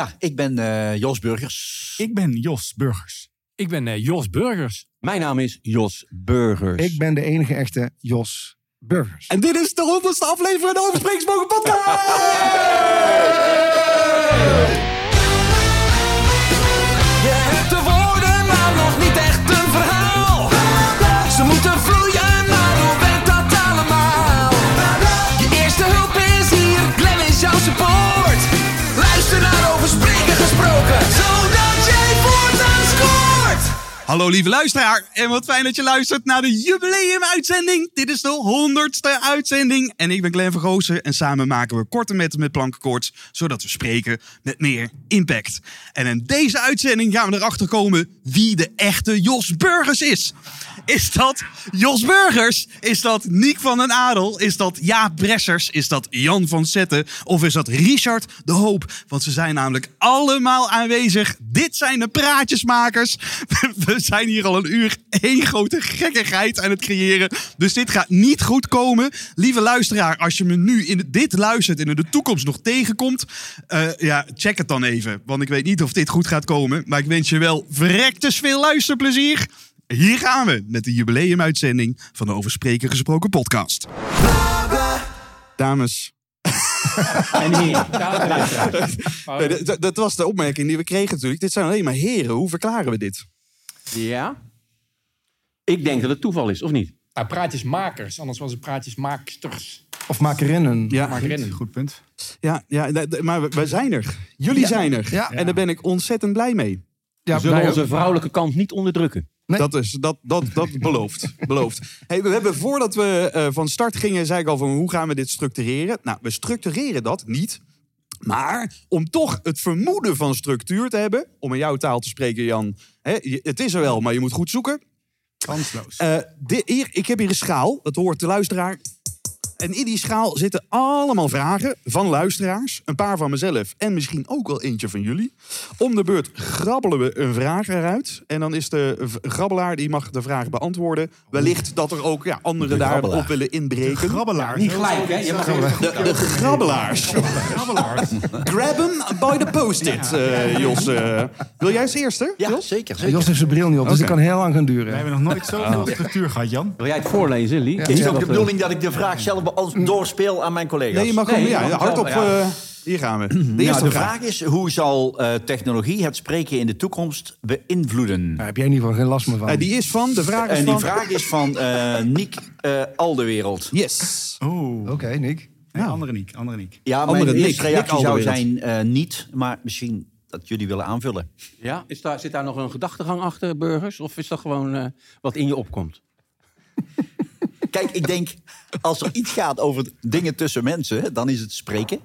Ja, ik ben eh, Jos Burgers. Ik ben Jos Burgers. Ik ben uh, Jos Burgers. Mijn naam is Jos Burgers. Ik ben de enige echte Jos Burgers. En dit is de honderdste aflevering van de Overspreeksmogen podcast! Hallo lieve luisteraar en wat fijn dat je luistert naar de jubileumuitzending. Dit is de honderdste uitzending en ik ben Glenn van Goosen en samen maken we korte metten met plankenkoorts, zodat we spreken met meer impact. En in deze uitzending gaan we erachter komen wie de echte Jos Burgers is. Is dat Jos Burgers? Is dat Niek van den Adel? Is dat Jaap Bressers? Is dat Jan van Zetten? Of is dat Richard de Hoop? Want ze zijn namelijk allemaal aanwezig. Dit zijn de praatjesmakers. We zijn hier al een uur één grote gekkigheid aan het creëren. Dus dit gaat niet goed komen. Lieve luisteraar, als je me nu in dit luistert en in de toekomst nog tegenkomt... eh, ja, check het dan even. Want ik weet niet of dit goed gaat komen. Maar ik wens je wel verrekte veel luisterplezier. Hier gaan we met de jubileumuitzending van de Over Spreken Gesproken podcast. Dames. En hier. Nee, dat- dat- dat was de opmerking die we kregen natuurlijk. Dit zijn alleen maar heren. Hoe verklaren we dit? Ja? Ik denk dat het toeval is, of niet? Nou, praatjesmakers, anders was het praatjesmaaksters. Of makerinnen. Ja, Makerinnen. goed punt. Ja, ja d- d- maar we, we zijn er. Jullie Ja. zijn er. Ja. En daar ben ik ontzettend blij mee. Ja, We zullen wij onze vrouwelijke kant niet onderdrukken. Nee. Dat, is, dat, dat, dat belooft. belooft. Hey, we hebben voordat we eh, van start gingen, zei ik al van hoe gaan we dit structureren? Nou, we structureren dat niet. Maar om toch het vermoeden van structuur te hebben, om in jouw taal te spreken, Jan. Hè, het is er wel, maar je moet goed zoeken. Kansloos. Eh, hier, ik heb hier een schaal, dat hoort de luisteraar. En in die schaal zitten allemaal vragen van luisteraars. Een paar van mezelf en misschien ook wel eentje van jullie. Om de beurt grabbelen we een vraag eruit. En dan is de grabbelaar die mag de vraag beantwoorden. Wellicht dat er ook ja, anderen daarop willen inbreken. Grabbelaar. Niet gelijk, hè? Je mag De, de grabbelaars. Grab hem by the post-it, eh, Jos. eh. wil jij als eerste? Ja, Jos? zeker. zeker. Jos heeft zijn bril niet op, dus Oké. het kan heel lang gaan We duren. hebben nog nooit zoveel structuur gehad, Jan. Wil jij het voorlezen, Lee? Ja. Is het ook Dat, de bedoeling dat ik de vraag zelf als doorspeel aan mijn collega's? Nee, je mag Nee, ja, mag hardop. ja. eh, hier gaan we. De Nou, de vraag. vraag is, hoe zal eh, technologie het spreken in de toekomst beïnvloeden? Daar heb jij in ieder geval geen last meer van. Eh, die is van, de vraag is En die van... vraag is van eh Niek eh Aldewereld. Yes. Oeh. Oké, Nick. Nee, andere Niek, andere Niek. Ja, Andere mijn Nick, eerste Nick reactie zou zijn eh, niet, maar misschien dat jullie willen aanvullen. Ja? Is daar, zit daar nog een gedachtegang achter, burgers? Of is dat gewoon eh, wat in je opkomt? Kijk, ik denk, als er iets gaat over dingen tussen mensen, dan is het spreken.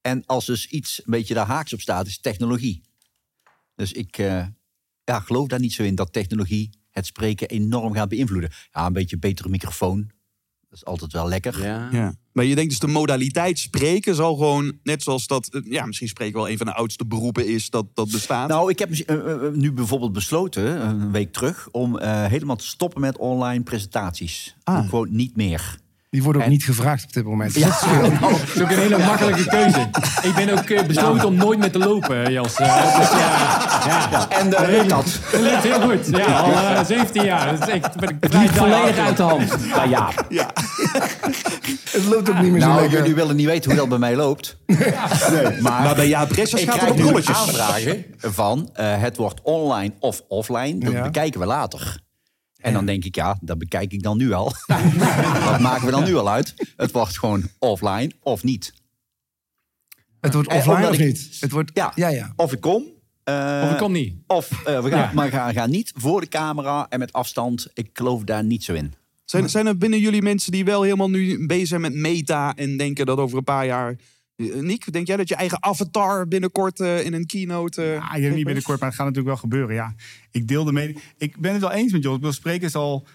En als dus iets een beetje daar haaks op staat, is technologie. Dus ik eh, ja, geloof daar niet zo in dat technologie het spreken enorm gaat beïnvloeden. Ja, een beetje betere microfoon. Dat is altijd wel lekker. Ja. Ja. Maar je denkt dus de modaliteit spreken zal gewoon, net zoals dat, eh, ja, misschien spreken wel een van de oudste beroepen is dat dat bestaat. Nou, ik heb eh, eh, nu bijvoorbeeld besloten, een week terug, om eh, helemaal te stoppen met online presentaties. Ah. Gewoon niet meer. Die worden ook En- niet gevraagd op dit moment. Ja, Dat is ook een hele makkelijke keuze. Ik ben ook eh, besloten om nooit meer te lopen, Jos. Eh, dus ja, ja. En uh, lukt dat? Dat lukt heel goed. Ja, al eh, 17 jaar. Dat is echt, ben ik Het volledig uit de hand. Ja, ja. ja. Het loopt ook niet meer zo Nou, lekker. jullie willen niet weten hoe dat bij mij loopt. Nee, maar, Maar bij Jaap Bressers ik gaat het krijg op nu rolletjes. aanvragen van eh, het wordt online of offline. Dat Ja. bekijken we later. En dan denk ik, ja, dat bekijk ik dan nu al. Wat maken we dan nu al uit? Het wordt gewoon offline of niet. Het wordt Eh, offline of ik- niet? Het wordt... Ja, Ja, ja. of ik kom. eh, Of ik kom niet. Of eh, we gaan, Ja. maar gaan, gaan niet voor de camera en met afstand. Ik geloof daar niet zo in. Zijn, zijn er binnen jullie mensen die wel helemaal nu bezig zijn met meta en denken dat over een paar jaar... Eh, Niek, denk jij dat je eigen avatar binnenkort eh, in een keynote... eh, Ja, niet binnenkort, maar het gaat natuurlijk wel gebeuren. Ja, ik deel de mening. Ik ben het wel eens met Jos. Ik wil spreken is al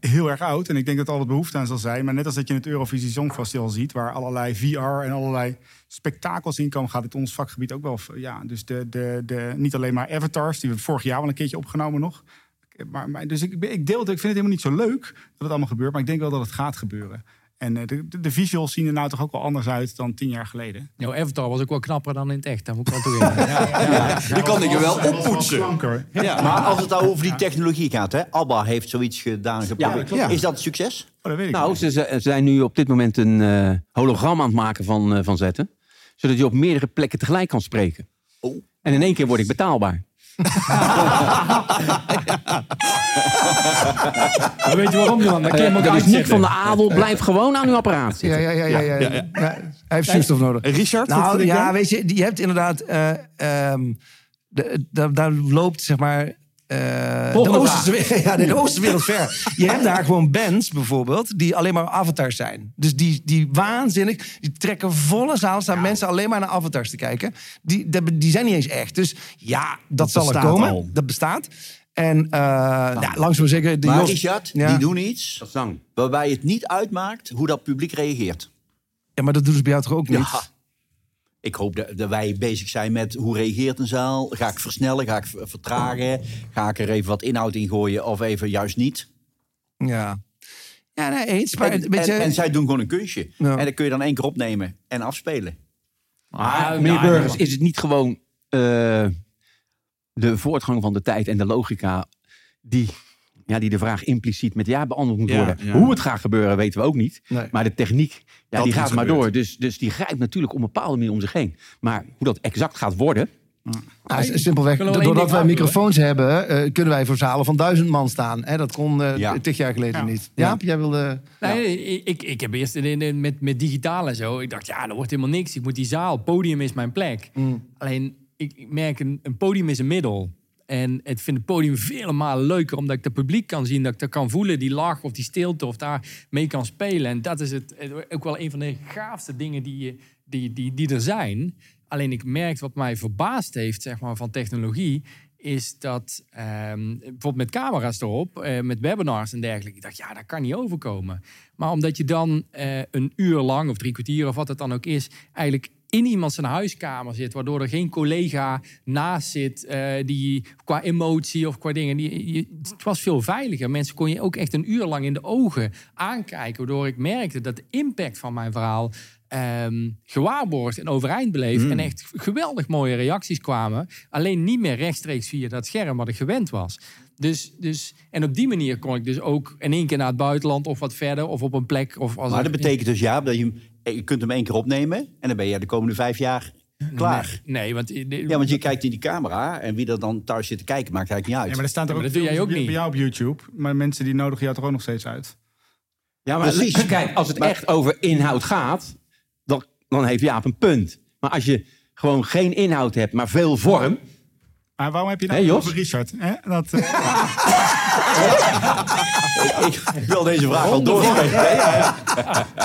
heel erg oud. En ik denk dat er altijd behoefte aan zal zijn. Maar net als dat je in het Eurovisie Songfestival ziet... waar allerlei VR en allerlei spektakels in komen... gaat het ons vakgebied ook wel... Ja, dus de, de, de, niet alleen maar avatars... die we vorig jaar wel een keertje opgenomen nog... Maar, maar, dus ik, ik deel het, ik vind het helemaal niet zo leuk dat het allemaal gebeurt, maar ik denk wel dat het gaat gebeuren. En eh, de, de, de visuals zien er nou toch ook wel anders uit dan tien jaar geleden. Jouw Avatar was ook wel knapper dan in het echt. Dat moet ik wel toegeven. Ja, ja. Die kan ik er wel oppoetsen. Maar als het nou over die technologie gaat, hè? ABBA heeft zoiets gedaan. geprobeerd. Is dat een succes? Oh, dat weet ik Nou, niet. ze, ze zijn nu op dit moment een eh, hologram aan het maken van, eh, van zetten. Zodat je op meerdere plekken tegelijk kan spreken. Oh. En in één keer word ik betaalbaar. Maar weet je waarom, Johan? Dan kun je dus Nick van de Adel blijft gewoon aan uw apparaat Ja, zitten. ja, ja. ja, ja, Ja, ja. Ja, hij heeft zuurstof nodig. Richard, wat Nou vind ja, weet je, je hebt inderdaad... eh, ehm, de, de- daar loopt, zeg maar... eh, de, Oosterse, ja, de Oosterwereld ver. Je hebt daar gewoon bands bijvoorbeeld die alleen maar avatars zijn. Dus die, die waanzinnig, die trekken volle zaal, staan mensen alleen maar naar avatars te kijken. Die, die, die zijn niet eens echt. Dus ja, dat, zal er komen. al. Dat bestaat. En uh, ja, langzaam maar zeker... De Maar Jos- Richard, ja. die doen iets waarbij het niet uitmaakt hoe dat publiek reageert. Ja, maar dat doen ze bij jou toch ook niet? Ik hoop dat, dat wij bezig zijn met hoe reageert een zaal. Ga ik versnellen? Ga ik vertragen? Ga ik er even wat inhoud in gooien of even juist niet? Ja. Ja, nee, eens. Maar, En, zij doen gewoon een kunstje. Ja. En dat kun je dan één keer opnemen en afspelen. Maar, meneer Burgers, is het niet gewoon eh, de voortgang van de tijd en de logica die, ja, die de vraag impliciet met ja beantwoord moet Ja, worden? ja. Hoe het gaat gebeuren weten we ook niet. Nee. Maar de techniek, ja, die is gaat maar door. Dus, dus die grijpt natuurlijk op een bepaalde manier om zich heen. Maar hoe dat exact gaat worden, Nou, s- simpelweg, doordat wij microfoons hebben, eh, kunnen wij voor zalen van duizend man staan. Hè, dat kon eh Ja. tig jaar geleden Ja. niet. Jaap, jij wilde... Nee, ik, ik heb eerst in, in- met, met digitaal en zo. Ik dacht, ja, dat wordt helemaal niks. Ik moet die zaal. Podium is mijn plek. Alleen, ik, ik merk, een, een podium is een middel. En ik vind het podium vele malen leuker, omdat ik het publiek kan zien, dat ik dat kan voelen, die lach of die stilte, of daar mee kan spelen. En dat is het, ook wel een van de gaafste dingen die, die, die, die er zijn. Alleen ik merk wat mij verbaasd heeft, zeg maar, van technologie, is dat ehm, bijvoorbeeld met camera's erop, eh, met webinars en dergelijke. Ik dacht, ja, dat kan niet overkomen. Maar omdat je dan eh, een uur lang of drie kwartier of wat het dan ook is, eigenlijk in iemand zijn huiskamer zit, waardoor er geen collega naast zit eh, die qua emotie of qua dingen. Die, het was veel veiliger. Mensen kon je ook echt een uur lang in de ogen aankijken, waardoor ik merkte dat de impact van mijn verhaal ehm gewaarborgd en overeind bleef. En echt geweldig mooie reacties kwamen. Alleen niet meer rechtstreeks via dat scherm wat ik gewend was. Dus, dus, en op die manier kon ik dus ook in één keer naar het buitenland of wat verder of op een plek. Of als Maar dat betekent dus ja, dat je, je kunt hem één keer opnemen en dan ben je de komende vijf jaar klaar. Nee, want, Ja, want je kijkt in die camera en wie er dan thuis zit te kijken maakt eigenlijk niet uit. Ja, maar er staan er Ja, ook maar dat doe jij ook niet. bij jou op YouTube. Maar mensen die nodigen jou toch ook nog steeds uit. Ja, maar Precies. kijk, als het echt over inhoud gaat, dan, dan heeft Jaap een punt. Maar als je gewoon geen inhoud hebt, maar veel vorm. Maar waarom heb je nou Jos? over Richard? Hè? Dat, eh, ik wil deze vraag al doorgeven.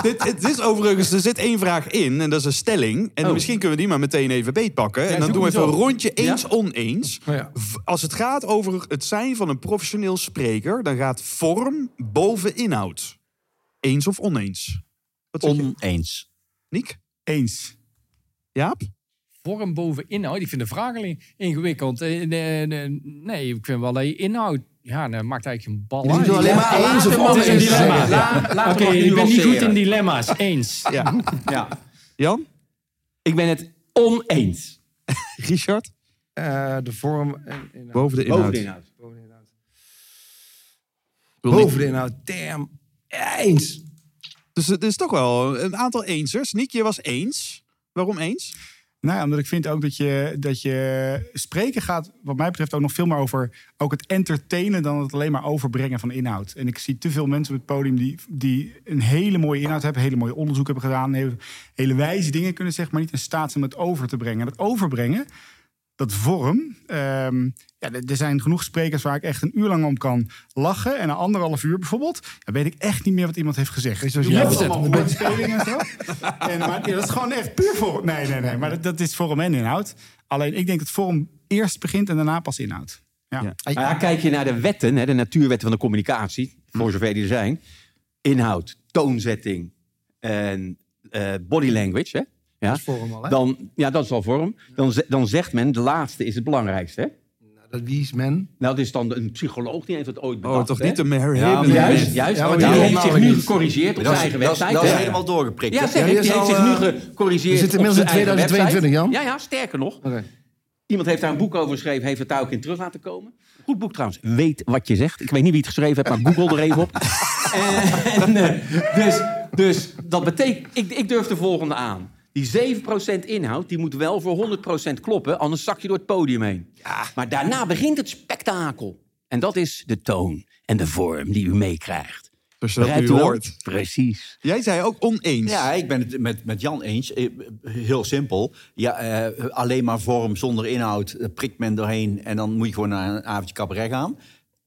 dit, het is overigens, er zit één vraag in en dat is een stelling. En Oh. misschien kunnen we die maar meteen even beetpakken. en dan doen we even een rondje eens-oneens. Ja. Als het gaat over het zijn van een professioneel spreker, dan gaat vorm boven inhoud. Eens of oneens? Wat? Oneens. Niek? eens. Jaap? vorm boven inhoud. Ik vind de vraag alleen ingewikkeld. Eh, nee, ik vind wel dat je inhoud... Ja, dat maakt eigenlijk een bal uit. doet alleen maar eens of Het is een dilemma. Oké, ik ben niet goed in dilemma's. Eens. Ja. Ja. Jan? Ik ben het oneens. Richard? Eh, de vorm... En, inhoud. Boven de inhoud. Boven de inhoud. Boven de inhoud. Boven de inhoud. Damn. Eens. Dus het is toch wel een aantal eensers. Niek, je was eens. Waarom eens? Nou ja, omdat ik vind ook dat je, dat je spreken gaat, wat mij betreft, ook nog veel meer over ook het entertainen dan het alleen maar overbrengen van inhoud. En ik zie te veel mensen op het podium die, die een hele mooie inhoud hebben, hele mooie onderzoek hebben gedaan, hele, wijze dingen kunnen zeggen, maar niet in staat zijn om het over te brengen. En dat overbrengen, dat vorm. ehm, ja, er zijn genoeg sprekers waar ik echt een uur lang om kan lachen. En een anderhalf uur bijvoorbeeld, dan weet ik echt niet meer wat iemand heeft gezegd. jij best zegt, allemaal woordspelingen en zo. En, maar, ja, dat is gewoon echt puur vorm. Nee, nee, nee. Maar dat, dat is vorm en inhoud. Alleen ik denk dat vorm eerst begint en daarna pas inhoud. Ja. Ja. Maar ja, kijk je naar de wetten, hè, de natuurwetten van de communicatie, voor zover die er zijn. Inhoud, toonzetting en eh, body language. Hè? Ja? vorm al, hè? Dan, ja, dat is al vorm. Dan, dan zegt men, de laatste is het belangrijkste. Hè? Wie is men? Nou, dit is dan een psycholoog die heeft het ooit bedacht. Oh, toch hè? niet een Mary Ja? Juist, juist. Ja, maar want die die heeft zich nu gecorrigeerd op Dat zijn is, eigen dat, is, website. dat is helemaal doorgeprikt. Ja, zeg die Die is heeft al, zich nu eh, gecorrigeerd we zitten op inmiddels in eigen 2022, website. Jan. Ja, ja, sterker nog. Oké. Iemand heeft daar een boek over geschreven, heeft het daar ook in terug laten komen. Goed boek trouwens. Weet wat je zegt. Ik weet niet wie het geschreven heeft, maar Google er even op. en, eh, dus, dus dat betekent, ik, ik durf de volgende aan. Die 7% inhoud, die moet wel voor 100% kloppen, anders zak je door het podium heen. Maar daarna begint het spektakel. En dat is de toon en de vorm die u meekrijgt. Dus dat u hoort. Precies. Jij zei ook oneens. Ja, ik ben het met, met Jan eens. Eh, Heel simpel. Ja, eh, alleen maar vorm zonder inhoud eh, prikt men doorheen. En dan moet je gewoon naar een avondje cabaret gaan.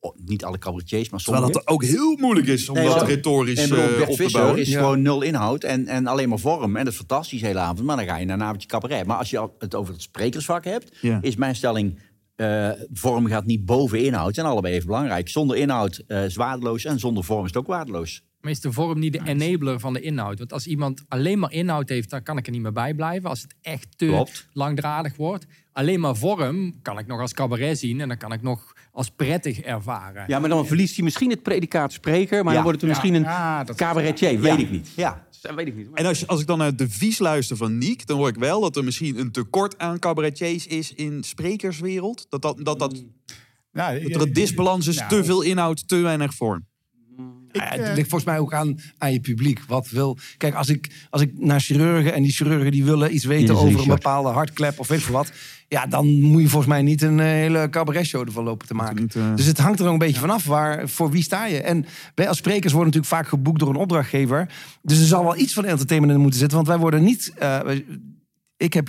Oh, niet alle cabaretiers, maar sommige. Terwijl dat ook heel moeilijk is om Nee, dat retorisch En eh, op te Visser bouwen. is gewoon nul inhoud en, en alleen maar vorm. En dat is fantastisch de hele avond. Maar dan ga je naar een avondje cabaret. Maar als je het over het sprekersvak hebt, Ja. is mijn stelling... eh, vorm gaat niet boven inhoud. Zijn allebei even belangrijk. Zonder inhoud eh, is waardeloos en zonder vorm is het ook waardeloos. Maar is de vorm niet de enabler van de inhoud? Want als iemand alleen maar inhoud heeft, dan kan ik er niet meer bij blijven. Als het echt te Klopt. langdradig wordt. Alleen maar vorm kan ik nog als cabaret zien en dan kan ik nog als prettig ervaren. Ja, maar dan verliest hij misschien het predicaat spreker, maar Ja. dan wordt het misschien een Ja, cabaretier. Weet ik niet. Ja, Dat weet ik niet. En als, als ik dan naar het devies luister van Niek, dan hoor ik wel dat er misschien een tekort aan cabaretiers is in sprekerswereld. Dat, dat, dat, dat, Ja, dat er een disbalans is, Nou, te veel inhoud, te weinig vorm. Ik, eh, het ligt volgens mij ook aan, aan je publiek. Wat wil. Kijk, als ik, als ik naar chirurgen en die chirurgen die willen iets weten over een bepaalde hartklep of weet ik veel wat. Ja, dan moet je volgens mij niet een eh, hele cabaretshow ervan lopen te maken. niet, eh, Dus het hangt er ook een beetje vanaf waar, voor wie sta je. En wij als sprekers worden natuurlijk vaak geboekt door een opdrachtgever. Dus er zal wel iets van entertainment in moeten zitten. Want wij worden niet. eh, ik heb.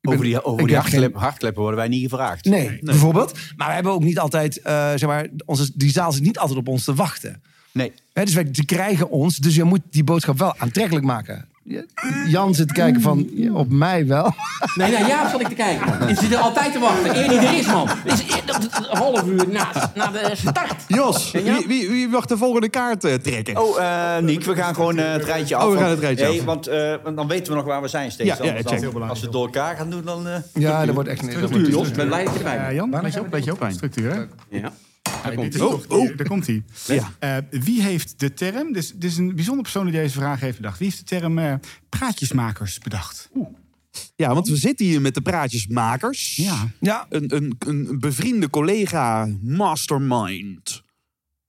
ben- over die, over die geen- hartklep, hartkleppen worden wij niet gevraagd. Nee, bijvoorbeeld. Maar we hebben ook niet altijd, eh, zeg maar, onze, die zaal zit niet altijd op ons te wachten. Nee. Hè, dus wij, ze krijgen ons, dus je moet die boodschap wel aantrekkelijk maken. Jan zit te kijken van, op mij wel. Nee, nee, Jaap zat ik te kijken. Je zit er altijd te wachten. Eer die er is, man. Het is dat- dat- een half uur na, na de start. Jos, wie, wie, wie mag de volgende kaart eh, trekken? Oh, eh Niek, we gaan gewoon eh, het rijtje af. Oh, we gaan het rijtje nee, af. Want eh, want dan weten we nog waar we zijn steeds. Ja, ja, dan- als we het door elkaar gaan doen, dan... Ja, dat wordt echt niet. Dat wordt Jos, ik ben blij dat je erbij bent. Jan, weet je op, weet je op, structuur. hè? Ja. Ja, dit is Oh, toch- oh. Daar komt hij. Ja. wie heeft de term, dus, dit is een bijzondere persoon die deze vraag heeft bedacht. Wie heeft de term eh, praatjesmakers bedacht? Ja, want we zitten hier met de praatjesmakers. Ja. Ja, Een, een, een bevriende collega, mastermind.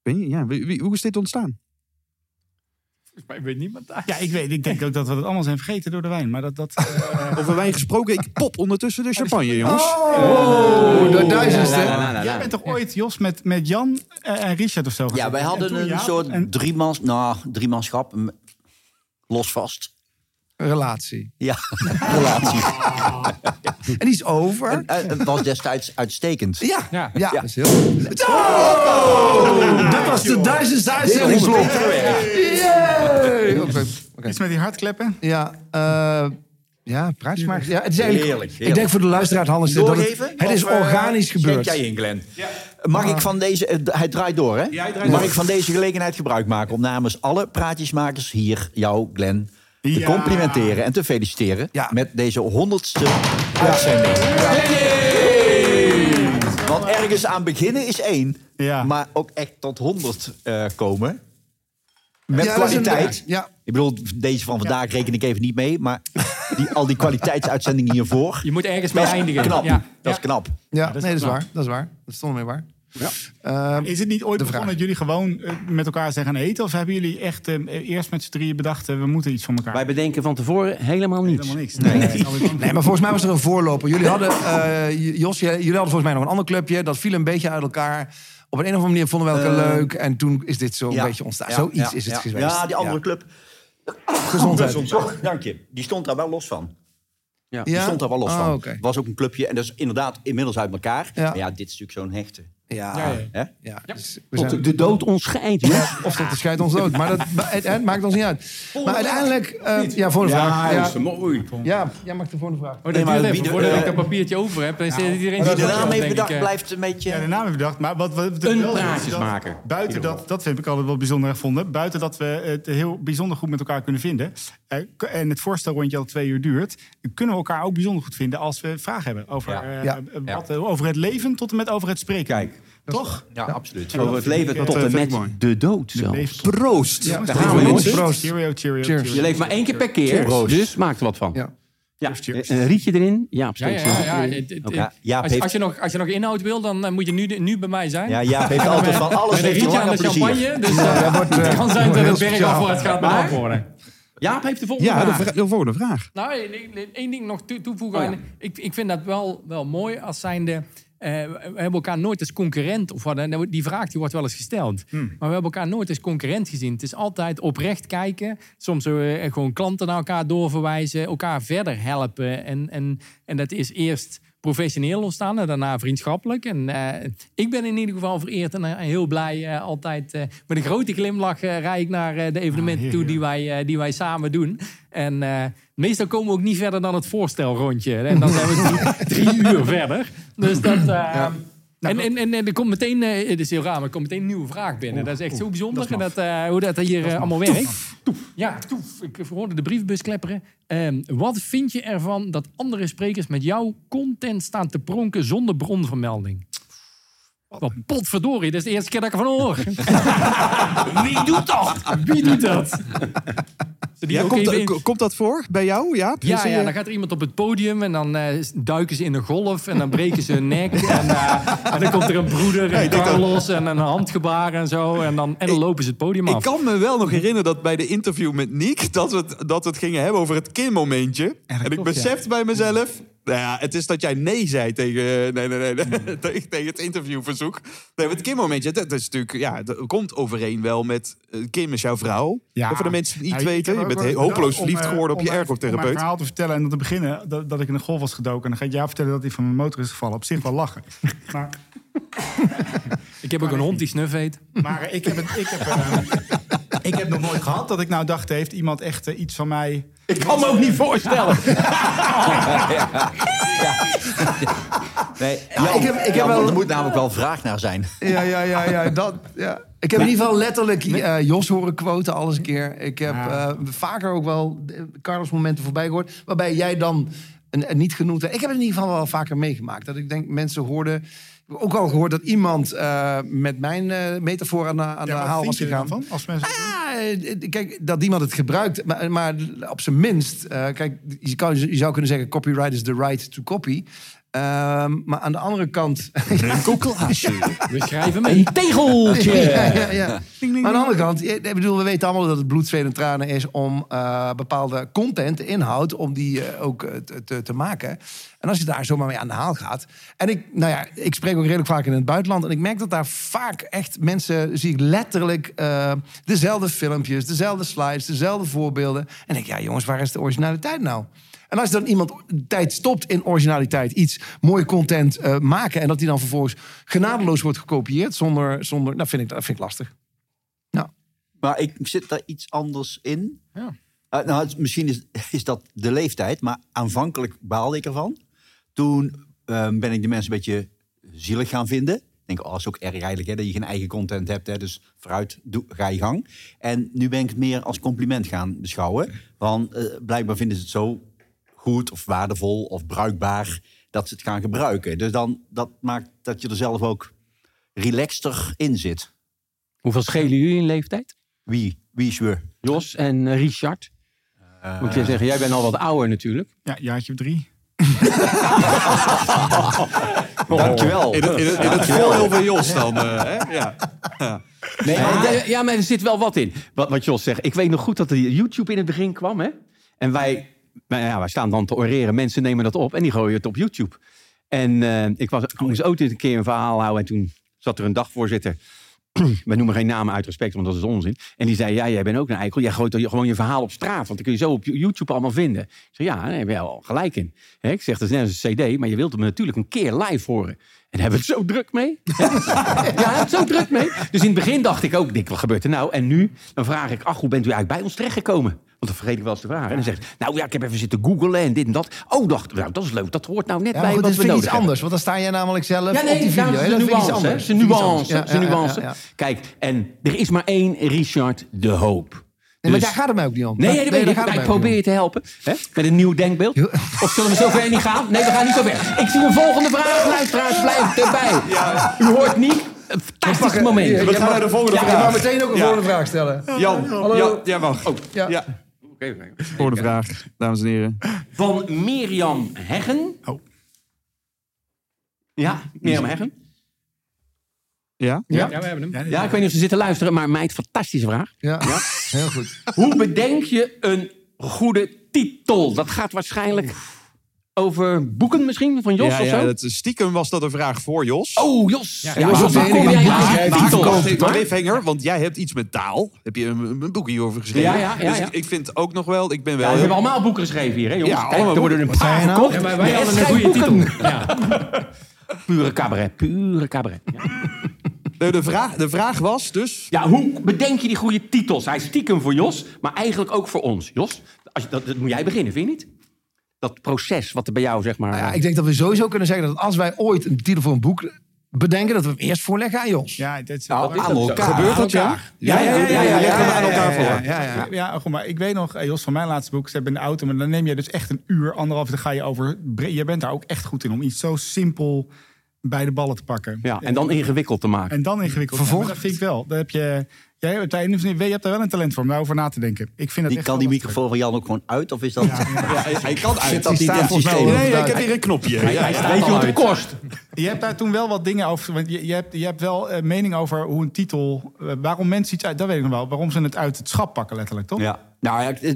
Ben je, ja, wie- wie- hoe is dit ontstaan? Weet niemand daar. Ja, ik weet. Ik denk ook dat we het allemaal zijn vergeten door de wijn. Maar dat... dat eh, Over wijn gesproken, ik pop ondertussen de champagne, jongens. oh, de duizendste. La, la, la, la. jij bent toch ooit, Jos, met, met Jan eh, en Richard of zo? Ja, wij En hadden toen een soort en- driemans, nou, driemanschap, los vast. Relatie. Ja, relatie. En die is over. En, eh, het was destijds uitstekend. Ja, ja, Ja. dat is heel... Oh! Dat was de duizendste uitzendingslot. Yay! Oké, oké. Iets met die hartkleppen? Ja, eh ja, praatjesmakers. Ja, het is eigenlijk, Heerlijk, Ik denk voor de luisteraar het handigste dat het, het is eh, organisch gebeurd. jij in, Glenn? Mag ik van deze... hij draait door, hè? hij draait Mag door. ik van deze gelegenheid gebruik maken... om namens alle praatjesmakers hier, jou, Glenn... te Ja. complimenteren en te feliciteren... Ja. met deze honderdste uitzending. Want ergens aan beginnen is één... Ja. maar ook echt tot honderd eh, komen... met kwaliteit... Ja, Ik bedoel, deze van vandaag reken ik even niet mee... maar die, al die kwaliteitsuitzendingen hiervoor... Je moet ergens mee Dat is eindigen. knap. Ja. Dat is knap. ja nee, dat is waar. Dat is waar. Dat stond mee waar. Ja. Is het niet ooit De begonnen dat jullie gewoon eh, met elkaar zijn gaan eten? Of hebben jullie echt eh, eerst met z'n drieën bedacht... eh, we moeten iets van elkaar? Wij bedenken van tevoren helemaal niets. Helemaal niks. Nee, nee. Nee, maar volgens mij was er een voorloper. Jullie hadden, eh, Jos, jullie hadden volgens mij nog een ander clubje. Dat viel een beetje uit elkaar. Op een, of andere manier vonden we elkaar leuk. En toen is dit zo een Ja. beetje ontstaan. Ja, Zoiets ja, is het ja. geweest. Ja, die andere club. Gezondheid. Zorg, dank je. Die stond daar wel los van. Die Ja? stond daar wel los Oh, van. Het was ook een clubje en dat is inderdaad inmiddels uit elkaar. Ja. Maar ja, dit is natuurlijk zo'n hechte. Ja, Ja, ja. ja. dus we zijn- de dood ons scheidt. Ja, of dat de scheidt ons dood. Maar dat, het, het maakt ons niet uit. Maar uiteindelijk... eh, ja, volgende vraag. Ja, mooi. ja, jij mag de volgende vraag. Oh, Nee, maar even de- voordat eh, ik een papiertje over heb. Dan zit iedereen Wie de naam heeft ik, bedacht, eh, blijft een beetje... Ja, de naam ik bedacht. Maar wat, wat natuurlijk Een is, is praatjesmaker. Buiten dat, dat vind ik altijd wel bijzonder gevonden. Buiten dat we het heel bijzonder goed met elkaar kunnen vinden. Eh, en het voorstelrondje al twee uur duurt. Kunnen we elkaar ook bijzonder goed vinden als we vragen hebben. Over, Ja. eh, Ja. eh, wat, over het leven tot en met over het spreken. Kijk. Toch? Ja, absoluut. Over het leven tot en met de dood zelfs. Proost. Ja, Daar gaan we, jongens. Proost. Cheerio, cheerio, Cheers. cheerio. Je leeft maar één keer per keer, Proost. dus maak er wat van. Ja. Ja, Cheers. een rietje erin. Jaap, Ja, ja, ja, ja, het- het-. Ja, als, heeft- als, je nog, als je nog inhoud wil, dan moet je nu, nu bij mij zijn. Ja, Jaap heeft altijd van alles Met een rietje aan de plezier. champagne. Dus wordt, het kan zijn wordt dat het berg afwaarts gaat met Maar- antwoorden. Jaap heeft de volgende Ja, de, vraag. vra- de volgende vraag. Nou, één- één- één ding nog toe- toevoegen. Oh ja. Ik, ik vind dat wel, wel mooi als zijnde... eh, we hebben elkaar nooit als concurrent of wat. dan- Die vraag die wordt wel eens gesteld. Hmm. Maar we hebben elkaar nooit als concurrent gezien. Het is altijd oprecht kijken. Soms eh, gewoon klanten naar elkaar doorverwijzen. Elkaar verder helpen. En, en, en dat is eerst professioneel ontstaan en daarna vriendschappelijk. En eh, ik ben in ieder geval vereerd en eh, heel blij. eh, altijd met een grote glimlach rijd ik naar de evenementen toe die wij, die wij samen doen. En meestal komen we ook niet verder dan het voorstelrondje. En dan zijn we drie, drie uur verder. Dus dat... En, en, en, en er komt meteen, eh, het is heel raar, maar er komt meteen een nieuwe vraag binnen. dat is echt zo bijzonder en dat, eh, hoe dat hier eh, allemaal werkt. Ja, toef. Ik hoorde de brievenbus klepperen. Ehm, wat vind je ervan dat andere sprekers met jouw content staan te pronken zonder bronvermelding? Wat potverdorie, dat is de eerste keer dat ik ervan hoor. Wie doet dat? Wie doet dat? Ja, komt, even komt dat voor bij jou? Ja, ja, ja, dan gaat er iemand op het podium en dan eh, duiken ze in een golf en dan breken ze hun nek. En, eh, en dan komt er een broeder en Carlos en een handgebaar en zo. En dan, en dan lopen ze het podium af. Ik kan me wel nog herinneren dat bij de interview met Niek... dat we het, dat we het gingen hebben over het kinmomentje. En, ik klopt, ja. besefte bij mezelf... Nou ja, het is dat jij nee zei tegen, nee, nee, nee, nee, tegen, tegen het interviewverzoek. Nee, het Kim-momentje, dat, dat is natuurlijk, ja, dat komt overeen wel met... eh, Kim is jouw vrouw. Ja. Voor de mensen die het niet Ja, ik weten. Je bent hopeloos verliefd eh, geworden op je mijn- Om mijn ergotherapeut. verhaal te vertellen en om te beginnen dat, dat ik in een golf was gedoken. En dan gaat jou vertellen dat hij van mijn motor is gevallen. Op zich wel lachen. Maar, Ik heb ook een hond die snuf heet. maar eh, ik, heb het, ik, heb, ik heb nog nooit gehad dat ik nou dacht, heeft iemand echt eh, iets van mij... Ik kan me ook niet voorstellen. Nee, Ja, ik heb- ik heb wel- Er moet namelijk wel vraag naar zijn. Ja, ja, ja, ja, dat, ja. Ik heb in ieder geval letterlijk eh, Jos horen quoten alles een keer. Ik heb eh, vaker ook wel Carlos momenten voorbij gehoord... waarbij jij dan een, een niet genoemd hebt. Ik heb het in ieder geval wel vaker meegemaakt. Dat ik denk, mensen hoorden... Ook al gehoord dat iemand eh, met mijn eh, metafoor aan de, aan de Ja, haal was gegaan. van? Als mensen... Ja, eh, kijk, dat iemand het gebruikt, maar, maar op zijn minst, kijk, je, kan, je zou kunnen zeggen: copyright is the right to copy. Ehm, maar aan de andere kant. We schrijven mee. Een tegeltje. ja, ja, ja. Maar aan de andere kant, ik bedoel, we weten allemaal dat het bloed, zweet en tranen is om eh, bepaalde content, inhoud, om die eh, ook eh, te, te, te maken. En als je daar zomaar mee aan de haal gaat. En ik, nou ja, ik spreek ook redelijk vaak in het buitenland. En ik merk dat daar vaak echt mensen, zie ik letterlijk eh, dezelfde filmpjes, dezelfde slides, dezelfde voorbeelden. En ik, ja jongens, waar is de originaliteit nou? En als dan iemand tijd stopt in originaliteit, iets mooie content eh, maken... en dat die dan vervolgens genadeloos wordt gekopieerd zonder... zonder nou, vind ik, dat vind ik lastig. Nou, Maar ik zit daar iets anders in. Ja. Eh, nou, het- misschien is, is dat de leeftijd, maar aanvankelijk baalde ik ervan. Toen ehm, ben ik de mensen een beetje zielig gaan vinden. Ik denk, oh, dat is ook erg eigenlijk hè, dat je geen eigen content hebt. Hè, dus vooruit, doe, ga je gang. En nu ben ik het meer als compliment gaan beschouwen. Want eh, blijkbaar vinden ze het zo goed of waardevol of bruikbaar dat ze het gaan gebruiken. Dus dan, dat maakt dat je er zelf ook relaxter in zit. Hoeveel schelen jullie in leeftijd? Wie, wie is we? Jos en eh, Richard. Moet je zeggen, jij bent al wat ouder natuurlijk. Ja, jaartje drie. Dankjewel. In het, in het, in het voordeel van Jos dan. eh, hè? Ja. Nee, maar, ja, maar er zit wel wat in. Wat, wat Jos zegt. Ik weet nog goed dat er YouTube in het begin kwam. Hè? En wij, nou ja, wij staan dan te oreren. Mensen nemen dat op en die gooien het op YouTube. En eh, ik, was, ik moest ook een keer een verhaal houden. En toen zat er een dagvoorzitter. We noemen geen namen uit respect, want dat is onzin. En die zei, ja, jij bent ook een eikel. Jij gooit gewoon je verhaal op straat. Want dan kun je zo op YouTube allemaal vinden. Ik zeg, ja, daar heb je wel gelijk in. Ik zeg, dat is net als een cd. Maar je wilt hem natuurlijk een keer live horen. En hebben we het zo druk mee? ja, hebben we het zo druk mee. Dus in het begin dacht ik ook, Dick, wat gebeurt er nou? En nu, dan vraag ik, ach, hoe bent u eigenlijk bij ons terechtgekomen? Want dan vergeet ik wel eens te vragen. En dan zegt hij, nou ja, ik heb even zitten googlen en dit en dat. Oh, dacht, nou, dat is leuk. Dat hoort nou net Ja, bij goed, wat we nodig iets hebben. anders. Want dan sta jij namelijk zelf Ja, nee, op die video. dat hè? is iets nuance. hè. anders. Is iets nuance. is ja, nuance. Kijk, en er is maar één Richard de Hoop. Nee, maar Dus- daar gaat het mij ook niet om. Nee, dat weet ik. daar gaat Maar het ik mij ook probeer je te helpen. Hè? Met een nieuw denkbeeld. Of zullen we zo ver niet gaan? Nee, we gaan niet zo ver. Ik zie een volgende vraag. Luisteraars, blijf erbij. U hoort niet. Een fantastisch om. moment. We gaan naar de volgende ja, vraag. Je mag meteen ook een Ja. volgende vraag stellen. Jan, ja, jij mag. Oh, Ja. Volgende vraag, dames en heren. Van Mirjam Heggen. Oh. Ja, Mirjam Heggen. Ja? Ja, we hebben hem. Ja, ik weet niet of ze zitten luisteren, maar meid, fantastische vraag. Ja, heel goed. Hoe bedenk je een goede titel? Dat gaat waarschijnlijk over boeken misschien, van Jos ja, of zo? ja, dat, stiekem was dat een vraag voor Jos. Oh, Jos. Ja, Jos kom die jij aan Maar- cliffhanger, want jij hebt iets met taal. Heb je een, een boek hierover geschreven? Ja, ja, ja, dus ja. Ik, ik vind ook nog wel, ik ben wel... Ja, we hebben allemaal boeken geschreven hier, hè jongens? Ja, Kijk, allemaal er worden er een paar nou? verkocht. Ja, maar wij hadden een goede titel. Ja. Pure cabaret, pure cabaret. De, de, vraag, de vraag was dus... Ja, hoe bedenk je die goede titels? Hij is stiekem voor Jos, maar eigenlijk ook voor ons. Jos, als je, dat, dat moet jij beginnen, vind je niet? Dat proces wat er bij jou, zeg maar... Nou ja, ik denk dat we sowieso kunnen zeggen dat als wij ooit een titel voor een boek bedenken, dat we hem eerst voorleggen aan Jos. Ja, dat is Nou, dat- aan elkaar. Gebeurt dat, ja? Ja, ja, ja, ja, ja, leggen we ja, aan elkaar ja, voor. ja, ja, goed, maar ik weet nog, eh, Jos, van mijn laatste boek, ze hebben in de auto, maar dan neem je dus echt een uur, anderhalf, dan ga je over. Je bent daar ook echt goed in om iets zo simpel bij de ballen te pakken. Ja, en dan ingewikkeld te maken. En dan ingewikkeld. Vervolg- Ja, maar dat vind ik wel. Dat heb je. Jij hebt, daar, je hebt daar wel een talent voor om daarover na te denken. Ik vind dat Die echt kan die microfoon van Jan ook gewoon uit? Of is dat... Hij kan uit. Zit dat systeem? al. Nee, ik heb hier een knopje. Ja. Hij staat Weet je al wat het kost? Je hebt daar toen wel wat dingen over. Want je, je, hebt, je hebt wel eh, mening over hoe een titel. eh, waarom mensen iets uit. Dat weet ik nog wel. Waarom ze het uit het schap pakken, letterlijk, toch? Ja. Nou ja,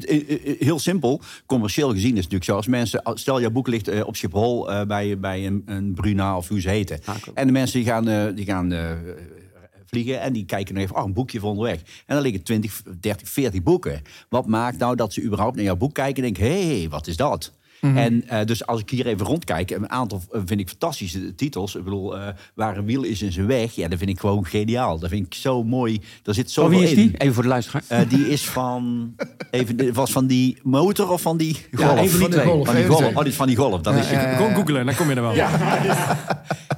heel simpel. Commercieel gezien is het natuurlijk zo. Als mensen, stel jouw boek ligt eh, op Schiphol eh, bij, bij een, een Bruna of hoe ze heten. En de mensen die gaan, eh, die gaan vliegen en die kijken nog even, oh, een boekje voor onderweg. En dan liggen 20, 30, 40 boeken. Wat maakt nou dat ze überhaupt naar jouw boek kijken en denken, hé, hey, wat is dat? En eh, dus als ik hier even rondkijk, een aantal eh, vind ik fantastische titels. Ik bedoel, eh, waar een wiel is in zijn weg, ja, dat vind ik gewoon geniaal. Dat vind ik zo mooi. Daar zit Oh, zoveel wie is in. die? Even voor de luisteraar. Eh, die is van. Even, was van die motor of van die golf? even die Van de twee. golf. Van die even golf. Oh, dit is van die golf. Dat is, Gewoon googlen, dan kom je er wel.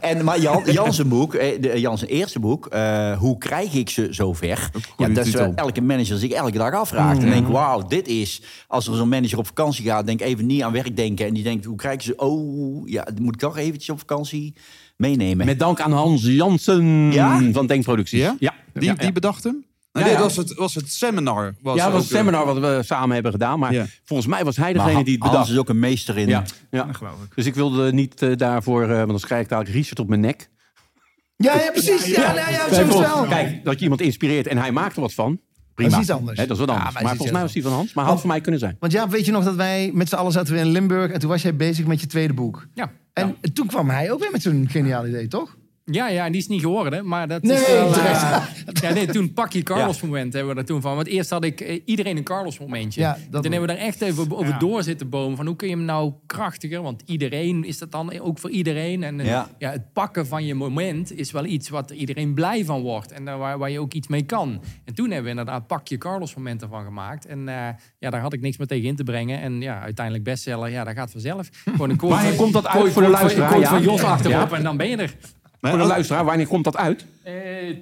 En, maar Jan, Jan zijn boek, eh, de, Jan zijn eerste boek, eh, Hoe krijg ik ze zover? Ja, dat is elke manager zich elke dag afvraagt. En denk, wauw, dit is... Als er zo'n manager op vakantie gaat, denk even niet aan werk denken. En die denkt, hoe krijg ik ze... Oh, ja, moet ik toch eventjes op vakantie meenemen. Met dank aan Hans Jansen Ja? van Denkproducties. Ja? Ja, Die, die bedacht hem? Ja, dat was het, was het seminar. Was Ja, dat was het seminar wat we samen hebben gedaan. Maar Ja. volgens mij was hij Maar degene die het Hans bedacht. is ook een meester in... Ja, ja. geloof ik. Dus ik wilde niet eh, daarvoor, eh, want dan krijg ik dadelijk Richard op mijn nek. Ja, ja, precies. Ja, ja. Kijk, dat je iemand inspireert en hij maakt er wat van. Prima. Dat is iets anders. Hè, dat is wat Ja, anders. maar volgens mij was die van Hans. Maar had voor mij kunnen zijn. Want ja, weet je nog dat wij met z'n allen zaten we in Limburg en toen was jij bezig met je tweede boek. Ja. En toen kwam hij ook weer met zo'n geniaal idee, toch? Ja, ja, en die is niet geworden, maar dat Nee, is wel... eh, ja, nee, toen pak je Carlos moment hebben we er toen van. Want eerst had ik eh, iedereen een Carlos momentje. Ja, toen dat hebben we daar echt even over Ja. door zitten bomen. Van hoe kun je hem nou krachtiger? Want iedereen is dat dan ook voor iedereen. En eh, Ja. ja. het pakken van je moment is wel iets wat iedereen blij van wordt. En waar, waar je ook iets mee kan. En toen hebben we inderdaad pak je Carlos momenten van gemaakt. En eh, ja, daar had ik niks meer tegen in te brengen. En ja, uiteindelijk bestseller. Ja, dat gaat vanzelf. Gewoon een Wanneer van- komt dat uit voor de luisteraar? Ja. van Jos achterop Ja. en dan ben je er. Voor de luisteraar, wanneer komt dat uit? Eh,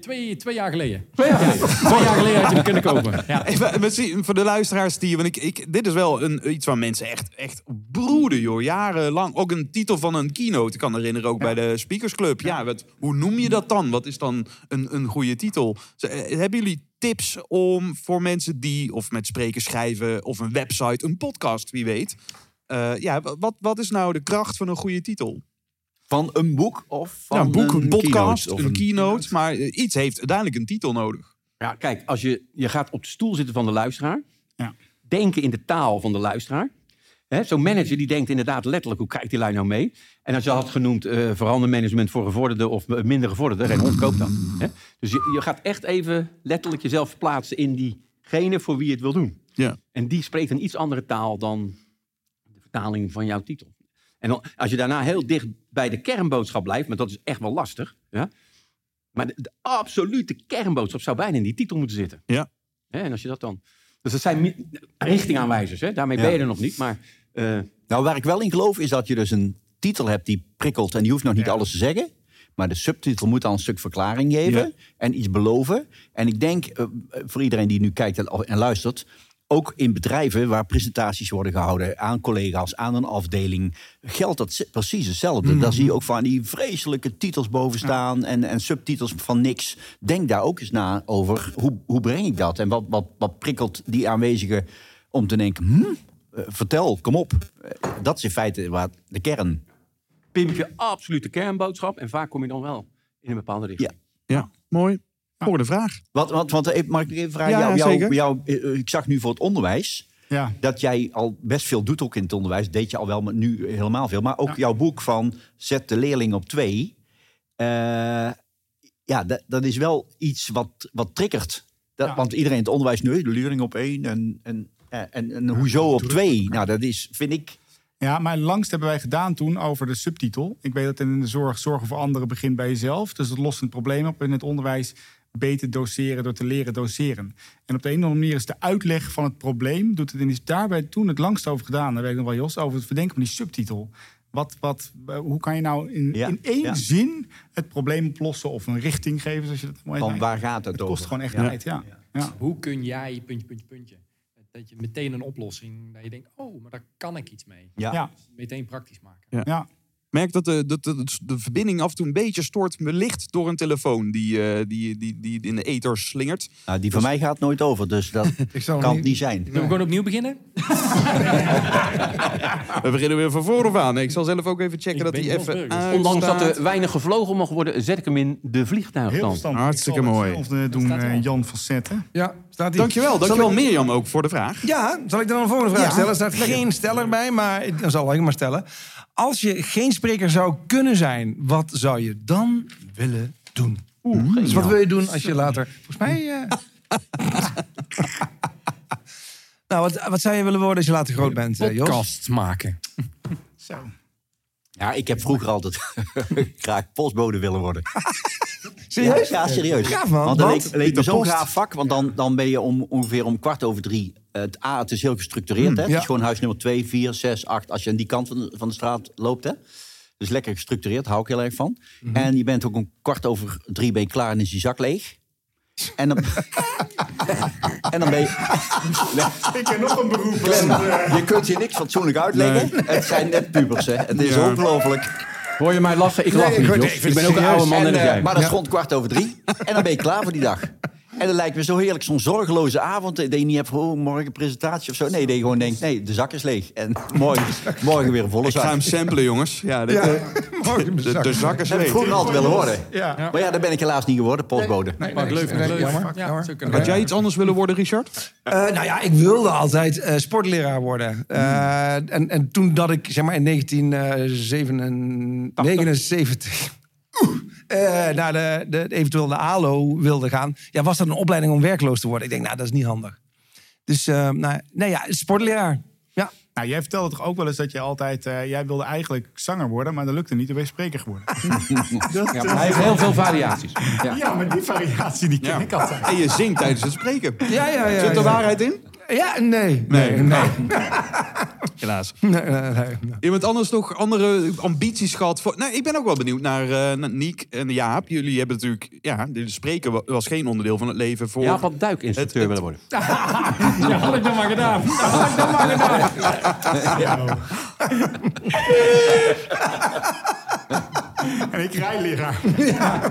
twee, twee jaar geleden. Twee jaar geleden. Twee jaar geleden had je hem kunnen kopen. Ja. Even, voor de luisteraars die... Want ik, ik, dit is wel een, iets waar mensen echt, echt broeden, joh. Jarenlang. Ook een titel van een keynote. Ik kan herinneren ook bij de Speakers Club. Ja, wat, hoe noem je dat dan? Wat is dan een, een goede titel? Z- eh, Hebben jullie tips om voor mensen die... of met sprekers schrijven, of een website, een podcast, wie weet... Eh, ja, wat, wat is nou de kracht van een goede titel? Van een boek of van een boek, een, podcast, keynote of een keynote. Maar eh, iets heeft uiteindelijk een titel nodig. Ja, kijk, als je, je gaat op de stoel zitten van de luisteraar. Ja. Denken in de taal van de luisteraar. Hè, Zo'n manager die denkt inderdaad letterlijk, hoe krijgt die lui nou mee? En als je had genoemd eh verandermanagement voor gevorderde of minder gevorderde, Ren Hond koopt dat. Hè? Dus je, je gaat echt even letterlijk jezelf verplaatsen in diegene voor wie je het wil doen. Ja. En die spreekt een iets andere taal dan de vertaling van jouw titel. En dan, als je daarna heel dicht bij de kernboodschap blijft, maar dat is echt wel lastig. Ja? Maar de, de absolute kernboodschap zou bijna in die titel moeten zitten. Ja. Hè, en als je dat dan... Dus dat zijn richtingaanwijzers, hè? daarmee ben je er nog niet. Maar eh, Nou, waar ik wel in geloof is dat je dus een titel hebt die prikkelt en die hoeft nog niet alles te zeggen. Maar de subtitel moet dan een stuk verklaring geven Ja. en iets beloven. En ik denk, eh, voor iedereen die nu kijkt en, en luistert, ook in bedrijven waar presentaties worden gehouden aan collega's, aan een afdeling, geldt dat precies hetzelfde. Daar zie je ook van die vreselijke titels boven staan en, en subtitels van niks. Denk daar ook eens na over, hoe, hoe breng ik dat? En wat, wat, wat prikkelt die aanwezigen om te denken, hm, eh, vertel, kom op. Eh, dat is in feite waar de kern. pimp je absolute kernboodschap en vaak kom je dan wel in een bepaalde richting. Ja. Ja, mooi. Volgende vraag. Wat, wat, want even, mag ik even vragen? Ja, jou, jou- jou, eh, ik zag nu voor het onderwijs Ja. dat jij al best veel doet ook in het onderwijs. Deed je al wel, maar nu helemaal veel. Maar ook jouw boek van Zet de leerling op twee. Eh, ja, dat, dat is wel iets wat, wat triggert. Dat, Ja. Want iedereen in het onderwijs nu, de leerling op één en, en, eh, en, en hoezo op twee? Nou, dat is, vind ik... Ja, maar langst hebben wij gedaan toen over de subtitel. Ik weet dat in de zorg zorgen voor anderen begint bij jezelf. Dus dat lost een probleem op in het onderwijs. Beter doseren door te leren doseren. En op de een of andere manier is de uitleg van het probleem... doet het in die, daarbij toen het langst over gedaan. Daar weet ik nog wel, Jos, over het verdenken van die subtitel. Wat, wat, eh, hoe kan je nou in, Ja, in één ja. zin het probleem oplossen... of een richting geven, zoals je dat mooi Van waar gaat het, Het over? kost gewoon echt Ja. tijd, ja. ja. Hoe kun jij, puntje, puntje, puntje. Dat je meteen een oplossing, dat je denkt, oh, maar daar kan ik iets mee. Ja. Ja, Meteen praktisch maken. ja. Merk dat de, dat de, de verbinding af en toe een beetje stoort. Wellicht door een telefoon die, eh, die, die, die in de ether slingert. Nou, die van mij gaat nooit over, dus dat Ik zal kan niet- het niet zijn. Zullen we gewoon opnieuw beginnen? We beginnen weer van vooraf aan. Ik zal zelf ook even checken Ik dat Jos even. Ondanks dat er weinig gevlogen mag worden, zet ik hem in de Heel vliegtuigstand. verstandig. Hartstikke mooi. hetzelfde doen, eh. Jan Facetten. Ja, staat. Dankjewel, dankjewel ik- Mirjam ook voor de vraag. Ja, zal ik dan een volgende vraag Ja. stellen? Er staat geen steller bij, maar dan zal ik hem maar stellen. Als je geen spreker zou kunnen zijn, wat zou je dan willen doen? dus wat wil je doen als je later... Volgens mij... eh, nou, wat, wat zou je willen worden als je later groot bent, eh, Jos? Podcasts maken. Zo. Ja, ik heb vroeger altijd graag postbode willen worden. Serieus? Ja, serieus. Gaaf, man. Want dat leek, leek me Pieter zo'n gaaf vak. Want dan, dan ben je om, ongeveer om kwart over drie. eh, Het A, het is heel gestructureerd. hè? Het ja. is gewoon huis nummer 2, 4, 6, 8. Als je aan die kant van de, van de straat loopt. Hè? Dus lekker gestructureerd, daar hou ik heel erg van. En je bent ook om kwart over drie ben je klaar en is je zak leeg. En dan, en dan ben je... Ik ken nog een beroep. Glenn, je kunt je niks fatsoenlijk uitleggen. Het zijn net pubers, hè. Het is Ja. ongelooflijk. Hoor je mij lachen? Ik lach ik niet, nee, ik Ik, ben ook een oude man En, net als eh, maar dat is rond kwart over drie. En dan ben je klaar voor die dag. En dan lijkt me zo heerlijk, zo'n zorgeloze avond. Dat je niet hebt, oh, morgen een presentatie of zo. Nee, dat je gewoon denkt, nee, de zak is leeg. En morgen, morgen weer een volle Ik ga zak. hem samplen, jongens. Ja, dit, eh, Morgen de, de zak is Dat heb ik leeg. vroeger altijd willen worden. Ja. Maar ja, daar ben ik helaas niet geworden, postbode. Maar leuk, nee, leuk. jammer, Ja, kunnen Had jij iets anders willen worden, Richard? Eh, nou ja, ik wilde altijd eh, sportleraar worden. Eh, en, en toen dat ik, zeg maar, in 1979 eh, naar de, de, eventueel de ALO wilde gaan... Ja, was dat een opleiding om werkloos te worden. Ik denk, nou, dat is niet handig. Dus, eh, nou, nee, ja, sportleraar. Ja, Nou, jij vertelde toch ook wel eens dat je altijd... eh, jij wilde eigenlijk zanger worden, maar dat lukte niet. Toen ben je spreker geworden. dat, Ja, maar hij heeft heel veel variaties. Ja. ja, maar die variatie die ken Ja. ik altijd. En je zingt tijdens het spreken. ja, ja. ja, Zit er ja. waarheid in? Ja, nee. Nee. Nee, nee. Helaas. nee, nee, nee. Iemand anders nog andere ambities gehad? Voor... Nee, ik ben ook wel benieuwd naar, eh naar Niek en Jaap. Jullie hebben natuurlijk... Ja, de spreken wa- was geen onderdeel van het leven voor... Ja, wat duikinstructeur Het- willen worden. Ja, had ik dat maar gedaan. Dat had ik dat maar gedaan. En ik rijleraar. Nee, nee, ja,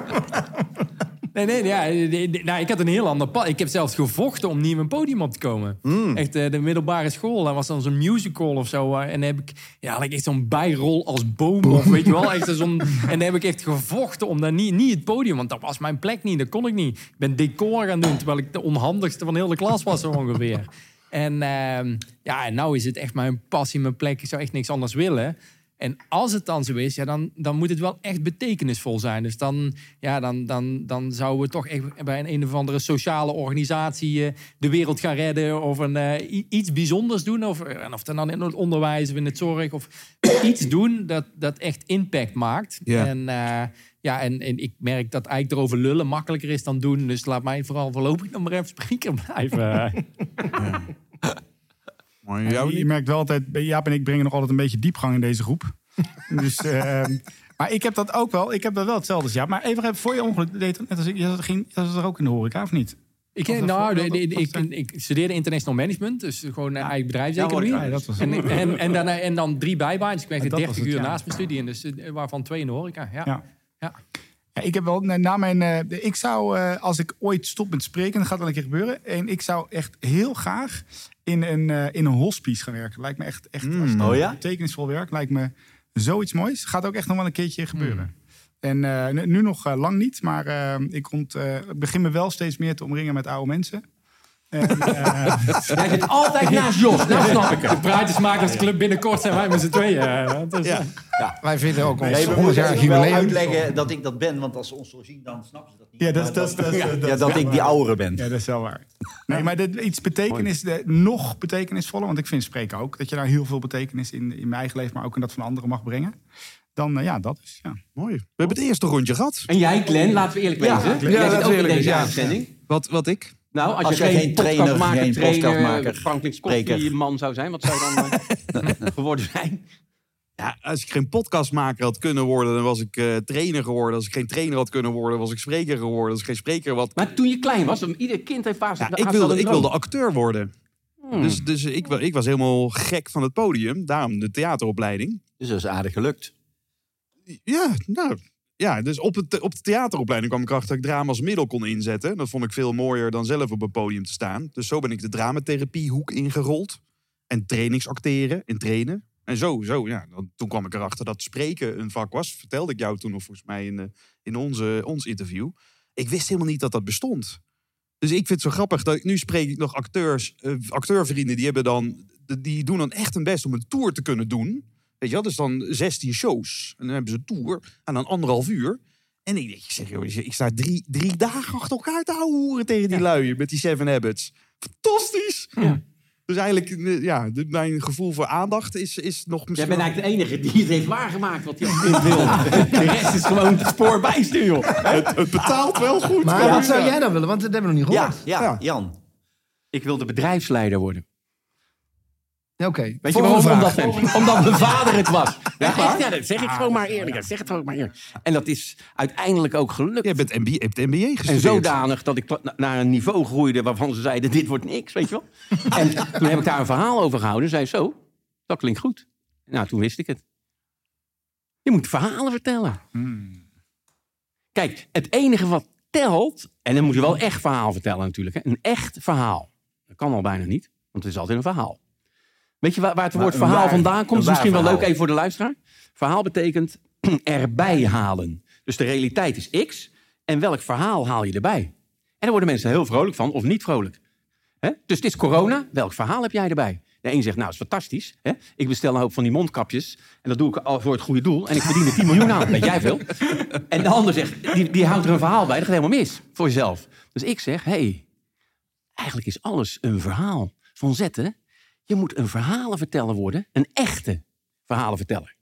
nee, nee, nou, ik had een heel ander pad. Ik heb zelfs gevochten om niet op een podium op te komen. Echt, eh, de middelbare school, daar was dan zo'n musical of zo. eh, en dan heb ik, ja, echt zo'n bijrol als boom of weet je wel. Echt zo'n, en dan heb ik echt gevochten om daar niet, niet het podium, want dat was mijn plek niet, dat kon ik niet. Ik ben decor gaan doen, terwijl ik de onhandigste van heel de klas was zo ongeveer. En ehm, ja, nou is het echt mijn passie, mijn plek. Ik zou echt niks anders willen. En als het dan zo is, ja, dan, dan moet het wel echt betekenisvol zijn. Dus dan, ja, dan, dan, dan zouden we toch echt bij een, een of andere sociale organisatie eh, de wereld gaan redden. Of een, eh, iets bijzonders doen. Of, en of dan in het onderwijs of in het zorg. Of iets doen dat, dat echt impact maakt. Ja. En, eh, ja, en, en ik merk dat eigenlijk erover lullen makkelijker is dan doen. Dus laat mij vooral voorlopig nog maar even spreker blijven. Ja, jou je niet? merkt wel altijd, Jaap en ik brengen nog altijd een beetje diepgang in deze groep. dus, ehm, maar ik heb dat ook wel. Ik heb dat wel hetzelfde als Jaap. Maar even, voor je ongeluk, deed het net als ik, je zat, ging, je zat er ook in de horeca, of niet? Ik, Of nou, voor- de- ik, ik, studeerde international management, dus gewoon een eigen bedrijfseconomie. Ja, dat was en, en, en, dan, en dan drie bijbaantjes. Ik werkte En dat 30 was het, uur ja. naast mijn studie, en dus, eh, waarvan twee in de horeca. Ja. Ja. Ja. Ja, ik heb wel, na mijn, eh, ik zou, eh, als ik ooit stop met spreken, dat gaat wel een keer gebeuren. En ik zou echt heel graag in een, eh, in een hospice gaan werken. Lijkt me echt, echt als het Oh ja? betekenisvol werk. Lijkt me zoiets moois. Gaat ook echt nog wel een keertje gebeuren. Hmm. En eh, nu, nog eh, lang niet, maar ik, ont, ik begin me wel steeds meer te omringen met oude mensen. En, eh, Jij zit altijd naast Jos, dat snap ik. De Praatjesmakersclub binnenkort zijn wij met z'n tweeën. eh, dat is- Wij vinden ook ons Nee, we 100 moeten jaar even wel jubileum. uitleggen dat ik dat ben, want als ze ons zo zien, dan snappen ze dat niet. ja, dat, dat, dat, ja, dat ik die oudere ben. Ja, dat is wel waar. Nee, maar dit, iets betekenis, de, nog betekenisvoller, want ik vind spreken ook dat je daar heel veel betekenis in, in mijn eigen leven, maar ook in dat van anderen mag brengen. Dan, eh, ja, dat is. Ja. Mooi. We hebben het eerste rondje gehad. En jij, Glenn, laten we eerlijk Ja, wezen. Jij Ja, zit laten ook in deze ja. uitzending. Wat, wat ik? Nou, als, Als je geen, geen trainer, podcastmaker, geen podcastmaker. Scott man zou zijn, wat zou je dan eh, geworden zijn? Ja, als ik geen podcastmaker had kunnen worden, dan was ik eh, trainer geworden. Als ik geen trainer had kunnen worden, was ik spreker geworden. Als ik geen spreker had... Maar toen je klein was, ieder kind heeft vaak Ja, ik, wilde, ik wilde acteur worden. Hmm. Dus, dus ik, ik was helemaal gek van het podium. Daarom de theateropleiding. Dus dat is aardig gelukt. Ja, nou... Ja, dus op, het, op de theateropleiding kwam ik erachter dat ik drama als middel kon inzetten. Dat vond ik veel mooier dan zelf op een podium te staan. Dus zo ben ik de dramatherapiehoek ingerold. En trainingsacteren en trainen. En zo, zo ja. Toen kwam ik erachter dat spreken een vak was. Vertelde ik jou toen nog volgens mij in, eh, in onze, ons interview. Ik wist helemaal niet dat dat bestond. Dus ik vind het zo grappig dat ik nu spreek ik nog acteurs, eh, acteurvrienden die hebben dan, die doen dan echt hun best om een tour te kunnen doen. Weet je wel, dus dan 16 shows. En dan hebben ze een tour aan dan anderhalf uur. En ik denk, ik zeg, joh, ik sta drie, drie dagen achter elkaar te houden tegen die lui met die Seven Habits. Fantastisch! Dus eigenlijk, eh, ja, de- mijn gevoel voor aandacht is, is nog Jij misschien... bent eigenlijk de enige die het heeft waargemaakt wat hij als kind wilde. De rest is gewoon het spoor bijsturen, joh. het, het betaalt wel goed. Maar wat zou jij dan willen? Want dat hebben we nog niet Ja, gehoord. ja, Ja. Jan. Ik wilde bedrijfsleider worden. Oké. Weet je waarom? vraag. Omdat, omdat mijn vader het was. Ja, echt, ja, dat zeg ik gewoon maar eerlijk. Dat zeg het gewoon maar eerlijk. En dat is uiteindelijk ook gelukt. Jij bent MBA, hebt MBA gestudeerd. En zodanig dat ik na- naar een niveau groeide waarvan ze zeiden: dit wordt niks, weet je wel. En toen heb ik daar een verhaal over gehouden. Zei zo, dat klinkt goed. Nou, toen wist ik het. Je moet verhalen vertellen. Kijk, het enige wat telt, en dan moet je wel echt verhaal vertellen natuurlijk. Hè? Een echt verhaal. Dat kan al bijna niet, want het is altijd een verhaal. Weet je waar, waar het woord verhaal waar- vandaan komt? Is misschien wel leuk even voor de luisteraar. Verhaal betekent erbij halen. Dus de realiteit is X. En welk verhaal haal je erbij? En daar worden mensen heel vrolijk van, of niet vrolijk. Dus het is corona. Welk verhaal heb jij erbij? De een zegt, nou, is fantastisch. Hè? Ik bestel een hoop van die mondkapjes. En dat doe ik al voor het goede doel. En ik verdien er 10 miljoen aan. Weet jij veel? En de ander zegt, die, die houdt er een verhaal bij. Dat gaat helemaal mis voor jezelf. Dus ik zeg, hé, hey, eigenlijk is alles een verhaal. Van zetten, je moet een verhalenverteller worden. Een echte verhalenverteller.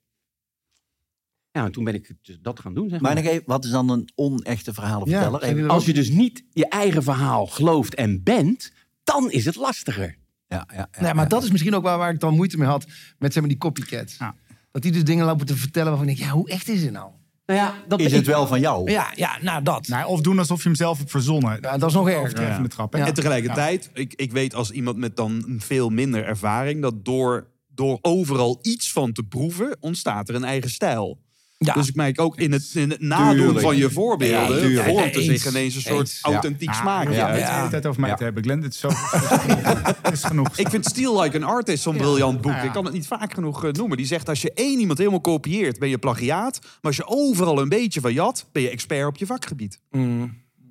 Ja, en toen ben ik dus dat gaan doen, zeg maar. Maar nog even, wat is dan een onechte verhalenverteller? Ja, Even- Als je dus niet je eigen verhaal gelooft en bent, dan is het lastiger. ja, ja, ja, Nee, maar ja. dat is misschien ook waar, waar ik dan moeite mee had met zeg maar, die copycats. Ja. Dat die dus dingen lopen te vertellen waarvan ik denk, ja, hoe echt is het nou? Nou ja, dat Is ik- het wel van jou? Ja, ja nou dat. Nou, of doen alsof je hem zelf hebt verzonnen. Ja, dat is nog erger. Overtreffende trap. Ja. En tegelijkertijd, ik, ik weet als iemand met dan veel minder ervaring... dat door, door overal iets van te proeven, ontstaat er een eigen stijl. Ja. Dus ik merk ook in het, in het nadoen Tuurlijk. van je voorbeelden... Ja, vormt er Eens. zich ineens een soort Eens. authentiek Ah, smaakje. Ja, uit. het de hele tijd over mij Ja. te hebben. Glenn, dit is zo... Het is genoeg. Ik vind Still Like an Artist zo'n briljant boek. Ja. Ik kan het niet vaak genoeg eh, noemen. Die zegt als je één iemand helemaal kopieert, ben je plagiaat. Maar als je overal een beetje van jat, ben je expert op je vakgebied. Mm,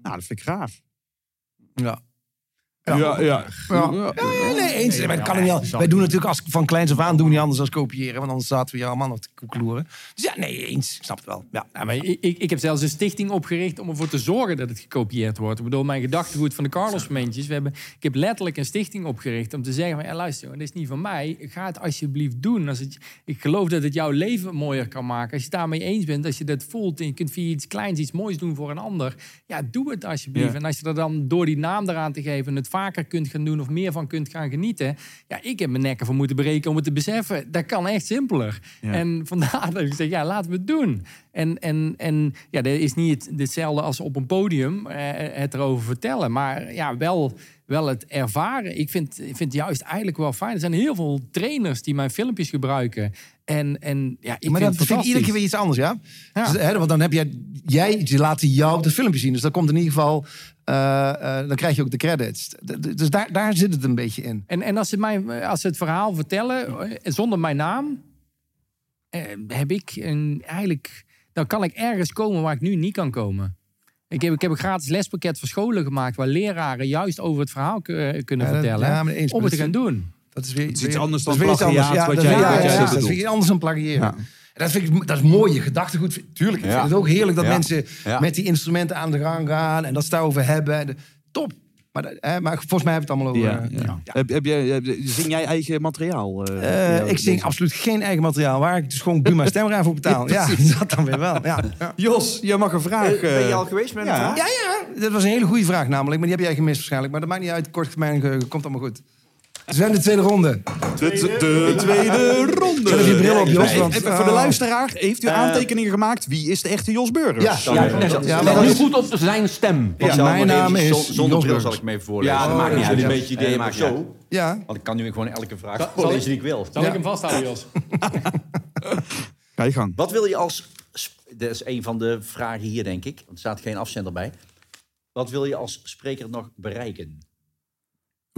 Nou, dat vind ik gaaf. ja. Ja, ja. Ja. Ja, ja, nee, eens. Maar dat kan niet al- wij doen natuurlijk als, van kleins af aan doen we niet anders dan kopiëren. Want anders zaten we hier allemaal nog te koekloeren. Dus ja, nee, eens. Ik snap het wel. Ja. Ja, maar ik, ik, ik heb zelfs een stichting opgericht om ervoor te zorgen dat het gekopieerd wordt. Ik bedoel, mijn gedachtegoed van de Carlos-momentjes. We hebben, ik heb letterlijk een stichting opgericht om te zeggen: van, ja, luister, jongen, dit is niet van mij. Ga het alsjeblieft doen. Als het, ik geloof dat het jouw leven mooier kan maken. Als je het daarmee eens bent, als je dat voelt en je kunt via iets kleins iets moois doen voor een ander. Ja, doe het alsjeblieft. Ja. En als je er dan door die naam eraan te geven het vaker kunt gaan doen of meer van kunt gaan genieten. Ja, ik heb mijn nekken voor moeten breken om het te beseffen. Dat kan echt simpeler. Ja. En vandaar dat ik zeg, ja, laten we het doen. En, en, en ja, dat is niet hetzelfde als op een podium eh, het erover vertellen. Maar ja, wel, wel het ervaren. Ik vind, ik vind het juist eigenlijk wel fijn. Er zijn heel veel trainers die mijn filmpjes gebruiken. En, en ja, ik maar vind dat vind ik iedere keer weer iets anders, ja? Ja. Dus, hè, want dan heb jij, jij, laten jou het filmpje zien. Dus dat komt in ieder geval, eh, eh, dan krijg je ook de credits. Dus daar, daar zit het een beetje in. En, en als, ze mij, als ze het verhaal vertellen eh, zonder mijn naam, eh, heb ik een, eigenlijk, dan kan ik ergens komen waar ik nu niet kan komen. Ik heb, ik heb een gratis lespakket voor scholen gemaakt waar leraren juist over het verhaal ku- kunnen Ja, vertellen. ja, om het te gaan doen. Dat is weer is iets weer- anders dan plagiaat, anders. Ja, wat dat- jij- ja, wat ja, jij ja, zit te dat is weer anders dan plagiëren. Dat, vind ik, dat is mooi, je gedachtegoed. Tuurlijk, ik Ja. vind het ook heerlijk dat Ja. mensen Ja. met die instrumenten aan de gang gaan en dat ze het daarover hebben. Top. Maar, dat- hè, maar volgens mij hebben we het allemaal over. Ja, eh, ja. Heb, heb jij, heb- zing jij eigen materiaal? eh, Eh, ik zing deze? absoluut geen eigen materiaal. Waar ik dus gewoon Buma Stemra voor betaal. Ja, dat dan weer wel. Jos, jij mag een vraag. Ben je eh, al geweest met een ja. vraag? ja, ja, dat was een hele goede vraag namelijk. Maar die heb jij gemist waarschijnlijk. Maar dat maakt niet uit. Kort termijn. Komt allemaal goed. We zijn de tweede ronde. De, de tweede ronde. Zet even je bril op, Jos. Even- Want, even voor de eh, luisteraar, heeft u aantekeningen gemaakt? Wie is de echte Jos Burgers? Ja, ja, ja, maar nu is- goed op zijn stem. Mijn naam is zon- Zonder Jos bril Burgers. zal ik even voorlezen. Ja, dat maakt niet uit. jullie een beetje idee zo. Ja. Want ik kan nu gewoon elke vraag voorlezen ik- die ik wil. Zal ik hem vasthouden, Jos? Ga je gang. Wat wil je als... Dat is een van de vragen hier, denk ik. Want er staat geen afzender bij. Wat wil je als spreker nog bereiken?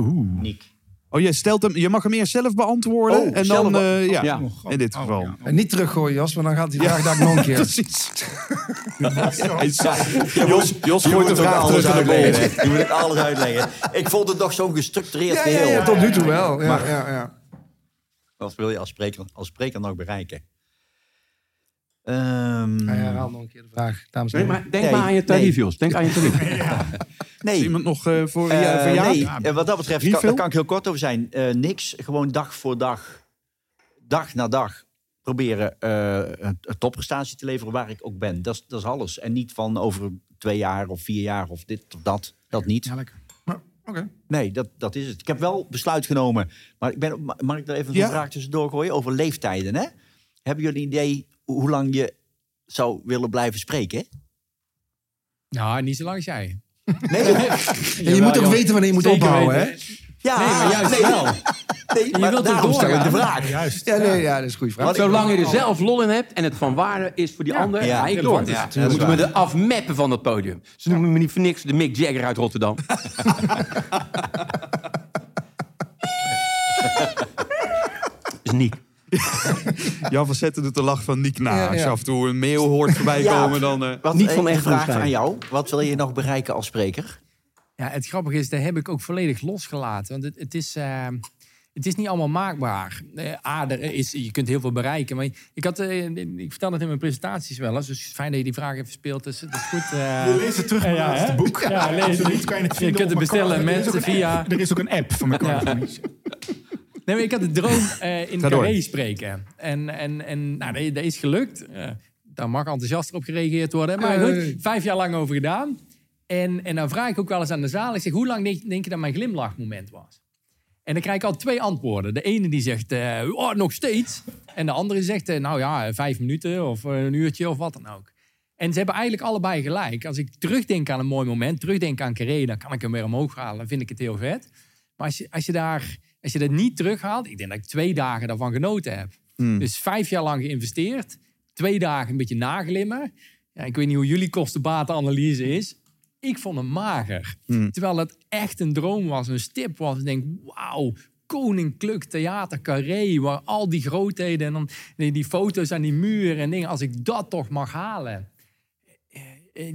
Oeh. Niek. Oh, jij stelt hem, je mag hem eerst zelf beantwoorden. Oh, en zelf dan, eh, ja, in dit geval. ja. En niet teruggooien, Jos, want dan gaat die vraag daar nog een keer. Precies. Jos, Jos Je gooit de vraag alles terug in de uitleggen. boot. hè. Je moet ook alles uitleggen. Ik vond het nog zo'n gestructureerd geheel. ja, tot nu toe wel. Ja, ja, ja. Wat wil je als spreker, als spreker nog bereiken? Ehm, Hij herhaalt nog een keer de vraag, dames en Nee, maar denk Nee, maar aan je tarief, nee. Jos. Denk aan je tarief. nee. Is iemand nog eh, voor, ja, jou? nee, eh, wat dat betreft kan, daar kan ik heel kort over zijn. Eh, niks, gewoon dag voor dag, dag na dag proberen eh, een, een topprestatie te leveren waar ik ook ben. Dat is, dat is alles. En niet van over twee jaar of vier jaar of dit of dat. Dat niet. Ja, lekker. Oké. Nee, dat, dat is het. Ik heb wel besluit genomen. Maar ik ben, ma- mag ik er even Ja. een vraag tussendoor gooien over leeftijden? Hè? Hebben jullie een idee hoe lang je zou willen blijven spreken? Nou, niet zo lang als jij. Nee, En je moet ook weten wanneer je moet Zeker ophouden, hè? ja, Nee, maar juist nee, wel. nee, maar wilt ook daarom stel ik de vraag. Juist. Ja, nee, ja, dat is een goede vraag. Zolang je er zelf lol in hebt en het van waarde is voor die ander, Ja, ga ik door. Ja, dan moeten we er afmeppen van dat podium. Ze noemen me niet voor niks de Mick Jagger uit Rotterdam. is Niek. Jan van Zetten doet de lach van Niek na. Ja, Als je af en toe een mail hoort voorbij Ja. komen, dan... eh, Wat, Niet van echt vraag aan jou. Wat wil je nog bereiken als spreker? Ja, het grappige is, daar heb ik ook volledig losgelaten. Want het, het, is, eh, het is niet allemaal maakbaar. Eh, A, er is, je kunt heel veel bereiken. Maar ik, had, eh, ik vertel het in mijn presentaties wel eens. Dus fijn dat je die vraag even speelt. Dus het is goed. eh, Lees het terug in ja, mijn laatste hè? boek. Ja, lees je het. niet kan je het kunt het bestellen, car- er is ook mensen, een via- app. Er is ook een app van mijn Ja. Nee, maar ik had de droom eh, in. Carré spreken. En, en, en nou, dat, is gelukt. Eh, daar mag enthousiast op gereageerd worden. Maar goed, vijf jaar lang over gedaan. En, en dan vraag ik ook wel eens aan de zaal. Ik zeg, hoe lang denk, denk je dat mijn glimlachmoment was? En dan krijg ik al twee antwoorden. De ene die zegt, eh, oh, nog steeds. En de andere zegt, nou ja, vijf minuten of een uurtje of wat dan ook. En ze hebben eigenlijk allebei gelijk. Als ik terugdenk aan een mooi moment, terugdenk aan Carré, dan kan ik hem weer omhoog halen. Dan vind ik het heel vet. Maar als je, als je, daar, als je dat niet terughaalt, ik denk dat ik twee dagen daarvan genoten heb. Dus vijf jaar lang geïnvesteerd, twee dagen een beetje naglimmen. Ja, ik weet niet hoe jullie kostenbatenanalyse is. Ik vond hem mager. Terwijl dat echt een droom was, een stip was. Ik denk, wauw, Koninklijk Theater Carré, waar al die grootheden en dan die, die foto's aan die muur en dingen. Als ik dat toch mag halen. Eh,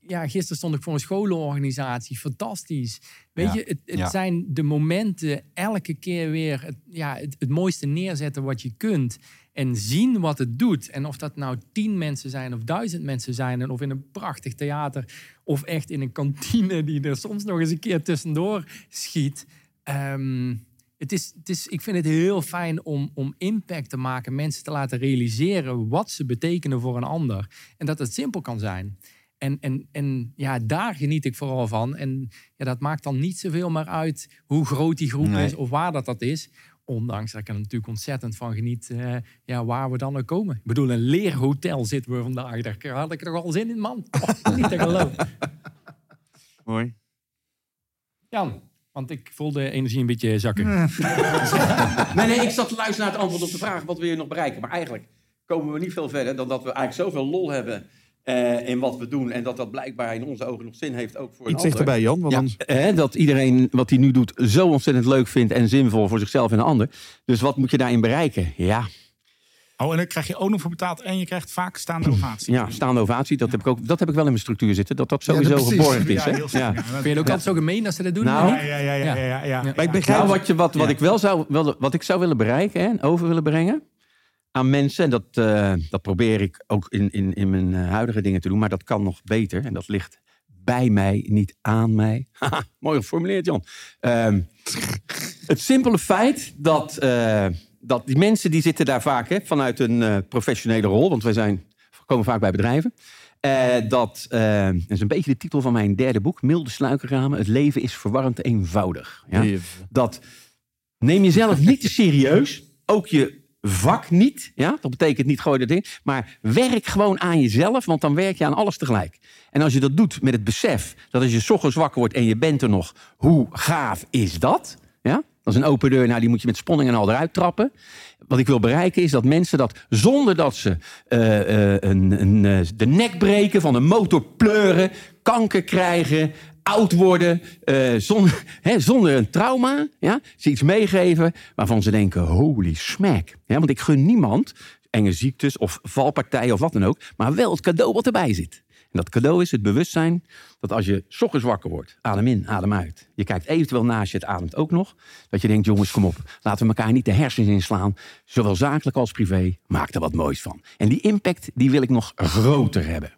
ja, gisteren stond ik voor een scholenorganisatie. Fantastisch. Weet Ja. je, het, het Ja. zijn de momenten elke keer weer het, ja, het, het mooiste neerzetten wat je kunt. En zien wat het doet. En of dat nou tien mensen zijn of duizend mensen zijn. En of in een prachtig theater. Of echt in een kantine die er soms nog eens een keer tussendoor schiet. Ehm, het is, het is, ik vind het heel fijn om, om impact te maken. Mensen te laten realiseren wat ze betekenen voor een ander. En dat het simpel kan zijn. En, en, en ja, daar geniet ik vooral van. En ja, dat maakt dan niet zoveel meer uit hoe groot die groep Nee. is of waar dat, dat is. Ondanks dat ik er natuurlijk ontzettend van geniet eh, ja, waar we dan ook komen. Ik bedoel, een leerhotel zitten we vandaag. Daar had ik er al zin in, man. Oh, niet te geloven. Mooi. Jan, want ik voel de energie een beetje zakken. Nee, nee, ik zat te luisteren naar het antwoord op de vraag wat wil je nog bereiken. Maar eigenlijk komen we niet veel verder dan dat we eigenlijk zoveel lol hebben eh, in wat we doen. En dat dat blijkbaar in onze ogen nog zin heeft ook voor een Iets dichterbij, Jan. Want Ja. anders... Hè, dat iedereen wat hij nu doet zo ontzettend leuk vindt en zinvol voor zichzelf en de ander. Dus wat moet je daarin bereiken? Ja, Oh, en dan krijg je ook nog voor betaald en je krijgt vaak staande ovatie. ja staande ovatie, dat heb, ik ook, dat heb ik wel in mijn structuur zitten. Dat dat Ja, sowieso dat precies. geborgd is. Ja, Hè? Ja. ja. Vind je het ook altijd zo gemeen dat ze dat doen? Nou, Ja, ja, ja, ja, ja, ja, ja. Maar ik begrijp... Nou, wat, je, wat, wat ik wel zou, wel, wat ik zou willen bereiken hè, en over willen brengen aan mensen, en dat, eh, dat probeer ik ook in, in, in mijn eh, huidige dingen te doen, maar dat kan nog beter. En dat ligt bij mij, niet aan mij. Haha, Mooi geformuleerd, Jan. Ehm, het simpele feit dat, eh, dat die mensen die zitten daar vaak hè, vanuit een professionele rol, want wij zijn, komen vaak bij bedrijven. Dat, dat is een beetje de titel van mijn derde boek, Milde Sluikerramen. Het leven is verwarrend eenvoudig. Ja? dat neem jezelf niet te serieus. Ook je vak niet. Ja? Dat betekent niet gooi dat in. Maar werk gewoon aan jezelf, want dan werk je aan alles tegelijk. En als je dat doet met het besef dat als je ochtends wakker wordt en je bent er nog, hoe gaaf is dat? Ja? Dat is een open deur, nou die moet je met sponning en al eruit trappen. Wat ik wil bereiken is dat mensen dat zonder dat ze eh, eh, een, een, eh, de nek breken, van een motor pleuren, kanker krijgen, oud worden, eh, zonder, een trauma, ja, ze iets meegeven waarvan ze denken, holy smack. Ja, want ik gun niemand enge ziektes of valpartijen of wat dan ook, maar wel het cadeau wat erbij zit. En dat cadeau is het bewustzijn dat als je ochtends wakker wordt, adem in, adem uit. Je kijkt eventueel naast je, het ademt ook nog. Dat je denkt, jongens, kom op, laten we elkaar niet de hersens inslaan. Zowel zakelijk als privé, maak er wat moois van. En die impact, die wil ik nog groter hebben.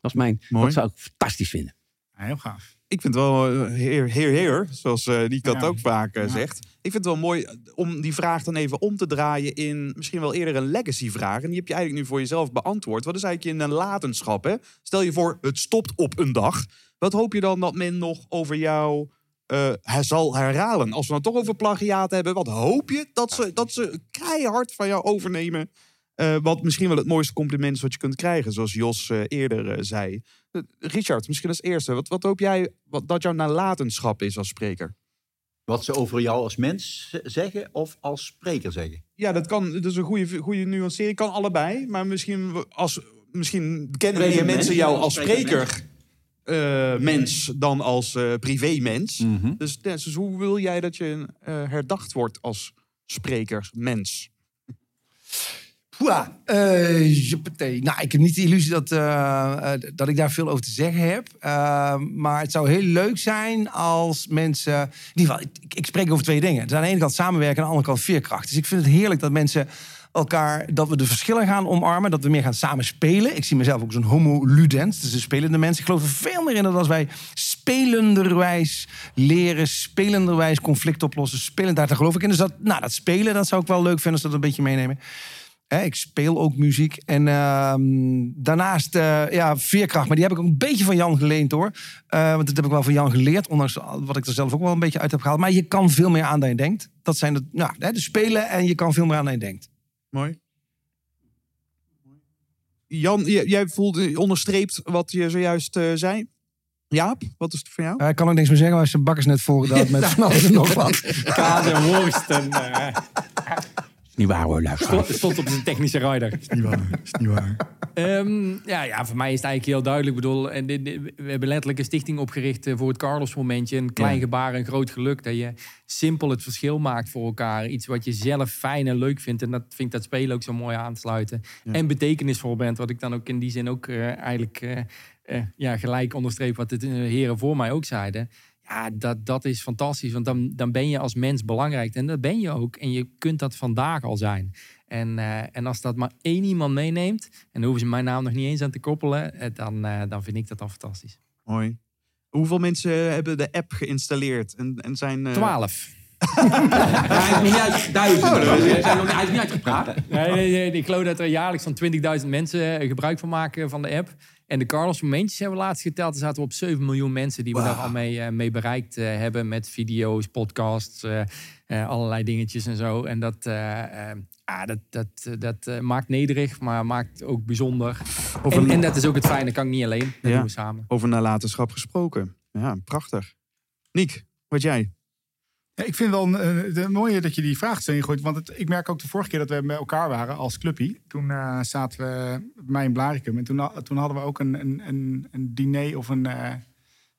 Dat is mijn, Mooi. dat zou ik fantastisch vinden. Heel gaaf. Ik vind het wel eh, heer, heer, heer, zoals eh die Ja. ook vaak eh, Ja. zegt. Ik vind het wel mooi om die vraag dan even om te draaien in misschien wel eerder een legacy-vraag. En die heb je eigenlijk nu voor jezelf beantwoord. Wat is eigenlijk in een latenschap? Hè? Stel je voor, het stopt op een dag. Wat hoop je dan dat men nog over jou hij zal herhalen? Als we het toch over plagiaat hebben, wat hoop je dat ze, dat ze keihard van jou overnemen? Eh, wat misschien wel het mooiste compliment is wat je kunt krijgen, zoals Jos eh, eerder eh, zei. Richard, misschien als eerste. Wat, wat hoop jij wat, dat jouw nalatenschap is als spreker? Wat ze over jou als mens zeggen of als spreker zeggen. Ja, dat kan. Dat is een goede, goede nuancering. Kan allebei. Maar misschien, als, misschien kennen meer mens, mensen jou als spreker mens dan als eh privé mens. Mhm. Dus, dus hoe wil jij dat je herdacht wordt als spreker mens? Poeh, eh, juppatee. nou, ik heb niet de illusie dat, eh, eh, dat ik daar veel over te zeggen heb. Eh, maar het zou heel leuk zijn als mensen... In ieder ik, spreek over twee dingen. Dus aan de ene kant samenwerken, aan de andere kant veerkracht. Dus ik vind het heerlijk dat mensen elkaar... dat we de verschillen gaan omarmen, dat we meer gaan samen spelen. Ik zie mezelf ook een homo ludens, dus een spelende mens. Ik geloof er veel meer in dat als wij spelenderwijs leren... spelenderwijs conflict oplossen, spelend, daar geloof ik in. Dus dat, nou, dat spelen, dat zou ik wel leuk vinden als dat een beetje meenemen. Hè, ik speel ook muziek. En ehm, daarnaast, eh, ja, veerkracht. Maar die heb ik ook een beetje van Jan geleend hoor. Eh, want dat heb ik wel van Jan geleerd. Ondanks wat ik er zelf ook wel een beetje uit heb gehaald. Maar je kan veel meer aan dan je denkt. Dat zijn de, nou, hè, de spelen en je kan veel meer aan dan je denkt. Mooi. Jan, jij voelt, onderstreept wat je zojuist eh, zei. Jaap, wat is het voor jou? Ik kan ook niks meer zeggen, maar zijn bak is net volgedaan met van alles en nog wat. Kaas en worst. En, Is niet waar hoor, luister. stond, stond op zijn technische rider. Is niet waar. Is niet waar. Ehm, ja, ja, voor mij is het eigenlijk heel duidelijk. Ik bedoel, en dit- dit- we hebben letterlijk een stichting opgericht eh, voor het Carlos-momentje. Een klein Ja. gebaar, een groot geluk. Dat je simpel het verschil maakt voor elkaar. Iets wat je zelf fijn en leuk vindt. En dat vind ik dat spelen ook zo mooi aansluiten. En betekenisvol bent. Wat ik dan ook in die zin ook eh, eigenlijk eh, eh, ja, gelijk onderstreep. Wat de heren voor mij ook zeiden. Ja, dat, dat is fantastisch. Want dan, dan ben je als mens belangrijk. En dat ben je ook. En je kunt dat vandaag al zijn. En, eh, en als dat maar één iemand meeneemt, en daar hoeven ze mijn naam nog niet eens aan te koppelen, eh, dan, eh, dan vind ik dat al fantastisch. Mooi. Hoeveel mensen hebben de app geïnstalleerd en, en zijn... eh, Twaalf. Hij is niet uit hij is uitgepraat. Nee, nee, nee, ik geloof dat er jaarlijks van 20.000 mensen gebruik van maken van de app. En de Carlos momentjes hebben we laatst geteld. Er zaten we op 7 miljoen mensen die we daar al mee, eh, mee bereikt eh, hebben. Met video's, podcasts, eh, allerlei dingetjes en zo. En dat, eh, ah, dat, dat, dat maakt nederig, maar maakt ook bijzonder. En, en dat is ook het fijne, kan ik niet alleen. Dat Ja. doen we samen. Over nalatenschap gesproken. Ja, prachtig. Niek, wat jij? Ja, ik vind wel een, eh, de mooie dat je die vraag erin gooit. Want het, ik merk ook de vorige keer dat we met elkaar waren als clubpie. Toen eh, zaten we bij mij in Blaricum. En toen, toen hadden we ook een, een, een, een diner of een... eh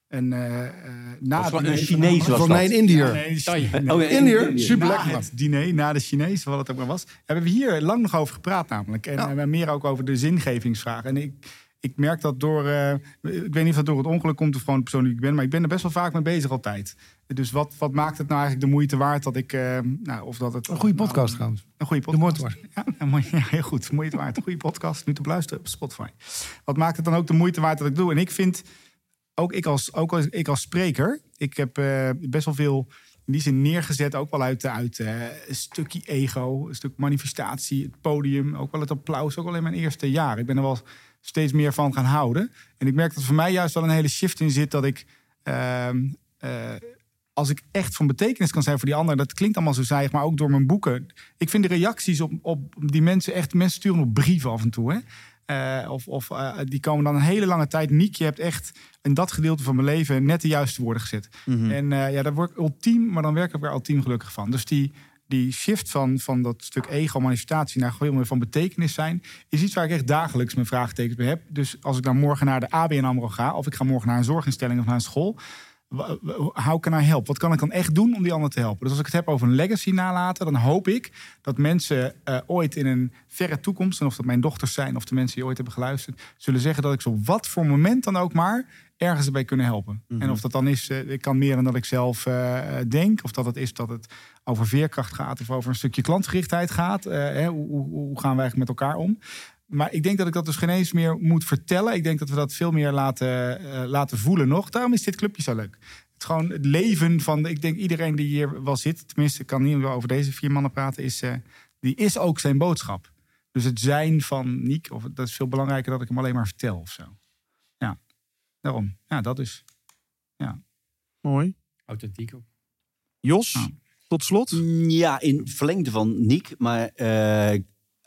een, eh, eh, na Was het een Chinees was Volgens mij dat. een Indiër. Nee. Oh, Indiër, super lekker. het diner, na de Chinees, wat het ook maar was. Hebben we hier lang nog over gepraat namelijk. En Ja. we hebben meer ook over de zingevingsvraag. En ik, ik merk dat door... eh, ik weet niet of dat door het ongeluk komt of gewoon de persoon die ik ben. Maar ik ben er best wel vaak mee bezig altijd. Dus wat, wat maakt het nou eigenlijk de moeite waard dat ik... eh, nou, of dat het, Een goede nou, podcast trouwens. een goede De podcast. moeite Ja, mooie- ja, heel goed. Moeite waard. Een goede podcast. Nu te beluisteren op Spotify. Wat maakt het dan ook de moeite waard dat ik doe? En ik vind, ook ik als, ook als, ik als spreker, ik heb eh, best wel veel in die zin neergezet. Ook wel uit, uit eh, een stukje ego, een stuk manifestatie, het podium. Ook wel het applaus, ook al in mijn eerste jaar. Ik ben er wel steeds meer van gaan houden. En ik merk dat voor mij juist wel een hele shift in zit dat ik... ehm, eh, als ik echt van betekenis kan zijn voor die ander, dat klinkt allemaal zo saai, maar ook door mijn boeken. Ik vind de reacties op, op die mensen echt, mensen sturen nog brieven af en toe. Hè? Eh, of of eh, die komen dan een hele lange tijd. Niek, je hebt echt in dat gedeelte van mijn leven net de juiste woorden gezet. En eh, ja, daar word ik ultiem, maar dan werk ik er ultiem gelukkig van. Dus die, die shift van, van dat stuk ego-manifestatie naar gewoon weer van betekenis zijn, is iets waar ik echt dagelijks mijn vraagtekens bij heb. Dus als ik dan morgen naar de ABN AMRO ga, of ik ga morgen naar een zorginstelling of naar een school, how can I help? Wat kan ik dan echt doen om die ander te helpen? Dus als ik het heb over een legacy nalaten, dan hoop ik dat mensen eh, ooit in een verre toekomst, en of dat mijn dochters zijn of de mensen die ooit hebben geluisterd, zullen zeggen dat ik zo wat voor moment dan ook maar ergens erbij kunnen helpen. En of dat dan is, eh, ik kan meer dan dat ik zelf eh, denk, of dat het is dat het over veerkracht gaat of over een stukje klantgerichtheid gaat. Hè, hoe, hoe, hoe gaan we eigenlijk met elkaar om? Maar ik denk dat ik dat dus geen eens meer moet vertellen. Ik denk dat we dat veel meer laten, eh, laten voelen nog. Daarom is dit clubje zo leuk. Het gewoon het leven van, ik denk iedereen die hier wel zit, tenminste, ik kan niet wel over deze vier mannen praten, is, eh, die is ook zijn boodschap. Dus het zijn van Niek, of dat is veel belangrijker dat ik hem alleen maar vertel of zo. Ja, daarom. Ja, dat is. Mooi. Authentiek ook. Jos, tot slot. Ja, in verlengde van Niek. Maar eh,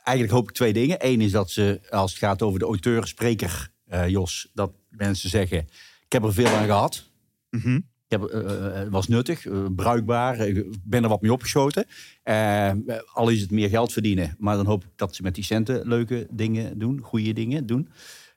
eigenlijk hoop ik twee dingen. Eén is dat ze, als het gaat over de auteur-spreker, eh, Jos, dat mensen zeggen: Ik heb er veel aan gehad. Mhm. Ik heb, eh, eh, het was nuttig, eh, bruikbaar. Ik ben er wat mee opgeschoten. Eh, al is het meer geld verdienen. Maar dan hoop ik dat ze met die centen leuke dingen doen. Goede dingen doen.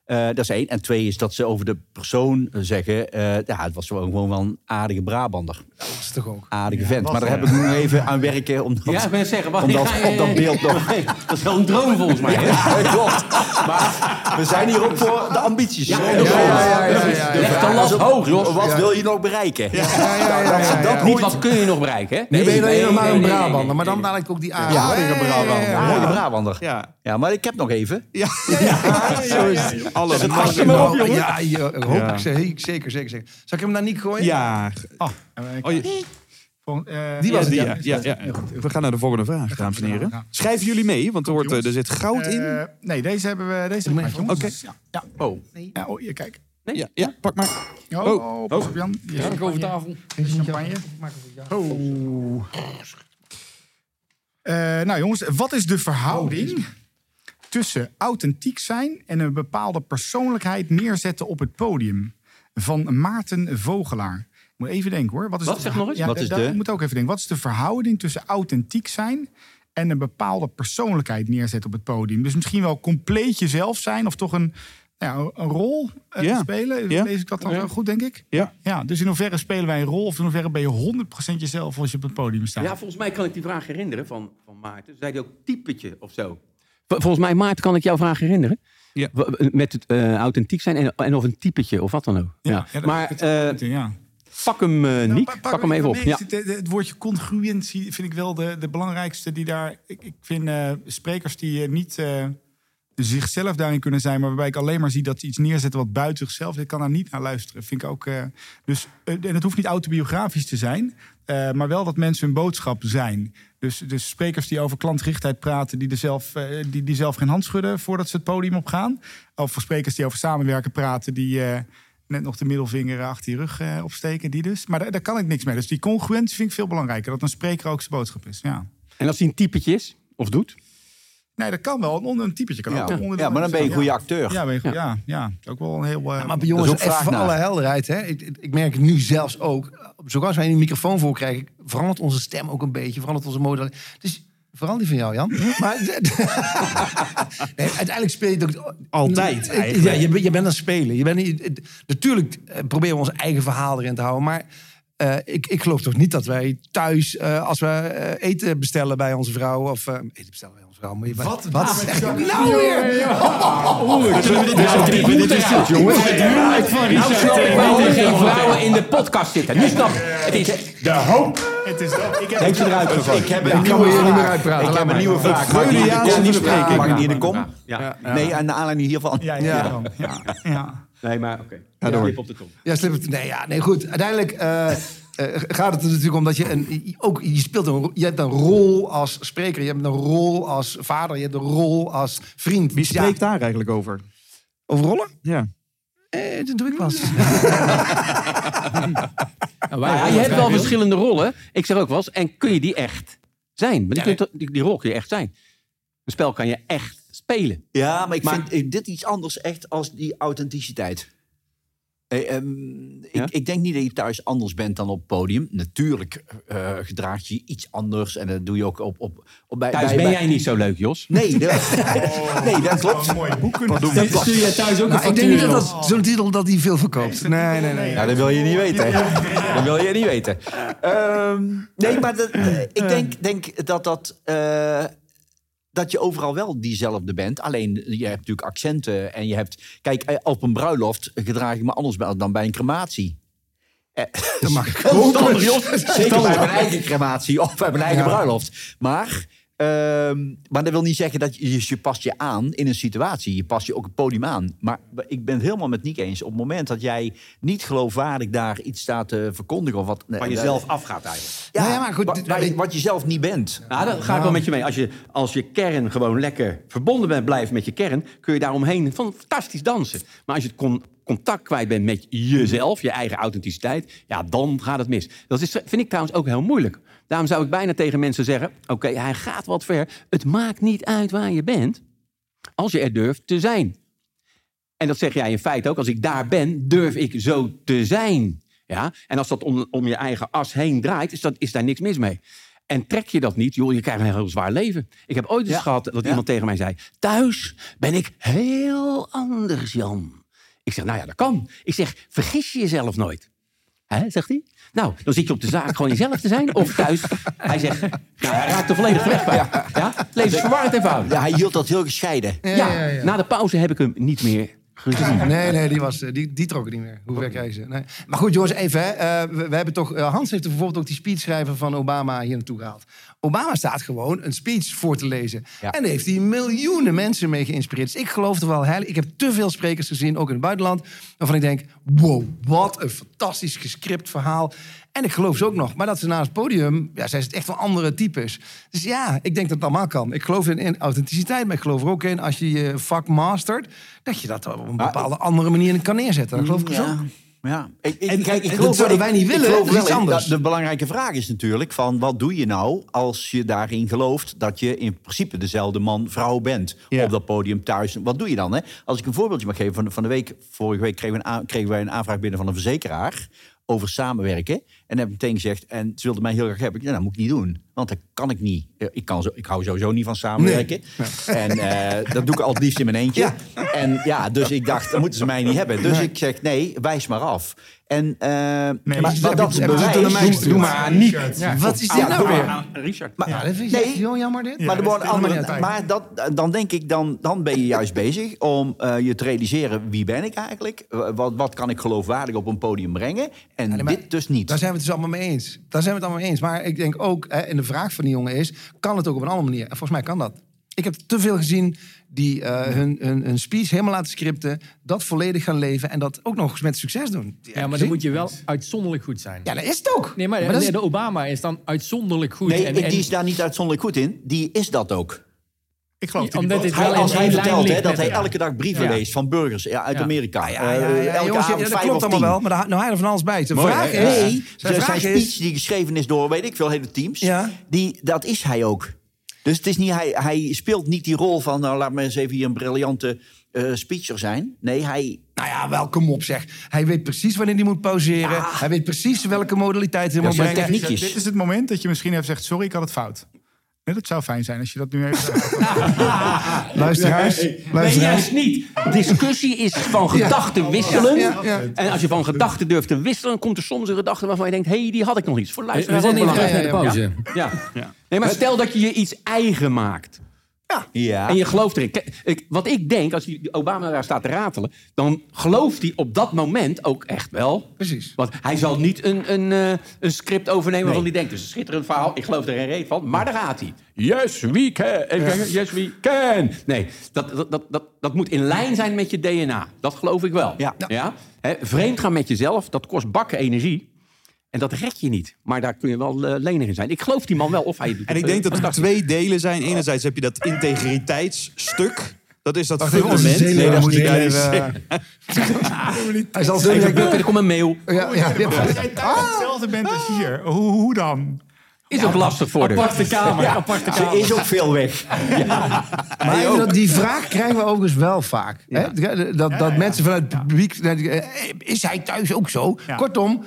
Eh, dat is één. En twee is dat ze over de persoon zeggen... eh, ja, het was gewoon, gewoon wel een aardige Brabander. Dat is toch ook. Aardige vent. Maar daar heb ik nog even aan werken. Om dat, Ja, ik ben zeggen, wacht, om dat, ja, ja, op dat ja. beeld nog... Dat is wel een droom volgens mij. klopt. Maar we zijn hier ook voor de ambities. Ja, De ja, vraag- ja, ja, ja, ja. de Leg de lat hoog, Jos. Wat Ja. wil je nog bereiken? Ja, ja, ja, ja, ja, ja. Niet wat kun je nog bereiken, hè? Nu ben je alleen nog maar een nee, nee, Brabander, nee, maar dan nee. dadelijk ook die aardige Brabander. ja, ja. Mooie Brabander. Ja. Ja, maar ik heb nog even. Ja. Zo is het. Op, jongen. Ja, hoop Ja. ik ze- zeker, zeker, zeker. Zal ik hem naar Niek gooien? Ja. Oh, Oh, je- eh, Die was het, die, ja. ja, ja, ja. We gaan naar de volgende vraag, dames en heren. Schrijven jullie mee, want er, wordt, eh, er zit goud in. eh, nee, deze hebben we. Deze hebben we jongens. Ja, ja. Oh. Ja, oh, hier, kijk. Ja, ja, pak maar. Oh, Oh. oh, pas op, Jan. Hier is Ja, ik over tafel. champagne. Oh. Eh, nou jongens, wat is de verhouding tussen authentiek zijn en een bepaalde persoonlijkheid neerzetten op het podium? Van Maarten Vogelaar. Ik moet even denken hoor. Wat, is Wat? de- Zeg nog eens. Ja, Wat is daar- de- Ik moet ook even denken. Wat is de verhouding tussen authentiek zijn en een bepaalde persoonlijkheid neerzetten op het podium. Dus misschien wel compleet jezelf zijn of toch een, nou ja, een rol eh, Ja. spelen. Ja. Lees ik dat dan Ja. wel goed, denk ik? Ja. Ja, dus in hoeverre spelen wij een rol of in hoeverre ben je 100% jezelf als je op het podium staat? Ja, volgens mij kan ik die vraag herinneren van, van Maarten. Zei hij ook typetje of zo? Vol- Volgens mij, Maarten, kan ik jouw vraag herinneren. Ja. Met het eh, authentiek zijn en, en of een typetje of wat dan ook. Ja. Ja, ja, dat- maar dat- eh, ja. pak hem, eh Nou, Niek. pa- Pak, hem even op. nee, Ja. Het, woordje congruentie vind ik wel de, de belangrijkste die daar. Ik, ik vind eh, sprekers die niet eh, zichzelf daarin kunnen zijn, maar waarbij ik alleen maar zie dat ze iets neerzetten wat buiten zichzelf. Ik kan daar niet naar luisteren. Vind ik ook. eh, dus en het hoeft niet autobiografisch te zijn, eh, maar wel dat mensen hun boodschap zijn. Dus, dus sprekers die over klantgerichtheid praten, die, zelf, eh, die, die zelf geen hand schudden voordat ze het podium op gaan. Of sprekers die over samenwerken praten, die eh, net nog de middelvinger achter je rug eh, opsteken. Die dus. Maar daar, daar kan ik niks mee. Dus die congruentie vind ik veel belangrijker. Dat een spreker ook zijn boodschap is. Ja. En als hij een typetje is of doet. Nee, dat kan wel. Een, een typetje kan Ja. ook. onder Ja, maar dan ben je een goede Ja. acteur. Ja, ben je goed. Ja, ja. Is ook wel een heel. eh, Maar Dat jongens, even voor alle helderheid. Hè? Ik, ik- merk het nu zelfs ook. Zoals wij een microfoon voor krijgen, verandert onze stem ook een beetje. Verandert onze model. Dus vooral die van jou, Jan. Maar nee, uiteindelijk speel je het ook... Altijd, Ja, je, bent- je bent aan het spelen. Je bent, natuurlijk eh, proberen we ons eigen verhaal erin te houden. Maar eh, ik, ik geloof toch niet dat wij thuis, eh, als we eten bestellen bij onze vrouw... of eten bestellen bij vrouw... Maar je wat? Wat zeg je nou weer? Nou snap ik er geen vrouwen in de podcast zitten. Nu snap ik. Het is het is dat. Ik heb Heeft ze eruit gegooid? Ik heb Ik een kan nieuwe me hier niet meer vraag. uitpraten. Ik Laat heb een maar. nieuwe vraag. De Freudiaanse kom? verspreking. Mag ik die in de kom? Ja. Nee, aan de aanleiding hiervan. Ja, ja, ja. Nee, maar oké. Ja, door. op de tong. Ja, slip het. Nee, ja, nee, goed. Uiteindelijk eh, gaat het er natuurlijk om dat je een, ook je speelt een, je hebt een rol als spreker, je hebt een rol als vader, je hebt een rol als vriend. Wie ja, spreekt daar eigenlijk over? over rollen? Ja. Eh, dat doe ik pas. Nou, wij Ja, je hebt wel verschillende rollen. Ik zeg ook wel eens. En kun je die echt zijn? Maar die, kun je toch- die, die rol kun je echt zijn. Een spel kan je echt spelen. Ja, maar ik Maar- vind eh, dit iets anders echt als die authenticiteit. Eh, ehm, Ja? ik, ik denk niet dat je thuis anders bent dan op het podium. Natuurlijk eh gedraag je iets anders en dat doe je ook op... op, op bij, Thuis bij- ben bij- jij niet zo leuk, Jos. Nee, dat, nee, dat klopt. Een mooi boek kunnen Dat stuur je thuis ook een Nou, ik denk niet dat dat zo'n titel dat die veel verkoopt. Nee, nee, nee. Ja, dat wil je niet weten. Dat wil je niet weten. Ehm, nee, maar dat, ik denk, denk dat dat... eh, dat je overal wel diezelfde bent. Alleen je hebt natuurlijk accenten en je hebt... Kijk, eh, op een bruiloft gedraag ik me anders dan bij een crematie. Dat mag ik Zeker bij mijn eigen crematie of bij mijn eigen Ja. bruiloft. Maar, ehm, maar dat wil niet zeggen dat je, je past je aan in een situatie. Je past je ook het podium aan. Maar ik ben het helemaal met Nick eens. Op het moment dat jij niet geloofwaardig daar iets staat te verkondigen... Of wat, Van jezelf afgaat eigenlijk. Ja, Nou ja, maar goed, wa- wat je zelf niet bent. Nou, daar ga ik wel met je mee. Als je, als je kern gewoon lekker verbonden bent, blijft met je kern, kun je daaromheen van fantastisch dansen. Maar als je het con- contact kwijt bent met jezelf, je eigen authenticiteit, ja, dan gaat het mis. Dat is, vind ik trouwens ook heel moeilijk. Daarom zou ik bijna tegen mensen zeggen: Oké, hij gaat wat ver. Het maakt niet uit waar je bent, als je er durft te zijn. En dat zeg jij in feite ook. Als ik daar ben, durf ik zo te zijn. Ja? En als dat om, om je eigen as heen draait, is, dat, is daar niks mis mee. En trek je dat niet, joh, je krijgt een heel zwaar leven. Ik heb ooit eens Ja. gehad dat Ja. iemand tegen mij zei... thuis ben ik heel anders, Jan. Ik zeg, nou ja, dat kan. Ik zeg, vergis je jezelf nooit. Hè, zegt hij. Nou, dan zit je op de zaak gewoon jezelf te zijn. Of thuis. Hij zegt, nou, hij raakt er volledig weg bij. Ja? Het leven is verwarrend eenvoudig. Ja, hij hield dat heel gescheiden. Ja, na de pauze heb ik hem niet meer gezien. Nee, nee, die, was, eh, die, die trok het niet meer. Hoe ver krijgen ze? Nee. Maar goed, jongens, even. Hè. Eh, we, we hebben toch, eh, Hans heeft er bijvoorbeeld ook die speechschrijver van Obama hier naartoe gehaald. Obama staat gewoon een speech voor te lezen. Ja. En daar heeft hij miljoenen mensen mee geïnspireerd. Dus ik geloof er wel heilig. Ik heb te veel sprekers gezien, ook in het buitenland, waarvan ik denk: wow, wat een fantastisch gescript verhaal. En ik geloof ze ook nog. Maar dat ze na het podium, ja, zijn het echt wel andere types. Dus ja, ik denk dat het allemaal kan. Ik geloof in, in authenticiteit, maar ik geloof er ook in als je je vak mastert, dat je dat op een bepaalde andere manier kan neerzetten. Dat geloof ik dus ook. Ja. Ik, ik, En- kijk, ik en geloof dat zouden wij niet ik willen, dat is iets anders. dat- De belangrijke vraag is natuurlijk van wat doe je nou als je daarin gelooft dat je in principe dezelfde man vrouw bent Ja. op dat podium thuis. Wat doe je dan? Hè? Als ik een voorbeeldje mag geven van, van de week, vorige week kregen, we een, kregen wij een aanvraag binnen van een verzekeraar over samenwerken. En dan heb ik meteen gezegd, en ze wilden mij heel graag hebben. Ja, dat moet ik niet doen. Want dat kan ik niet. Ik, kan zo, ik hou sowieso niet van samenwerken. En eh, dat doe ik altijd liefst in mijn eentje. En ja, dus ik dacht, dat moeten ze mij niet hebben. Dus ik zeg, nee, wijs maar af. En, eh, maar, dus maar heb dat het bewijs. gestuurd? Doe maar aan. Ja. Wat is dit Ja, nou doe weer? maar. Richard. Maar, Ja, dat vind nee, ik heel jammer dit. Maar dat andere, niet dat, dan denk ik, dan, dan ben je juist bezig om eh, je te realiseren wie ben ik eigenlijk? Wat, wat kan ik geloofwaardig op een podium brengen? En nee, maar dit dus niet. Daar zijn we het dus allemaal mee eens. Daar zijn we het allemaal mee eens. Maar ik denk ook, hè, en de vraag van die jongen is... kan het ook op een andere manier? En volgens mij kan dat. Ik heb te veel gezien die eh, hun, hun, hun speech helemaal laten scripten... dat volledig gaan leven en dat ook nog eens met succes doen. Ja, maar dan moet je wel uitzonderlijk goed zijn. Ja, dat is het ook. Nee, maar, is- de Obama is dan uitzonderlijk goed. nee, en, en- die is daar niet uitzonderlijk goed in. Die is dat ook. Ik geloof dat Omdat Hij, als hij vertelt hè, dat hij ja. elke dag brieven Ja. leest van burgers ja, uit Ja. Amerika. Ja, ja, ja, Eh, ja, elke jongens, ja, avond dat vijf klopt of allemaal tien. wel. Maar daar, nou hij er van alles bij. De Mooi, vraag hè? is... Nee, zijn speech is... die geschreven is door, weet ik veel, hele teams. Ja. Die, dat is hij ook. Dus het is niet, hij, hij speelt niet die rol van, nou laat me eens even hier een briljante eh, speecher zijn. Nee, hij, Nou ja, wel, kom op zeg. Hij weet precies wanneer hij moet pauzeren. Hij weet precies welke modaliteit hij moet brengen. techniekjes. Dit is het moment dat je misschien even zegt... sorry, ik had het fout. Nee, dat zou fijn zijn als je dat nu even. Luisteraars, Nee, luisteraars. juist niet. Discussie is van gedachten wisselen. Ja, ja. En als je van gedachten durft te wisselen, dan komt er soms een gedachte waarvan je denkt: hé, hey, die had ik nog niet. Voor We luisteraars zijn naar de pauze. Ja. Nee, maar stel dat je je iets eigen maakt. Ja. En je gelooft erin. Kijk, ik- wat ik denk, als die die Obama daar staat te ratelen... dan gelooft hij op dat moment ook echt wel. Precies. Want hij zal niet een, een, eh, een script overnemen waarvan hij denkt... het is een schitterend verhaal, ik geloof er geen reet van. Maar daar gaat hij. Yes, we can. Yes, we can. Nee, dat, dat, dat, dat, dat moet in lijn zijn met je DNA. Dat geloof ik wel. Ja. Ja? Hè, vreemd gaan met jezelf, dat kost bakken energie... En dat red je niet. Maar daar kun je wel eh, lenig in zijn. Ik geloof die man wel of hij. En ik denk dat er twee delen zijn. Enerzijds heb je dat integriteitsstuk. Dat is dat Wacht even, onze fundament. zeeleder dat moet niet- even... Hij zal direct... er komt een mail. Ja, ja, ja. Als jij thuis hetzelfde bent als hier, hoe, hoe dan? Is ook lastig voor de. Aparte kamer, aparte Ze kamer. is ook veel weg. Maar even dat- die vraag krijgen we overigens wel vaak. Hè? Dat, dat mensen vanuit het publiek... eh, Is hij thuis ook zo? Ja. Kortom,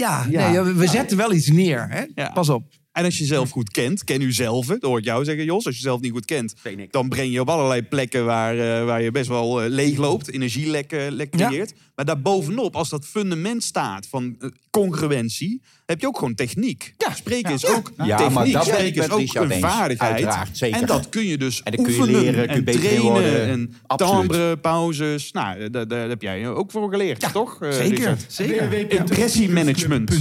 ja, Nee, we- zetten wel iets neer. Hè? Ja. Pas op. En als je jezelf goed kent, ken u zelf. Dat hoor ik jou zeggen, Jos. Als je jezelf niet goed kent, dan breng je op allerlei plekken waar, eh, waar je best wel eh, leeg loopt. Energielek lek Ja. creëert. Maar daarbovenop, als dat fundament staat van eh, congruentie, heb je ook gewoon techniek. Ja. Spreken is Ja. ook Ja, maar techniek. dat ben ik Spreken is ook Richard een eens. vaardigheid. Zeker. En dat kun je dus En dan kun je oefenen leren, kun je en trainen. worden. En timbre, pauzes. Nou, daar, daar heb jij ook voor geleerd, toch? eh, Zeker. Zeker. Impressiemanagement.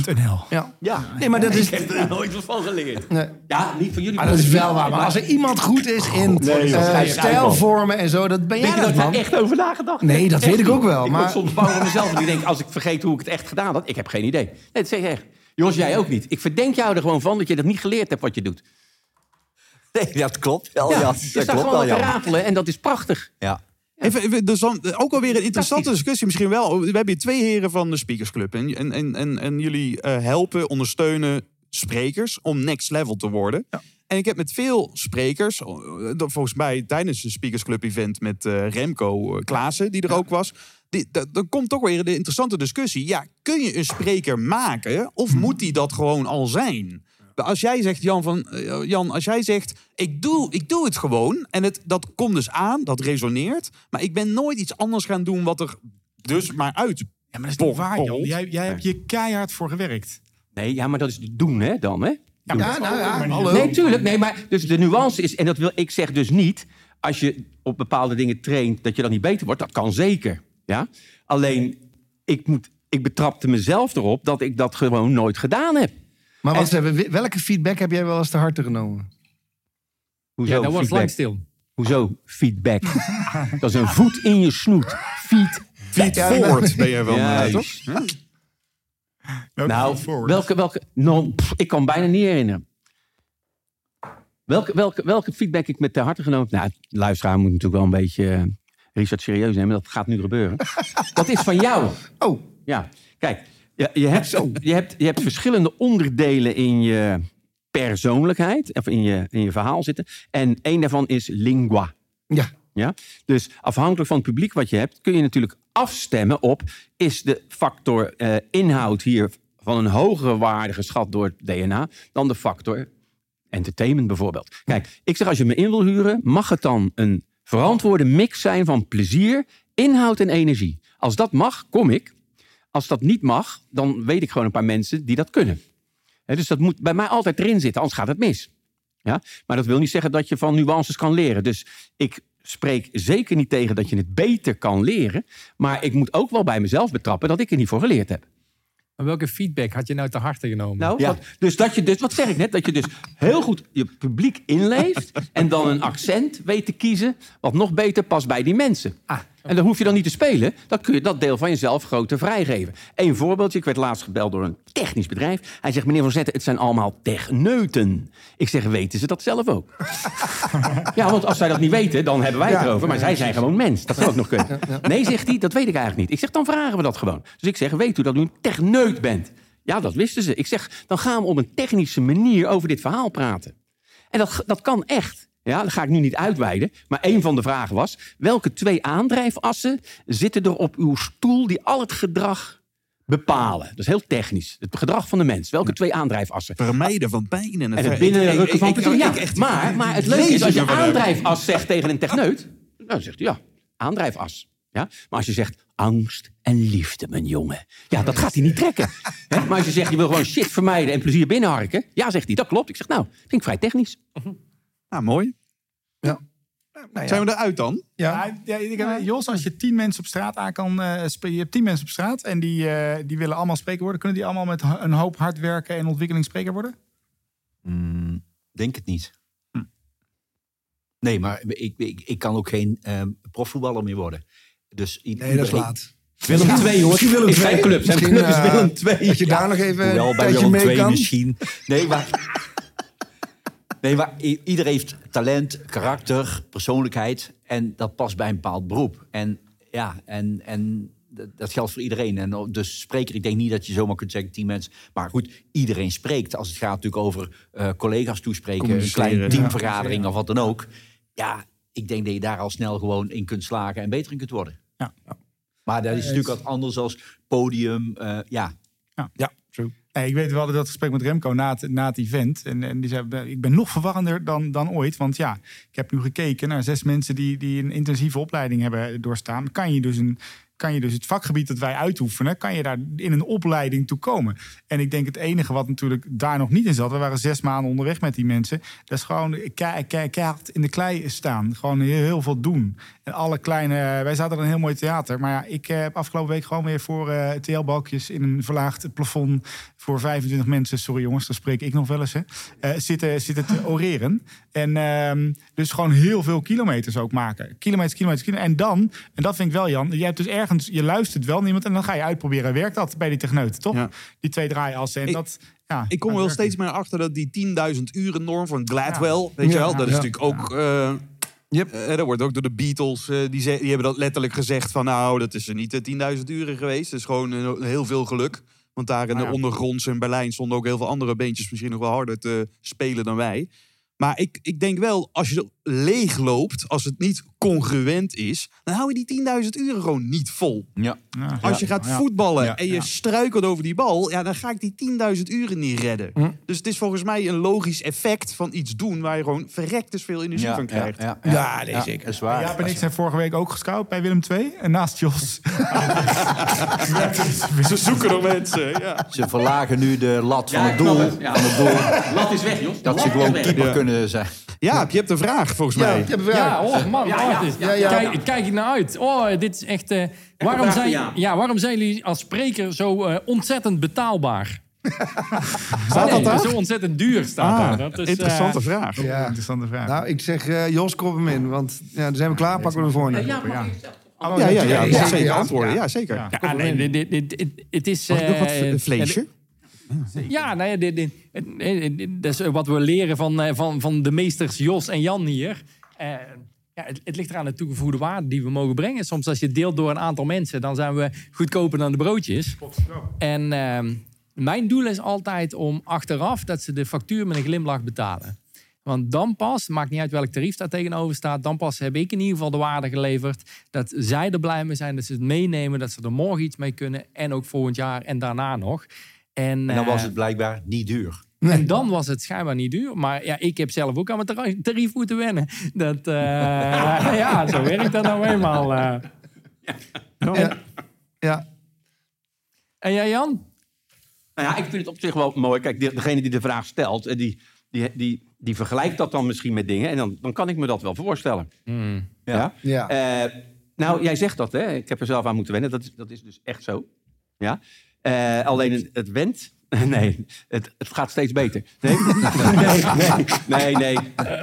Ja. Nee, maar dat is... Ik heb er nooit wat van geleerd. Nee. Ja, niet van jullie. Maar dat is wel waar. Maar als er iemand goed is in Nee, eh, man. stijlvormen en zo, dat ben jij dat dat, man. echt over nagedacht Nee, dat weet ik ook wel, Ik maar- soms voor mezelf. En ik denk, als ik vergeet hoe ik het echt gedaan had, ik heb geen idee. Nee, dat zeg ik echt. Jongens, jij ook niet. Ik verdenk jou er gewoon van dat je dat niet geleerd hebt wat je doet. Nee, dat klopt wel. Ja, Ja, je dat staat klopt gewoon wel, te ja. ratelen en dat is prachtig. ja. Even, even, dus dan, ook alweer een interessante discussie misschien wel. We hebben hier twee heren van de Speakers Club. En, en, en, en, jullie eh, helpen, ondersteunen sprekers om next level te worden. En ik heb met veel sprekers, eh, dat volgens mij tijdens de Speakers Club event met eh, Remco eh, Klaassen, die er ook was. Dan komt toch weer de interessante discussie. Ja, kun je een spreker maken of moet die dat gewoon al zijn? Als jij zegt, Jan, van, eh, Jan, als jij zegt, ik doe, ik doe het gewoon. En het, dat komt dus aan, dat resoneert. Maar ik ben nooit iets anders gaan doen wat er dus maar uit. Ja, maar dat is niet waar, Jan. Jij, jij hebt je keihard voor gewerkt. Nee, ja, maar dat is doen, hè, dan, hè? Ja, nou ja, hallo. Nee, tuurlijk. Nee, maar dus de nuance is, en dat wil ik zeg dus niet, als je op bepaalde dingen traint, dat je dan niet beter wordt. Dat kan zeker. Ja? Alleen, ik, moet, ik betrapte mezelf erop dat ik dat gewoon nooit gedaan heb. Maar even, welke feedback heb jij wel eens te harte genomen? Hoezo Ja, dat was feedback? lang stil. Hoezo feedback? dat is een voet in je snoet. Feed. Feed forward ben je wel, toch? Welke Nou, welke, welke, nou, pff, ik kan bijna niet herinneren. Welke, welke, welke feedback ik met ter harte genomen heb? Nou, de luisteraar moet natuurlijk wel een beetje eh, Richard serieus nemen. Dat gaat nu gebeuren. dat is van jou. Oh, Ja, kijk. Je, je, hebt, je, hebt, je hebt verschillende onderdelen in je persoonlijkheid. Of in je, in je verhaal zitten. En één daarvan is lingua. ja. Ja? Dus afhankelijk van het publiek wat je hebt, kun je natuurlijk afstemmen op: is de factor eh, inhoud hier van een hogere waarde geschat door het DNA dan de factor Entertainment bijvoorbeeld. Kijk, ik zeg als je me in wil huren, mag het dan een verantwoorde mix zijn van plezier, inhoud en energie. Als dat mag, kom ik. Als dat niet mag, dan weet ik gewoon een paar mensen die dat kunnen. Dus dat moet bij mij altijd erin zitten, anders gaat het mis. Ja? Maar dat wil niet zeggen dat je van nuances kan leren. Dus ik spreek zeker niet tegen dat je het beter kan leren. Maar ik moet ook wel bij mezelf betrappen dat ik er niet voor geleerd heb. Maar welke feedback had je nou te harte genomen? Nou, Ja. wat, dus dat je dus, wat zeg ik net? Dat je dus heel goed je publiek inleeft en dan een accent weet te kiezen wat nog beter past bij die mensen. Ah, En dan hoef je dan niet te spelen. Dan kun je dat deel van jezelf groter vrijgeven. Eén voorbeeldje. Ik werd laatst gebeld door een technisch bedrijf. Hij zegt, meneer Van Zetten, het zijn allemaal techneuten. Ik zeg, weten ze dat zelf ook? ja, want als zij dat niet weten, dan hebben wij het erover. Maar zij zijn gewoon mens. Dat zou ook nog kunnen. Nee, zegt hij, dat weet ik eigenlijk niet. Ik zeg, dan vragen we dat gewoon. Dus ik zeg, weet u dat u een techneut bent? Ja, dat wisten ze. Ik zeg, dan gaan we op een technische manier over dit verhaal praten. En dat, dat kan echt. Ja, dat ga ik nu niet uitweiden. Maar een van de vragen was: welke twee aandrijfassen zitten er op uw stoel die al het gedrag bepalen? Dat is heel technisch. Het gedrag van de mens. Welke twee aandrijfassen? Vermijden van pijn en, En het binnenrukken van plezier. Ja, maar, maar het leuke is, als je aandrijfas zegt tegen een techneut... dan zegt hij, ja, aandrijfas. Ja? Maar als je zegt angst en liefde, mijn jongen... ja, dat gaat hij niet trekken. Hè? Maar als je zegt, je wil gewoon shit vermijden en plezier binnenharken... ja, zegt hij, dat klopt. Ik zeg, nou, vind ik vrij technisch. Nou, mooi. Nou ja. Zijn we eruit dan? Ja. Ja, ja, ik heb- Jos, als je tien mensen op straat aan kan eh, spreken. Je hebt tien mensen op straat en die, eh, die willen allemaal spreker worden. Kunnen die allemaal met een hoop hard werken en ontwikkeling spreker worden? Mm, denk het niet. Nee, maar ik, ik, ik kan ook geen ehm, profvoetballer meer worden. Dus Nee, dat is laat. Willem 2 hoor. Misschien Willem zijn club. Zijn club is Willem 2. Dat je daar nog even Hoewel een bij Willem mee II kan. misschien. Nee, maar... Nee, maar i- ieder heeft talent, karakter, persoonlijkheid. En dat past bij een bepaald beroep. En ja, en, en dat- geldt voor iedereen. En o- dus spreker, ik denk niet dat je zomaar kunt zeggen tien mensen. Maar goed, iedereen spreekt. Als het gaat natuurlijk over eh, collega's toespreken, een kleine ja. teamvergadering of wat dan ook. Ja, ik denk dat je daar al snel gewoon in kunt slagen en beter in kunt worden. Ja. Maar dat is natuurlijk wat anders als podium. eh, ja, Ja. Nee, ik weet wel dat gesprek met Remco na het, na het event. En, en die zei, ik ben nog verwarrender dan, dan ooit. Want ja, ik heb nu gekeken naar zes mensen die, die een intensieve opleiding hebben doorstaan. Kan je dus een kan je dus het vakgebied dat wij uitoefenen, kan je daar in een opleiding toe komen. En ik denk het enige wat natuurlijk daar nog niet in zat, we waren zes maanden onderweg met die mensen, dat is gewoon ke- ke- keihard in de klei staan. Gewoon heel veel doen. En alle kleine, wij zaten in een heel mooi theater, maar ja, ik eh, heb afgelopen week gewoon weer voor eh TL-balkjes in een verlaagd plafond voor 25 mensen, sorry jongens, dat spreek ik nog wel eens, hè, eh, zitten, zitten te oreren. En ehm, dus gewoon heel veel kilometers ook maken. Kilometers, kilometers, kilometers. En dan, en dat vind ik wel Jan, je hebt dus ergens, je luistert wel naar iemand en dan ga je uitproberen. Werkt dat bij die techneut, toch? Ja. Die twee draaiassen. En Ik- dat, ja, Ik kom er wel steeds meer achter dat die 10.000 uren norm van Gladwell, weet je Ja, wel, dat is ja. natuurlijk ook... Yep. eh, dat wordt ook door de Beatles, eh, die, ze- die hebben dat letterlijk gezegd van nou, dat is er niet eh, 10.000 uren geweest. Dat is gewoon heel veel geluk. Want daar in de Ah, ja. ondergronds in Berlijn stonden ook heel veel andere beentjes misschien nog wel harder te spelen dan wij. Maar ik, ik denk wel, als je leeg loopt, als het niet congruent is, dan hou je die 10.000 uren gewoon niet vol. ja. Ja. Als je gaat Ja. voetballen Ja, en je ja. struikelt over die bal, ja, dan ga ik die 10.000 uren niet redden. Hm. Dus het is volgens mij een logisch effect van iets doen waar je gewoon verrekt dus veel energie Ja, van krijgt. Ja, Ja, nee, zeker. Dat is waar. Jaap en ik zijn vorige week ook gescout bij Willem II. En naast Jos. Ze zoeken nog mensen. Ja. Ze verlagen nu de lat van Ja, het doel. Van het doel Lat is weg, Jos. dat Lat ze gewoon keeper Ja. kunnen zijn. Ja, je hebt een vraag volgens Ja, mij. ik heb een vraag. Ja, oh man, Ja, ja, dit- ja, ja. Kijk, kijk ik naar uit. Oh, dit is echt... eh, waarom, zijn, ja, waarom zijn jullie als spreker zo eh, ontzettend betaalbaar? Staat dat Nee, daar? Zo ontzettend duur staat daar. Ah, Dat is, eh, interessante vraag. Ja, interessante vraag. Nou, ik zeg eh, Jos, krop hem in. Want ja, dan zijn we klaar, pakken we hem voor. Ja, Ja, maar Ja. Oh, Ja, ja, ja. ja, dat ja, is zeker ja. antwoorden. Ja, zeker. Ja. Ja, nee, dit, dit, dit, dit- het is... Mag ik nog wat eh, Ja, nou ja, dit, dit, dat is wat we leren van, eh, van, van de meesters Jos en Jan hier. Eh, ja, het, het ligt eraan de toegevoegde waarde die we mogen brengen. Soms als je het deelt door een aantal mensen, dan zijn we goedkoper dan de broodjes. En ehm, mijn doel is altijd om achteraf dat ze de factuur met een glimlach betalen. Want dan pas, maakt niet uit welk tarief daar tegenover staat, dan pas heb ik in ieder geval de waarde geleverd dat zij er blij mee zijn, dat ze het meenemen, dat ze er morgen iets mee kunnen en ook volgend jaar en daarna nog. En, En dan was eh, het blijkbaar niet duur. En dan was het schijnbaar niet duur. Maar ja, ik heb zelf ook aan mijn tari- tarief moeten wennen. Dat, eh, ja, zo werkt dat nou eenmaal. eh. Ja. ja. En jij, Jan? Nou ja, ik vind het op zich wel mooi. Kijk, de- degene die de vraag stelt, die, die, die, die vergelijkt dat dan misschien met dingen. En dan, dan kan ik me dat wel voorstellen. Ja. Ja. Eh, nou, jij zegt dat, hè? Ik heb er zelf aan moeten wennen. Dat is, dat is dus echt zo. Ja. Eh, alleen het, het went. Nee, het, het gaat steeds beter. Nee, nee, nee, nee, nee.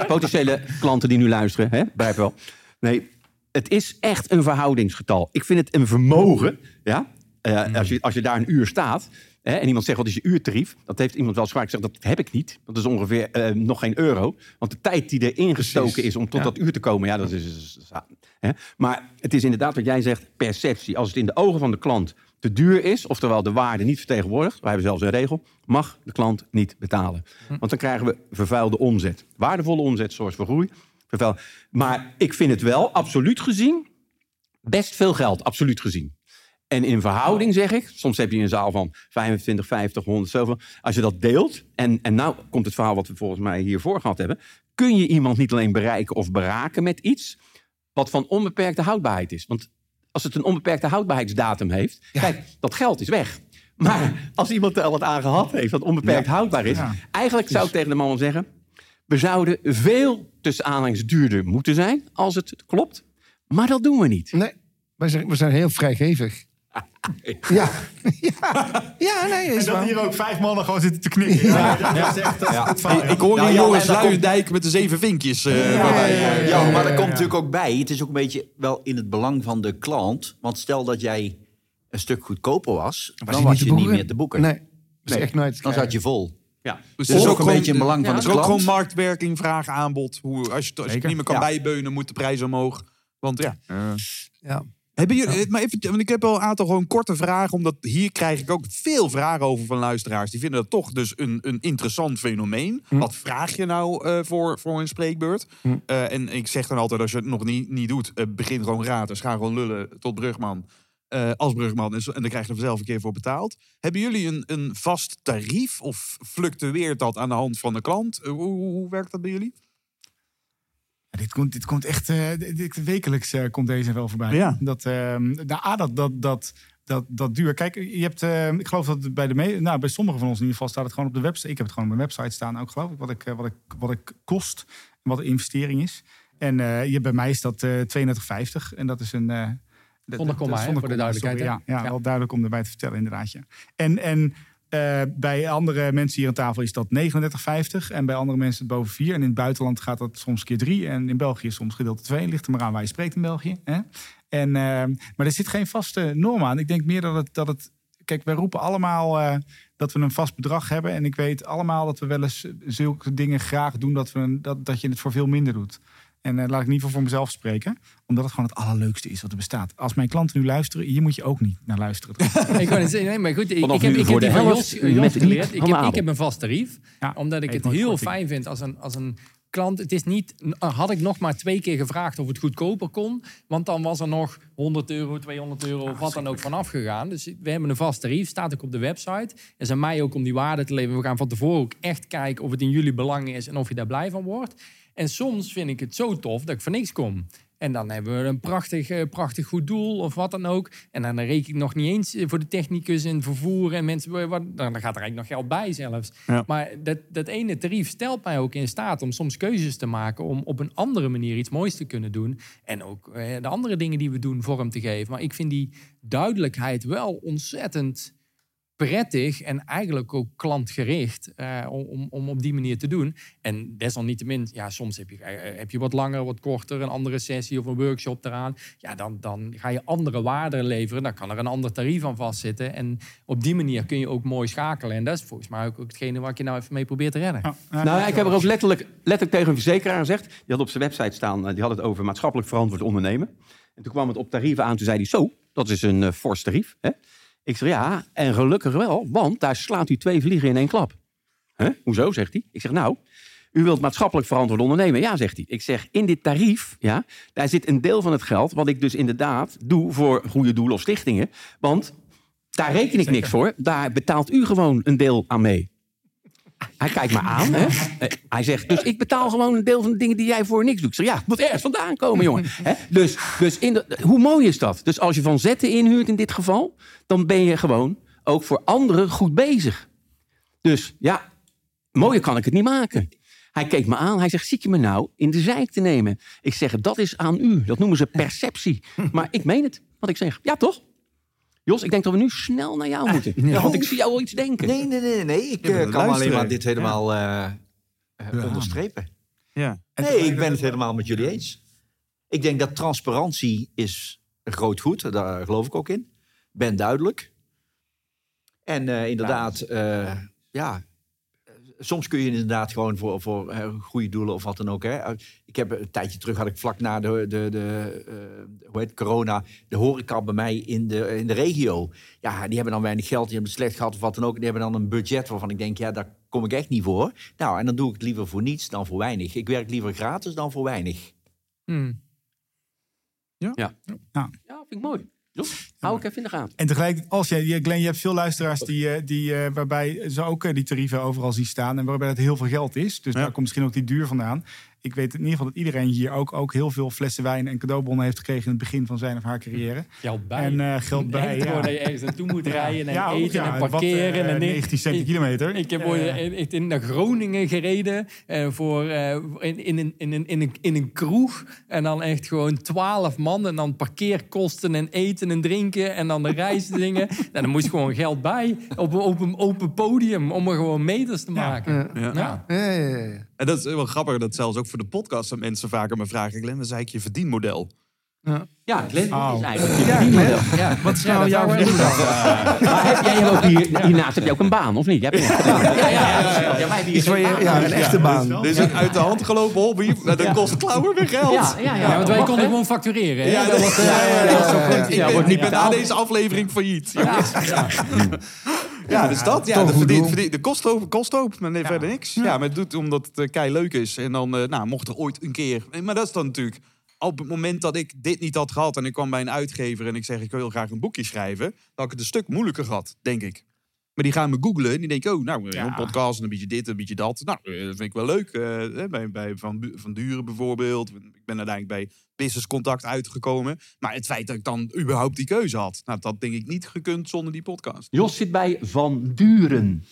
Potentiële klanten die nu luisteren, hè? je wel. Nee, het is echt een verhoudingsgetal. Ik vind het een vermogen, ja. Eh, als, je, als je daar een uur staat hè, en iemand zegt wat is je uurtarief, dat heeft iemand wel zwaar gezegd. Dat heb ik niet. Dat is ongeveer eh, nog geen euro. Want de tijd die erin gestoken is om tot dat uur te komen, ja, dat is- hè. Maar het is inderdaad wat jij zegt, perceptie. Als het in de ogen van de klant te duur is, oftewel de waarde niet vertegenwoordigt, wij hebben zelfs een regel, mag de klant niet betalen. Want dan krijgen we vervuilde omzet. Waardevolle omzet zorgt voor groei. Vervuil. Maar ik vind het wel, absoluut gezien, best veel geld, absoluut gezien. En in verhouding zeg ik, soms heb je een zaal van 25, 50, 100, zoveel. Als je dat deelt, en, en nou komt het verhaal wat we volgens mij hiervoor gehad hebben. Kun je iemand niet alleen bereiken of beraken met iets wat van onbeperkte houdbaarheid is. Want als het een onbeperkte houdbaarheidsdatum heeft, kijk, dat geld is weg. Maar als iemand er al wat aan gehad heeft dat onbeperkt houdbaar is, Ja. eigenlijk zou ik tegen de man zeggen, we zouden veel tussen aanhalingstekens duurder moeten zijn als het klopt. Maar dat doen we niet. Nee, wij zijn, we zijn heel vrijgevig. Ja. ja. Ja, nee, En is dat waar. hier ook vijf mannen gewoon zitten te knikken. Ja, dat is echt dat is het verhaal, Ik, ik hoor Nou, ja, Joris en dan komt- Luijendijk met de zeven vinkjes. eh, voorbij. Ja, maar dat komt natuurlijk ook bij. Het is ook een beetje wel in het belang van de klant. Want stel dat jij een stuk goedkoper was, dan je was je niet meer te boeken. Nee, Nee, echt nooit te Dan zat je vol. Ja. Dus Dus het is ook een beetje in belang van Het de is ook klant. gewoon marktwerking, vraag, aanbod. Hoe, als je, het- als je het niet meer kan Ja. bijbeunen, moet de prijs omhoog. Want ja. Ja. Hebben jullie, maar even, want ik heb wel een aantal gewoon korte vragen, omdat hier krijg ik ook veel vragen over van luisteraars. Die vinden dat toch dus een, een interessant fenomeen. Wat vraag je nou eh, voor, voor een spreekbeurt? Eh, en ik zeg dan altijd, als je het nog niet, niet doet, eh, begin gewoon gratis. Ga gewoon lullen tot brugman. eh, als brugman. En, dan krijg je er zelf een keer voor betaald. Hebben jullie een, een vast tarief? Of fluctueert dat aan de hand van de klant? Eh, hoe werkt dat bij jullie? Dit, komt, dit komt echt eh, dit- wekelijks eh, komt deze wel voorbij. Ja. Dat, ehm nou, A, dat, dat, dat, dat, dat duur. Kijk, je hebt, eh, ik geloof dat bij de me- nou, bij sommigen van ons in ieder geval staat het gewoon op de website. Ik heb het gewoon op mijn website staan ook, geloof ik, wat ik, eh, wat ik, wat ik kost en wat de investering is. En je, bij mij is dat eh 32,50 en dat is een. dat- Zonder komma, voor de duidelijkheid, sorry. Ja, ja, Ja. wel duidelijk om erbij te vertellen, inderdaad. Ja. En, en eh, bij andere mensen hier aan tafel is dat 39,50. En bij andere mensen het boven 4. En in het buitenland gaat dat soms keer 3. En in België soms gedeelte 2. Ligt er maar aan waar je spreekt in België. Hè? En, eh, maar er zit geen vaste norm aan. Ik denk meer dat het. Dat het kijk, wij roepen allemaal eh, dat we een vast bedrag hebben. En ik weet allemaal dat we wel eens zulke dingen graag doen. Dat, we een, dat, dat je het voor veel minder doet. En eh, laat ik niet voor, voor mezelf spreken. Omdat het gewoon het allerleukste is wat er bestaat. Als mijn klanten nu luisteren, hier moet je ook niet naar luisteren. ik net zeggen, nee, maar goed, ik, heb, ik heb de Jos, Jos geleerd. Ik heb, ik heb een vast tarief. Ja, omdat ik het heel korting. fijn vind als een, als een klant. Het is niet, had ik nog maar twee keer gevraagd of het goedkoper kon. Want dan was er nog 100 euro, 200 euro of wat dan ook vanaf gegaan. Dus we hebben een vast tarief, staat ook op de website. En aan mij ook om die waarde te leveren. We gaan van tevoren ook echt kijken of het in jullie belang is en of je daar blij van wordt. En soms vind ik het zo tof dat ik voor niks kom. En dan hebben we een prachtig, eh, prachtig goed doel of wat dan ook. En dan reken ik nog niet eens eh, voor de technicus en vervoer en mensen. Wat, dan gaat er eigenlijk nog geld bij zelfs. Ja. Maar dat, dat ene tarief stelt mij ook in staat om soms keuzes te maken. Om op een andere manier iets moois te kunnen doen. En ook eh, de andere dingen die we doen vorm te geven. Maar ik vind die duidelijkheid wel ontzettend prettig en eigenlijk ook klantgericht eh, om, om, om op die manier te doen. En desalniettemin, ja, soms heb je, eh, heb je wat langer, wat korter, een andere sessie of een workshop eraan. Ja, dan, dan ga je andere waarden leveren. Dan kan er een ander tarief aan vastzitten. En op die manier kun je ook mooi schakelen. En dat is volgens mij ook hetgene waar ik je nou even mee probeer te redden. Nou, ja, ik heb er ook letterlijk, letterlijk tegen een verzekeraar gezegd. Die had op zijn website staan, eh, die had het over maatschappelijk verantwoord ondernemen. En toen kwam het op tarieven aan, toen zei hij, zo, dat is een eh, fors tarief. Hè? Ik zeg, ja, en gelukkig wel, want daar slaat u twee vliegen in één klap. Hè? Hoezo, zegt hij. Ik zeg, nou, u wilt maatschappelijk verantwoord ondernemen. Ja, zegt hij. Ik zeg, in dit tarief, ja, daar zit een deel van het geld... wat ik dus inderdaad doe voor goede doelen of stichtingen. Want daar reken ik niks voor. Daar betaalt u gewoon een deel aan mee. Hij kijkt me aan. Hè? Eh, Hij zegt, dus ik betaal gewoon een deel van de dingen die jij voor niks doet. Ik zeg, ja, het moet ergens vandaan komen, jongen. Hè? Dus, dus in de, hoe mooi is dat? Dus als je van zetten inhuurt in dit geval... dan ben je gewoon ook voor anderen goed bezig. Dus ja, mooier kan ik het niet maken. Hij keek me aan. Hij zegt, zit je me nou in de zijk te nemen? Ik zeg, dat is aan u. Dat noemen ze perceptie. Maar ik meen het, wat ik zeg. Ja, toch? Jos, ik denk dat we nu snel naar jou moeten. Ja, want ik zie jou al iets denken. Nee, nee, nee, nee. Ik eh, kan alleen maar dit helemaal eh, eh, onderstrepen. Ja. Nee, ik ben het helemaal met jullie eens. Ik denk dat transparantie is een groot goed. Daar geloof ik ook in. Ben duidelijk. En eh, inderdaad, eh, ja... eh, Soms kun je inderdaad gewoon voor, voor eh, goede doelen of wat dan ook. Hè. Ik heb een tijdje terug had ik vlak na de, de, de eh, hoe heet, corona de horeca bij mij in de, in de regio. Ja, die hebben dan weinig geld, die hebben het slecht gehad of wat dan ook. Die hebben dan een budget waarvan ik denk, ja, daar kom ik echt niet voor. Nou, en dan doe ik het liever voor niets dan voor weinig. Ik werk liever gratis dan voor weinig. Hmm. Ja, vind ik mooi. Hou ik even in de gaten. En tegelijkertijd, als je, je- Glenn, je hebt veel luisteraars die, eh, die, eh, waarbij ze ook eh, die tarieven overal zien staan. En waarbij het heel veel geld is. Dus Ja. daar komt misschien ook die duur vandaan. Ik weet in ieder geval dat iedereen hier ook, ook heel veel flessen wijn en cadeaubonnen heeft gekregen in het begin van zijn of haar carrière. Geld bij. En eh, geld bij. Ja. gewoon dat je ergens naartoe moet rijden en Ja, ook, eten ja, en wat, parkeren. eh, en dingen. 19 cent per Ik- kilometer. Ik heb Eh, ooit echt in naar Groningen gereden eh, voor, eh, in, in, een, in, een, in, een, in een kroeg. En dan echt gewoon twaalf man. En dan parkeerkosten en eten en drinken. En dan de reisdingen. en dan moest gewoon geld bij op, een- op een open podium om er gewoon meters te maken. Ja. Ja. Ja, ja, ja, ja. En dat is wel grappig dat zelfs ook voor de podcast dat mensen vaker me vragen, Glenn, wat is eigenlijk je verdienmodel? Ja, Glenn, Oh. is eigenlijk je verdienmodel. Ja. Wat is nou jouw verdienmodel? Maar heb, jij hebt ook hier, hiernaast heb je ook een baan, of niet? Je hebt een, ja, ja, ja, ja, ja. hier je, baan. ja, een echte baan. Dit is een uit de hand gelopen hobby, maar dat kost klauwen weer geld. Ja, ja, ja. Ja, want wij konden gewoon factureren. Ja, Dat was, eh. Ik Ja, ben, ik na deze aflevering failliet. Ja, dus dat. Ja, de, goed verdient, doel. verdient, de kost hoop, kost hoop, maar nee, verder niks. Ja, maar het doet omdat het eh, kei leuk is. En dan, eh, nou, mocht er ooit een keer... Maar dat is dan natuurlijk... Op het moment dat ik dit niet had gehad en ik kwam bij een uitgever en ik zeg ik wil graag een boekje schrijven, dan had ik het een stuk moeilijker gehad, denk ik. Maar die gaan me googlen en die denken, oh, nou, een podcast en een beetje dit, een beetje dat. Nou, eh, dat vind ik wel leuk. eh, hè, bij, bij van, van Duren bijvoorbeeld. Ik ben uiteindelijk bij Business Contact uitgekomen. Maar het feit dat ik dan überhaupt die keuze had, nou, dat denk ik niet gekund zonder die podcast. Jos zit bij Van Duren.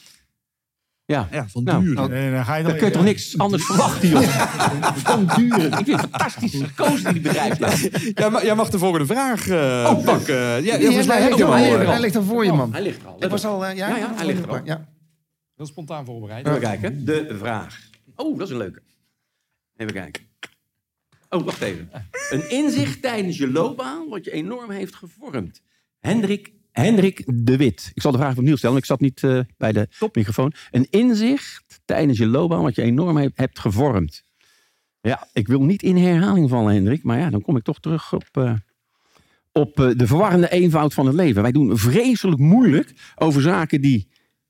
Ja, Ja, van Nou, Duren. En dan ga je dan dan, kun je toch niks anders verwachten, joh. Van Duren. Ik vind het fantastisch gekozen, die bedrijfsnaam. Ja, maar jij mag de volgende vraag eh Oh, pakken. Ja, ja, Ja, volgens mij hij, heb je ligt hem al, al. hij, eh. ligt al voor je, man. Hij ligt er al. Ik was al, eh, ja, Ja, ja, hij ligt er al. Ja. Heel spontaan voorbereid. Even kijken. De vraag. Oh, dat is een leuke. Even kijken. Oh, wacht even. Een inzicht tijdens je loopbaan wat je enorm heeft gevormd. Hendrik, Hendrik de Wit. Ik zal de vraag opnieuw stellen, want ik zat niet eh, bij de microfoon. Een inzicht tijdens je loopbaan wat je enorm he- hebt gevormd. Ja, ik wil niet in herhaling vallen, Hendrik. Maar ja, dan kom ik toch terug op, eh, op eh, de verwarrende eenvoud van het leven. Wij doen vreselijk moeilijk over zaken die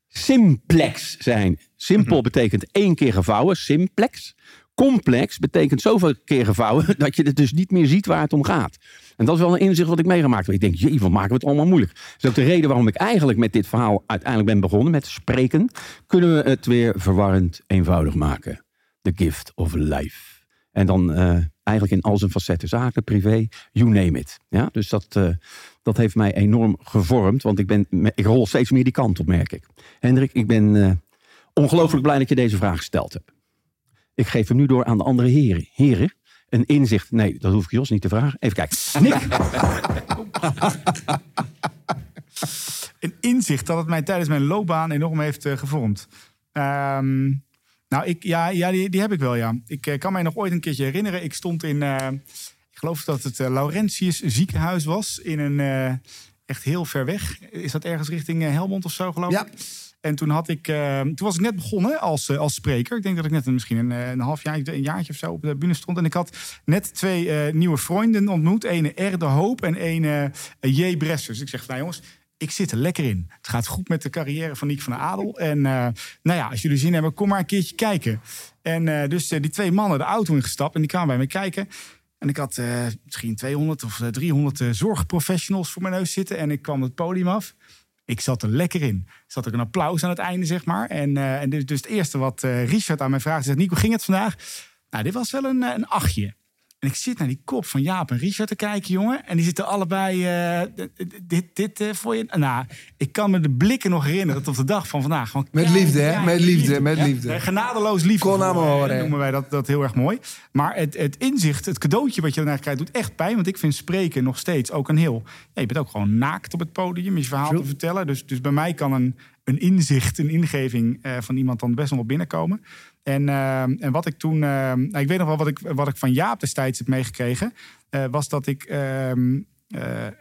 simplex zijn. Simpel betekent één keer gevouwen, simplex. Complex betekent zoveel keer gevouwen dat je het dus niet meer ziet waar het om gaat. En dat is wel een inzicht wat ik meegemaakt heb. Ik denk, jee, maken we het allemaal moeilijk. Dat is ook de reden waarom ik eigenlijk met dit verhaal uiteindelijk ben begonnen, met spreken. Kunnen we het weer verwarrend eenvoudig maken. The gift of life. En dan eh, eigenlijk in al zijn facetten, zaken, privé, you name it. Ja, dus dat, eh, dat heeft mij enorm gevormd, want ik, ben, ik rol steeds meer die kant op, merk ik. Hendrik, ik ben eh, ongelooflijk blij dat je deze vraag gesteld hebt. Ik geef hem nu door aan de andere heren. Heren, een inzicht. Nee, dat hoef ik Jos niet te vragen. Even kijken. Nick. een inzicht dat het mij tijdens mijn loopbaan enorm heeft eh, gevormd. Ehm, nou, ik, ja, ja die, die heb ik wel, ja. Ik eh, kan mij nog ooit een keertje herinneren. Ik stond in, eh, ik geloof dat het Laurentius ziekenhuis was. In een, eh, echt heel ver weg. Is dat ergens richting Helmond of zo, geloof Ja. En toen, had ik, eh, toen was ik net begonnen als, eh, als spreker. Ik denk dat ik net misschien een, eh, een half jaar, een jaartje of zo op de bühne stond. En ik had net twee eh, nieuwe vrienden ontmoet. Ene R. de Hoop en ene J. Bressers. Dus ik zeg, nou jongens, ik zit er lekker in. Het gaat goed met de carrière van Niek van der Adel. En nou ja, als jullie zin hebben, kom maar een keertje kijken. En dus die twee mannen de auto ingestapt en die kwamen bij me kijken. En ik had misschien 200 of eh, 300 eh, zorgprofessionals voor mijn neus zitten. En ik kwam het podium af. Ik zat er lekker in. Zat ook een applaus aan het einde, zeg maar. En, eh, en dus, dus het eerste wat eh, Richard aan mij vraagt, zegt... Nico, ging het vandaag? Nou, dit was wel een, eh, een achtje. En ik zit naar die kop van Jaap en Richard te kijken, jongen. En die zitten allebei... eh, dit dit eh, voor je... Nou, ik kan me de blikken nog herinneren tot de dag van vandaag. Gewoon Met liefde, hè? Met liefde, met liefde. Eh, Genadeloos liefde. Kon horen. noemen wij dat, dat heel erg mooi. Maar het, het inzicht, het cadeautje wat je daarna krijgt, doet echt pijn. Want ik vind spreken nog steeds ook een heel... Ja, je bent ook gewoon naakt op het podium, je verhaal te vertellen. Dus, dus bij mij kan een, een inzicht, een ingeving eh, van iemand dan best nog wel binnenkomen. En, eh, en wat ik toen... eh, nou, ik weet nog wel wat ik, wat ik van Jaap destijds heb meegekregen. eh, was dat ik... ehm, eh, eh,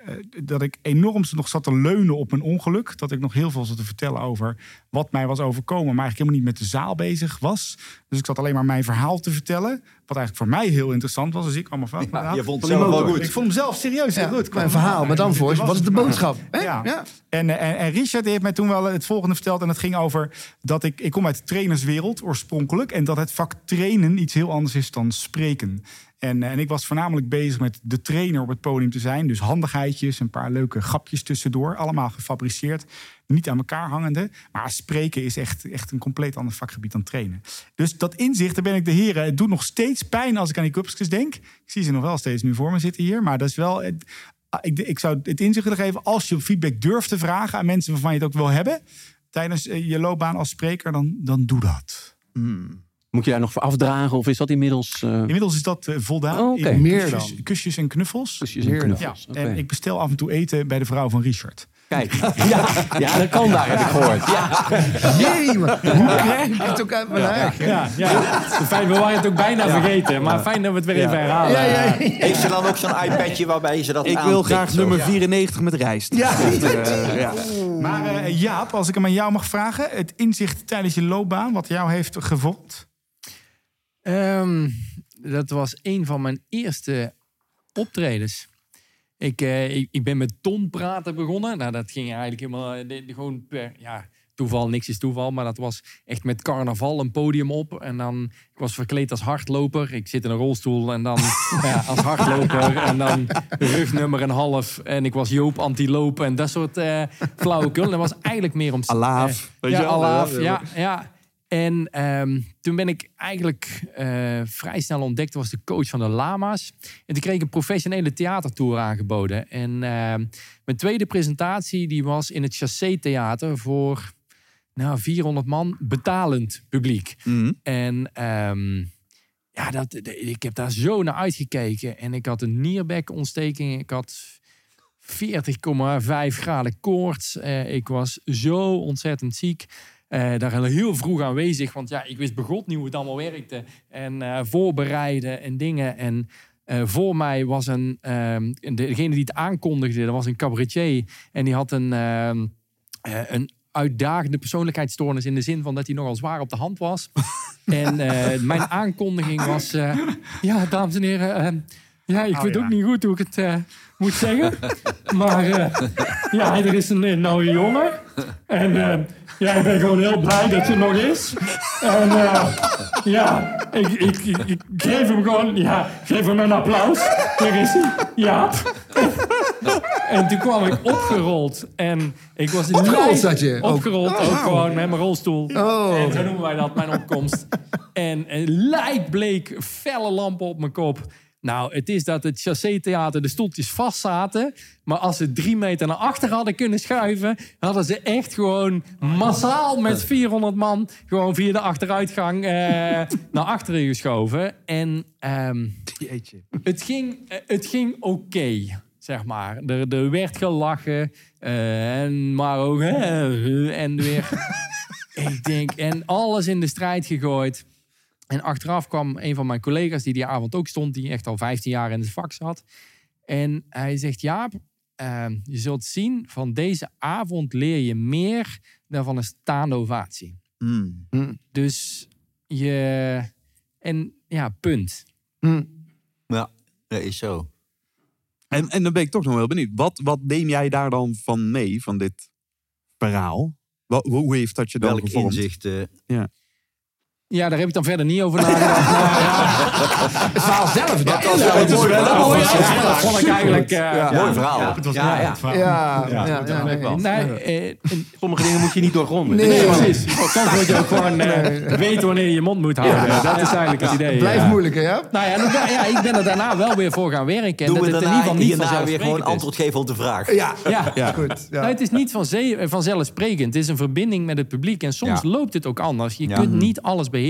dat ik enorm nog zat te leunen op een ongeluk. Dat ik nog heel veel zat te vertellen over wat mij was overkomen. Maar eigenlijk helemaal niet met de zaal bezig was. Dus ik zat alleen maar mijn verhaal te vertellen. Wat eigenlijk voor mij heel interessant was. Dus ik kwam van. Ja, je vond het zelf wel goed. Ik vond hem zelf serieus heel Ja, goed. mijn verhaal, maar dan voor, wat is de boodschap? Hè? Ja. Ja. En, eh, en, en Richard heeft mij toen wel het volgende verteld. En dat ging over dat ik... Ik kom uit de trainerswereld oorspronkelijk. En dat het vak trainen iets heel anders is dan spreken. En, eh, en ik was voornamelijk bezig met de trainer op het podium te zijn. Dus handigheidjes, een paar leuke grapjes tussendoor. Allemaal gefabriceerd, niet aan elkaar hangende. Maar spreken is echt, echt een compleet ander vakgebied dan trainen. Dus dat inzicht, daar ben ik de heren. Het doet nog steeds pijn als ik aan die cupskes denk. Ik zie ze nog wel steeds nu voor me zitten hier. Maar dat is wel... het- Ah, Ik, ik zou het inzicht willen geven, als je feedback durft te vragen aan mensen waarvan je het ook wil hebben, tijdens eh, je loopbaan als spreker, dan, dan doe dat. Moet je daar nog voor afdragen of is dat inmiddels... eh Inmiddels is dat eh, voldaan. Oh, Meer kusjes, dan. kusjes en knuffels. kusjes en Meer. Ja, knuffels? Oké. en ik bestel af en toe eten bij de vrouw van Richard. Kijk, ja, ja, dat kan daar, heb ik gehoord. Ja. Jee, hoe krijg ik het ook uit mijn eigen? Ja, ja. Fijn, we waren het ook bijna vergeten. Maar fijn dat we het weer even herhalen. Ja, ja, ja. Heeft ze dan ook zo'n iPadje waarbij ze dat Ik wil graag zo? nummer Ja. 94 met rijst. Ja. Eh, ja. Maar eh, Jaap, als ik hem aan jou mag vragen, het inzicht tijdens je loopbaan, wat jou heeft gevormd. Ehm, dat was een van mijn eerste optredens. Ik, eh, ik, ik ben met Tom praten begonnen. Nou, dat ging eigenlijk helemaal eh, de- de- gewoon per ja, toeval. Niks is toeval, maar dat was echt met carnaval een podium op. En dan, ik was verkleed als hardloper. Ik zit in een rolstoel en dan ja, als hardloper. En dan rugnummer een half. En ik was Joop antiloop en dat soort eh flauwekul. En dat was eigenlijk meer om... Alaaf, weet ja, alaaf, Ja, ja, ja. En ehm, toen ben ik eigenlijk eh, vrij snel ontdekt, was de coach van de Lama's. En toen kreeg ik een professionele theatertour aangeboden. En ehm, mijn tweede presentatie die was in het Chassé Theater voor nou, 400 man betalend publiek. Mhm. En ehm, ja, dat, ik heb daar zo naar uitgekeken. En ik had een nierbekontsteking. Ik had 40,5 graden koorts. Eh, ik was zo ontzettend ziek. Eh, daar heel vroeg aanwezig. Want ja, ik wist begot niet hoe het allemaal werkte. En eh, voorbereiden en dingen. En eh, voor mij was een... ehm, degene die het aankondigde, dat was een cabaretier. En die had een... ehm, eh, een uitdagende persoonlijkheidsstoornis in de zin van dat hij nogal zwaar op de hand was. en mijn aankondiging was... ja, dames en heren... eh, ja, ik Oh, weet ja. ook niet goed hoe ik het moet zeggen. Maar eh, ja, er is een, een nieuwe jongen. En eh, ja, ik ben gewoon heel blij dat er nog is. En eh, ja, ik, ik, ik, ik geef hem gewoon... Ja, geef hem een applaus. Daar is hij. Ja. En toen kwam ik opgerold. En ik was in Opgerold zat je? Opgerold, Oh, ook wauw. gewoon met mijn rolstoel. Oh. En zo noemen wij dat, mijn opkomst. en een lijkbleek, felle lampen op mijn kop. Nou, het is dat het chassé-theater de stoeltjes vast zaten. Maar als ze drie meter naar achter hadden kunnen schuiven... hadden ze echt gewoon massaal met 400 man... gewoon via de achteruitgang eh, naar achteren geschoven. En ehm, het ging, eh, het ging oké, zeg maar. Er, er werd gelachen. eh, en maar ook... en weer... ik denk... En alles in de strijd gegooid. En achteraf kwam een van mijn collega's die die avond ook stond... die echt al 15 jaar in het vak zat. En hij zegt... Jaap, eh, je zult zien... van deze avond leer je meer... dan van een staande ovatie. Mm. Dus je... En ja, punt. Ja, dat is zo. En, en dan ben ik toch nog wel benieuwd. Wat, wat neem jij daar dan van mee, van dit verhaal? Wat, hoe heeft dat je dan Welk gevormd? inzicht. eh, Ja. Ja, daar heb ik dan verder niet over nagedacht. Maar ja, Het verhaal zelf. Dat was wel een mooi verhaal. mooi. Dat vond ik eigenlijk... eh, Ja. Mooi verhaal. Het was Ja, ja. het verhaal. Ja, ja, ja, dat nee. wel. Nee, eh, Sommige dingen moet je niet doorgronden. Nee, precies. Soms moet je ook gewoon eh, weten wanneer je je mond moet houden. Dat is eigenlijk het idee. Blijft ja. moeilijker, ja? Nou ja, dan ja, ik ben er daarna wel weer voor gaan werken. En Doen dat we het in daarna ieder geval niet weer gewoon antwoord geven op de vraag. Ja, Ja. goed. Ja. Nou, het is niet vanzelfsprekend. Het is een verbinding met het publiek. En soms loopt het ook anders. Je kunt niet alles beheersen.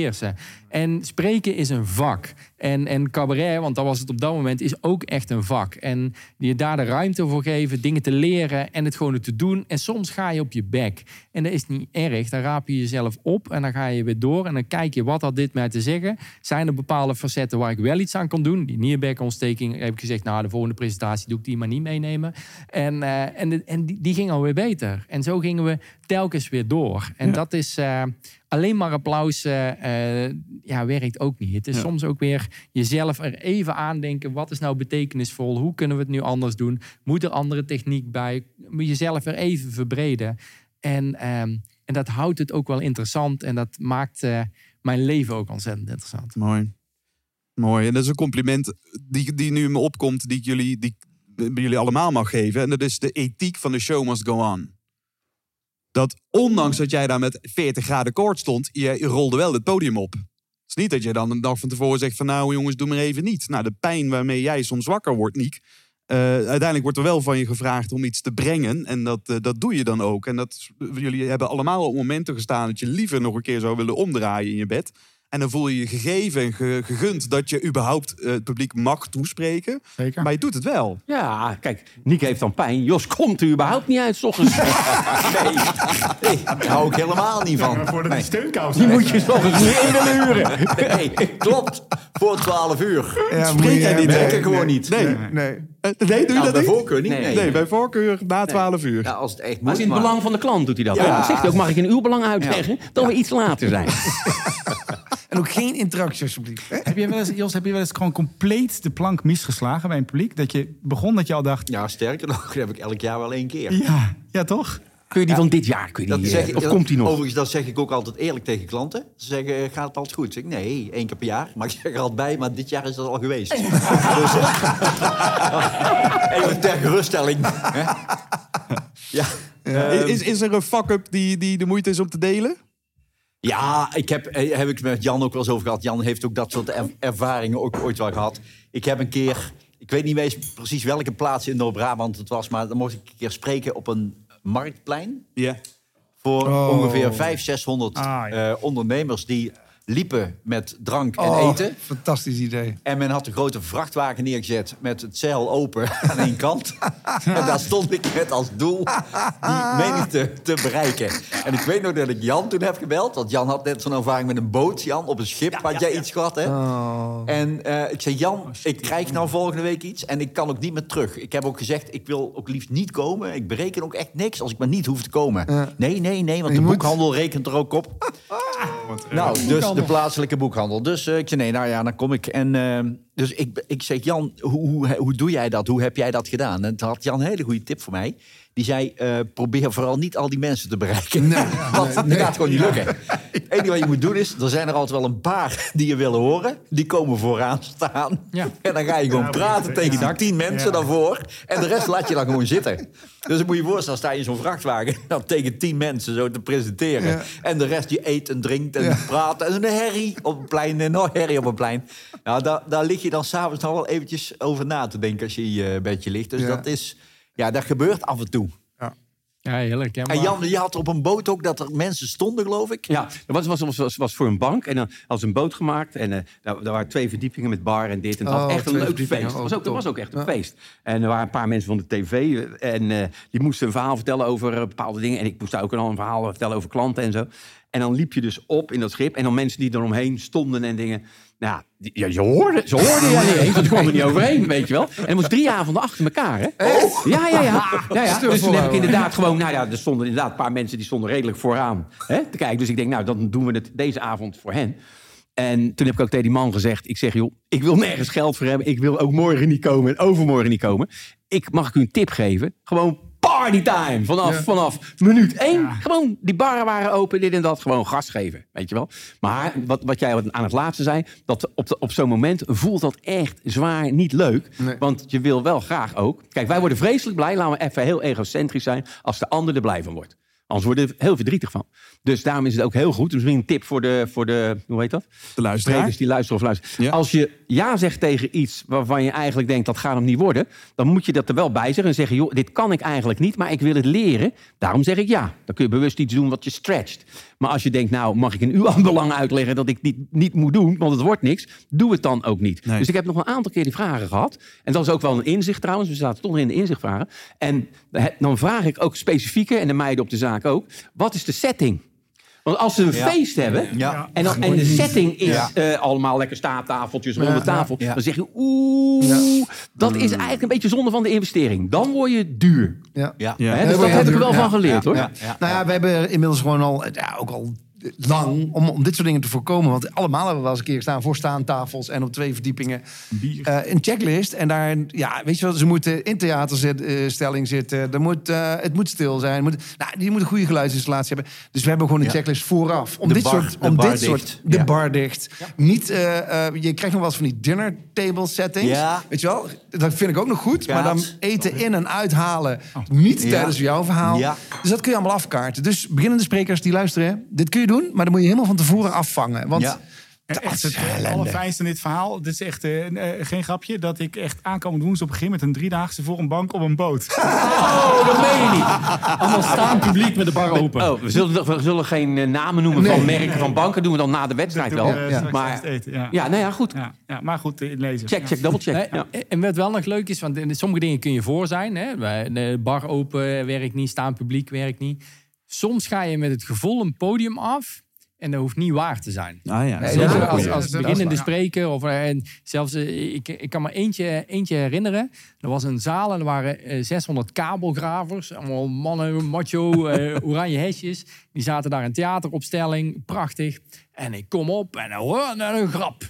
En spreken is een vak. En, en cabaret, want dat was het op dat moment, is ook echt een vak. En je daar de ruimte voor geven, dingen te leren en het gewoon te doen. En soms ga je op je bek. En dat is niet erg. Dan raap je jezelf op en dan ga je weer door. En dan kijk je, wat had dit mij te zeggen? Zijn er bepaalde facetten waar ik wel iets aan kan doen? Die nierbekontsteking heb ik gezegd, nou, de volgende presentatie doe ik die maar niet meenemen. En, eh, en, de- en die, die ging alweer beter. En zo gingen we telkens weer door. En dat is eh, alleen maar applaus eh, ja, werkt ook niet. Het is soms ook weer jezelf er even aandenken. Wat is nou betekenisvol? Hoe kunnen we het nu anders doen? Moet er andere techniek bij? Moet jezelf er even verbreden. En, ehm, en dat houdt het ook wel interessant. En dat maakt eh, mijn leven ook ontzettend interessant. Mooi. Mooi. En dat is een compliment die, die nu in me opkomt, die ik jullie, die ik jullie allemaal mag geven. En dat is de ethiek van de show must go on. Dat ondanks dat jij daar met 40 graden koorts stond, je rolde wel het podium op. Het is niet dat je dan een dag van tevoren zegt van nou jongens, doe maar even niet. Nou, de pijn waarmee jij soms wakker wordt, Niek. eh, uiteindelijk wordt er wel van je gevraagd om iets te brengen. En dat, eh, dat doe je dan ook. En dat, jullie hebben allemaal op momenten gestaan dat je liever nog een keer zou willen omdraaien in je bed. En dan voel je je gegeven en ge- gegund dat je überhaupt eh, het publiek mag toespreken. Zeker. Maar je doet het wel. Ja, kijk, Niek heeft dan pijn. Jos komt er überhaupt niet uit, s ochtends. Nee, nee, daar hou ik helemaal niet van. Maar voordat Nee. die steunkous Die moet je s ochtends niet in willen huren. Nee, klopt. Voor 12 uur. Ja, Spreek jij niet, ik gewoon niet. Nee. Nee, nee. Eh, nee, doe je Nou, dat bij niet? voorkeur niet. Nee. Nee, Nee, bij voorkeur na 12 uur. Ja, als het echt Maar moet. in het maar- belang van de klant doet hij dat. Ja. Ja. Dan zegt hij ook, mag ik in uw belang uitleggen? Dat we iets later zijn. En ook geen interactie, alsjeblieft. hè? Heb je wel eens, Jos, heb je wel eens gewoon compleet de plank misgeslagen bij een publiek? Dat je begon dat je al dacht, Ja, sterker nog, dat heb ik elk jaar wel één keer. ja, ja toch? Kun je die van dit jaar, kun je Dat die, zeg eh, of komt die nog? Overigens, dat zeg ik ook altijd eerlijk tegen klanten. Ze zeggen, gaat het altijd goed? Zeg ik, nee, één keer per jaar. Maar ik zeg er altijd bij, maar dit jaar is dat al geweest. dus, eh, even ter geruststelling. hè. ja. is, is, is er een fuck-up die, die de moeite is om te delen? Ja, ik heb, eh, heb ik met Jan ook wel eens over gehad. Jan heeft ook dat soort er- ervaringen ook ooit wel gehad. Ik heb een keer, ik weet niet eens precies welke plaats in Noord-Brabant het was... maar dan mocht ik een keer spreken op een marktplein... Ja. voor Oh. ongeveer 500, 600 Ah, ja. eh, ondernemers... die liepen met drank en Oh, eten. Fantastisch idee. En men had een grote vrachtwagen neergezet met het zeil open aan één kant. en daar stond ik met als doel die menigte te bereiken. En ik weet nog dat ik Jan toen heb gebeld. Want Jan had net zo'n ervaring met een boot, Jan. Op een schip had jij iets gehad, hè? Oh. En eh, ik zei, Jan, ik krijg nou volgende week iets. En ik kan ook niet meer terug. Ik heb ook gezegd, ik wil ook liefst niet komen. Ik bereken ook echt niks als ik maar niet hoef te komen. Nee, nee, nee, want de moet- boekhandel rekent er ook op. Nou, dus de plaatselijke boekhandel. Dus eh, ik zei, nee, nou ja, dan kom ik. En eh, dus ik, ik zeg, Jan, hoe, hoe, hoe doe jij dat? Hoe heb jij dat gedaan? En toen had Jan een hele goede tip voor mij. Die zei, eh, probeer vooral niet al die mensen te bereiken. Want dat gaat gewoon niet lukken. Het enige wat je moet doen is, er zijn er altijd wel een paar die je willen horen. Die komen vooraan staan. Ja. En dan ga je gewoon Ja, praten ja. tegen die tien mensen Ja. daarvoor. En de rest laat je dan gewoon zitten. Dus dan moet je je voorstellen, sta je in zo'n vrachtwagen... dan tegen tien mensen zo te presenteren. Ja. En de rest die eet en drinkt en Ja. praat. En een herrie op een plein en nog herrie op een plein. Nou, daar, daar lig je dan s'avonds nog wel eventjes over na te denken... als je in je bedje ligt. Dus Ja. dat is... Ja, dat gebeurt af en toe. Ja, heerlijk. Ja, En Jan, je had op een boot ook dat er mensen stonden, geloof ik. Ja, dat was, was, was, was, was voor een bank. En dan had ze een boot gemaakt. En eh, daar, daar waren twee verdiepingen met bar en dit. En het Oh, was echt een leuk feest. Het Oh, was, ook, dat was ook echt een Ja. feest. En er waren een paar mensen van de tv. En eh, die moesten een verhaal vertellen over eh, bepaalde dingen. En ik moest daar ook al een verhaal vertellen over klanten en zo. En dan liep je dus op in dat schip. En dan mensen die eromheen stonden en dingen. Nou, ja, je hoorde, ze hoorden je niet eens, want er niet overheen, weet je wel. En dat was drie avonden achter elkaar, hè? Ja, ja, ja. ja, ja. Dus toen heb ik inderdaad gewoon... Nou ja, er stonden inderdaad een paar mensen die stonden redelijk vooraan hè, te kijken. Dus ik denk, nou, dan doen we het deze avond voor hen. En toen heb ik ook tegen die man gezegd... Ik zeg, joh, ik wil nergens geld voor hebben. Ik wil ook morgen niet komen en overmorgen niet komen. Ik mag ik u een tip geven. Gewoon partytime. Vanaf, vanaf minuut één. Gewoon, die barren waren open, dit en dat. Gewoon gas geven, weet je wel. Maar wat, wat jij aan het laatste zei, dat op, de, op zo'n moment voelt dat echt zwaar niet leuk. Want je wil wel graag ook... Kijk, wij worden vreselijk blij, laten we even heel egocentrisch zijn... als de ander er blij van wordt. Anders worden we er heel verdrietig van. Dus daarom is het ook heel goed. Dus misschien een tip voor de, voor de hoe heet dat? De luisteraar. Sprekers die luisteren of luisteren. Ja. Als je ja zegt tegen iets waarvan je eigenlijk denkt dat gaat hem niet worden, dan moet je dat er wel bij zeggen en zeggen: joh, dit kan ik eigenlijk niet, maar ik wil het leren. Daarom zeg ik ja. Dan kun je bewust iets doen wat je stretcht. Maar als je denkt, nou mag ik in uw belang uitleggen dat ik dit niet moet doen, want het wordt niks, doe het dan ook niet. Nee. Dus ik heb nog een aantal keer die vragen gehad. En dat is ook wel een inzicht trouwens. We zaten toch in de inzichtvragen. En dan vraag ik ook specifieker, en de meiden op de ook, wat is de setting? Want als ze een Ja. feest hebben Ja. en, dan, en de setting is Ja. eh, allemaal lekker staattafeltjes rond de tafel, ja. dan zeg je oeh, dat is eigenlijk een beetje zonde van de investering. Dan word je duur. Ja. Ja. Hè? Dus dat heb ik duur. wel Ja. van geleerd hoor. Ja, ja. Nou ja, we hebben inmiddels gewoon al, ja, ook al lang om, om dit soort dingen te voorkomen. Want allemaal hebben we wel eens een keer staan voor staantafels en op twee verdiepingen. Bier. Eh, een checklist. En daar, ja, weet je wel, ze moeten in theaterstelling zitten. Er moet, eh, het moet stil zijn. Moet, nou, die moet een goede geluidsinstallatie hebben. Dus we hebben gewoon een Ja. checklist vooraf. Om De dit bar- soort, de om bar dit soort, dicht. de Ja. bar dicht. Niet, eh, eh, je krijgt nog wel eens van die dinner table settings. Ja. Weet je wel, dat vind ik ook nog goed. Maar dan eten in en uithalen, niet Ja. tijdens jouw verhaal. Ja. Dus dat kun je allemaal afkaarten. Dus beginnende sprekers die luisteren, dit kun je doen, maar dan moet je helemaal van tevoren afvangen. Want Ja. Echt het allerfijnste in dit verhaal, dit is echt eh, eh, geen grapje, dat ik echt aankomend woensdag begin met een driedaagse voor een bank op een boot. Oh, dat meen je niet. Allemaal staan publiek met de bar open. Oh, we zullen, we zullen geen eh, namen noemen van merken van banken. Doen we dan na de wedstrijd wel. we, Ja. Maar- eten, ja. Ja, nou ja, goed. Ja, ja, maar goed, lezen. Check, check, double check. Nee. En wat wel nog leuk is, want in sommige dingen kun je voor zijn. Hè? De bar open werkt niet, staan publiek werkt niet. Soms ga je met het gevoel een podium af en dat hoeft niet waar te zijn. Ah ja. Is- als, als beginnende spreker. Of, eh, en zelfs, eh, ik, ik kan me eentje, eentje herinneren. Er was een zaal en er waren eh, 600 kabelgravers. Allemaal mannen, macho, eh, oranje hesjes. Die zaten daar in theateropstelling. Prachtig. En ik kom op en hoor een grap.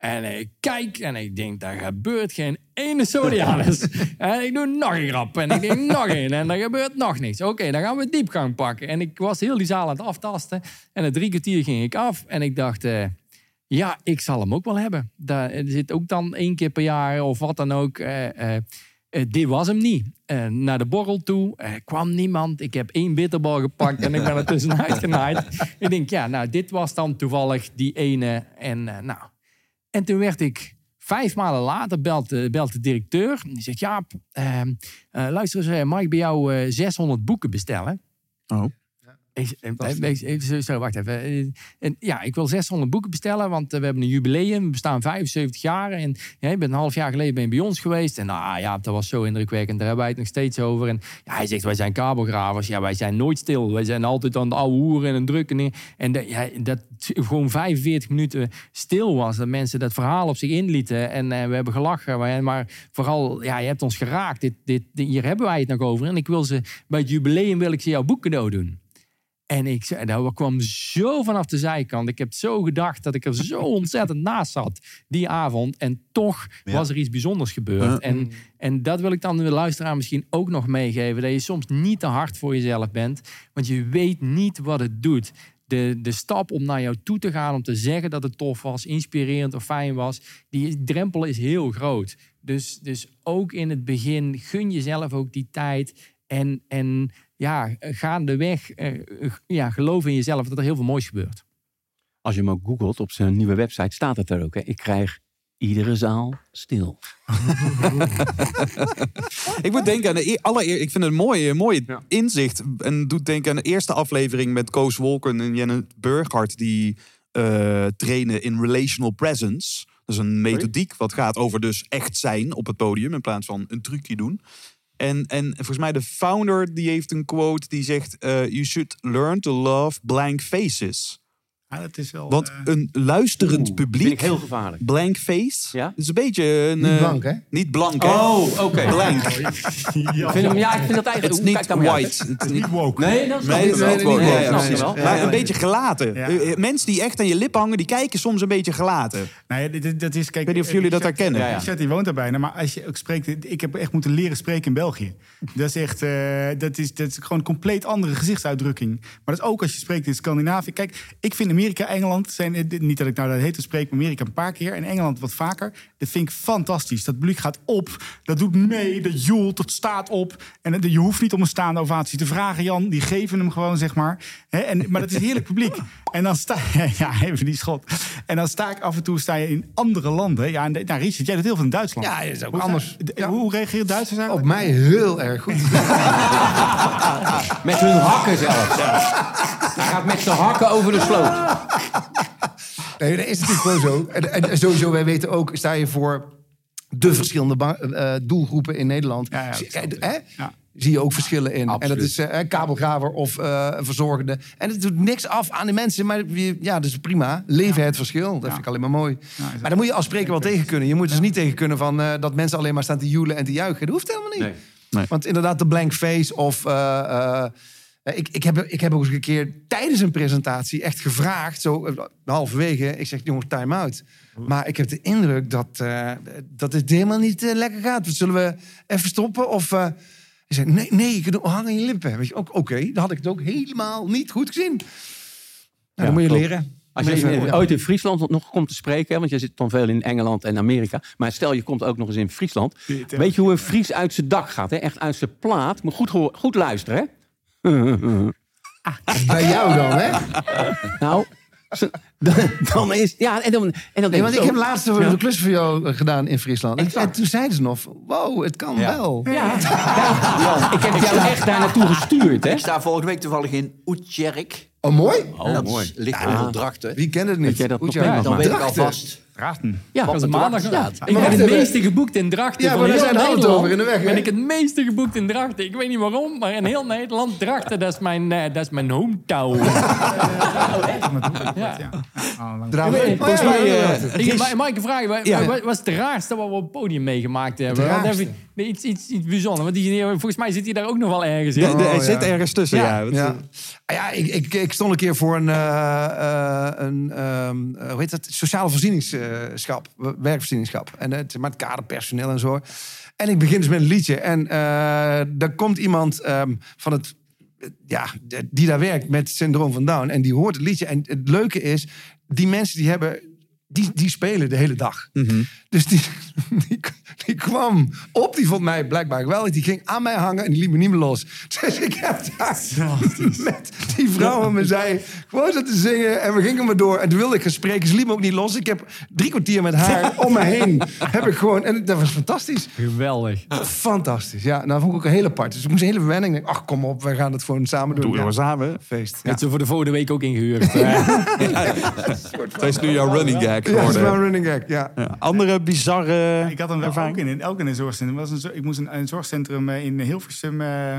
En ik kijk en ik denk, daar gebeurt geen ene Sodianus. en ik doe nog een grap. En ik denk, nog een. En er gebeurt nog niks. Oké, dan gaan we diepgang pakken. En ik was heel die zaal aan het aftasten. En na drie kwartier ging ik af. En ik dacht, eh, ja, ik zal hem ook wel hebben. Daar er zit ook dan één keer per jaar of wat dan ook. eh, eh, dit was hem niet. Eh, naar de borrel toe eh, kwam niemand. Ik heb één bitterbal gepakt en ik ben er tussenuit genaaid. ik denk, ja, nou, dit was dan toevallig die ene. En, nou. En toen werd ik vijf maanden later, belt, de- belt de directeur. Die zegt, Jaap, ehm, eh, luister eens, eh, mag ik bij jou eh, 600 boeken bestellen? Oh. Eh, ik- zo, wacht even. Eh, En, ja, ik wil 600 boeken bestellen, want eh, we hebben een jubileum. We bestaan 75 jaar. En ja, ik ben een half jaar geleden ben bij ons geweest. En nou ja, dat was zo indrukwekkend. Daar hebben wij het nog steeds over. En ja, hij zegt, wij zijn kabelgravers. Ja, wij zijn nooit stil. Wij zijn altijd aan de oude hoeren en een drukken. En, en dat, ja, dat gewoon 45 minuten stil was. Dat mensen dat verhaal op zich inlieten. En we hebben gelachen. Maar, maar vooral, ja, je hebt ons geraakt. Dit, dit, dit- hier hebben wij het nog over. En ik wil ze, bij het jubileum wil ik ze jouw boek cadeau doen. En ik zei, nou, kwam zo vanaf de zijkant. Ik heb zo gedacht dat ik er zo ontzettend naast zat die avond. En toch Ja. was er iets bijzonders gebeurd. En, en dat wil ik dan de luisteraar misschien ook nog meegeven. Dat je soms niet te hard voor jezelf bent. Want je weet niet wat het doet. De, de stap om naar jou toe te gaan, om te zeggen dat het tof was, inspirerend of fijn was, die drempel is heel groot. Dus, dus ook in het begin gun jezelf ook die tijd. En, en ja, gaandeweg eh, ja, geloof in jezelf dat er heel veel moois gebeurt. Als je hem ook googelt op zijn nieuwe website, staat het er ook. Hè? Ik krijg iedere zaal stil. Ik moet denken aan de e- allereer, ik vind het een mooie, mooie Ja. inzicht. En doet denken aan de eerste aflevering met Koos Wolken en Jenny Burghardt. Die eh, trainen in relational presence. Dat is een methodiek wat gaat over dus echt zijn op het podium. In plaats van een trucje doen. En, en volgens mij de founder die heeft een quote die zegt... eh, you should learn to love blank faces. Ja, dat is wel... Want eh, een luisterend Vind publiek, ik heel gevaarlijk. blank face, Ja? dat is een beetje een... Niet eh, blank, hè? Niet blank, hè? Oh, oké. Blank. Ik vind hem, ja, ik vind dat Het eigenlijk... is hoe niet white. Het is niet woke. Nee, dat is Nee, niet woke. woke. Ja, Ja, snap je precies. wel. Maar Ja, een ja. beetje gelaten. Ja. Eh, Mensen die echt aan je lip hangen, die kijken soms een beetje gelaten. Nou ja, dit- dat is, kijk, Ik weet niet of jullie dat herkennen. Ja, ja. Die woont daar bijna. Maar als je ook spreekt... Ik heb echt moeten leren spreken in België. Dat is echt... dat, is, dat is gewoon een compleet andere gezichtsuitdrukking. Maar dat is ook als je spreekt in Scandinavië. Kijk, ik vind Amerika, Engeland... Zijn, eh, dit- niet dat ik nou dat heet, ik spreek Amerika een paar keer. En Engeland wat vaker. Dat vind ik fantastisch. Dat publiek gaat op. Dat doet mee. Dat joelt. Dat staat op. En je hoeft niet om een staande ovatie te vragen, Jan. Die geven hem gewoon, zeg maar. Hè, en, maar dat is heerlijk publiek. En dan sta je... Ja, even die schot. En dan sta ik af en toe sta je in andere landen. Ja, en de- nou, Richard, jij doet heel veel in Duitsland. Ja, dat is ook Hoe- anders. Ja. Hoe reageren Duitsers Op eigenlijk? mij heel erg goed. Met hun hakken zelfs. Hij gaat met zijn hakken over de sloot. Nee, dat is natuurlijk gewoon zo. En, en sowieso, wij weten ook, sta je voor de verschillende eh, doelgroepen in Nederland. Ja, ja, Zie- kijk, hè? Ja. Zie je ook verschillen in. En dat is eh, een kabelgraver of eh, verzorgende. En het doet niks af aan de mensen. Maar ja, dat is prima. Leven het verschil. Dat vind ik alleen maar mooi. maar dan moet je als spreker wel tegen kunnen. Je moet dus niet tegen kunnen van, eh, dat mensen alleen maar staan te joelen en te juichen. Dat hoeft helemaal niet. Nee. Nee. Want inderdaad, de blank face of... eh, ik, ik, heb, ik heb ook eens een keer tijdens een presentatie echt gevraagd, zo eh, halverwege, ik zeg jongens, time out. Maar ik heb de indruk dat, eh, dat het helemaal niet lekker gaat. Zullen we even stoppen? Of eh ik zeg, nee, nee, hang aan je lippen. Weet je, ook, oké, dan had ik het ook helemaal niet goed gezien. Nou, dan moet je leren. Als je in- ooit in Friesland nog komt te spreken, hè, want je zit dan veel in Engeland en Amerika. Maar stel je komt ook nog eens in Friesland. Weet je hoe een Fries uit zijn dak gaat? Hè? Echt uit zijn plaat. Maar goed, goed luisteren, hè? Bij jou dan, hè? Nou, dan, dan is... Ja, en dan, en dan Nee, want zo, ik heb laatst een klus voor jou eh, gedaan in Friesland. En, Exact. en toen zeiden ze nog, wow, het kan wel. Ja, ja, ik heb jou echt daar naartoe gestuurd, hè? Ik sta volgende week toevallig in Oetjerk. Oh, mooi. dat is- ligt onder drachten. Wie kent het niet? Weet jij dat? Dan weet ik Drachten. alvast. Drachten. Ja, het maandag. Ja. staat. Ik ben wacht het even. meeste geboekt in Drachten. Ja, van maar daar heel zijn Nederland. over in de weg, hè? Ben ik het meeste geboekt in Drachten. Ik weet niet waarom, maar in heel Nederland Drachten, dat is mijn, eh, dat is mijn hometown. Ja. Ja. Lang-. Ik ja, volgens mij, ja, eh, ja. Ik, mag ik een vraag? Wat, Ja. wat was het raarste wat we op het podium meegemaakt hebben? Het Want nee, iets, iets, iets bijzonders. Want die, volgens mij zit hij daar ook nog wel ergens in. De- de- hij Oh, zit ja. ergens tussen, ja. Ja. Wat- Ja, Ah ja ik, ik, ik stond een keer voor een, eh, een ehm, eh, hoe heet dat? Sociale voorzieningschap, werkvoorzieningschap. En het, maar het kaderpersoneel en zo. En ik begin dus met een liedje. En daar komt iemand ehm, van het, ja, die daar werkt met syndroom van Down. En die hoort het liedje. En het leuke is, die mensen die hebben, die, die spelen de hele dag. Dus die, die, die kwam op, die vond mij blijkbaar geweldig. Die ging aan mij hangen en die liet me niet meer los. Dus ik heb daar met die vrouw aan me zij gewoon zitten zingen. En we gingen maar door. En toen wilde ik gaan spreken. Ze liet me ook niet los. Ik heb drie kwartier met haar om me heen. Heb ik gewoon, en dat was fantastisch. Geweldig. Fantastisch. Ja, nou vond ik ook een hele apart. Dus ik moest een hele verwenning. Ik dacht, Ach, kom op, we gaan het gewoon samen doen. Doen we Ja, samen. Feest. Ja. Het ze voor de volgende week ook ingehuurd. Eh, Dat is nu jouw running gag Ja, dat is een running gag. Ja. Ja. Andere bizarre Ik had hem wel ervaring? Ook in, in, ook in een zorgcentrum. Was een, ik moest een, een zorgcentrum eh, in Hilversum. eh,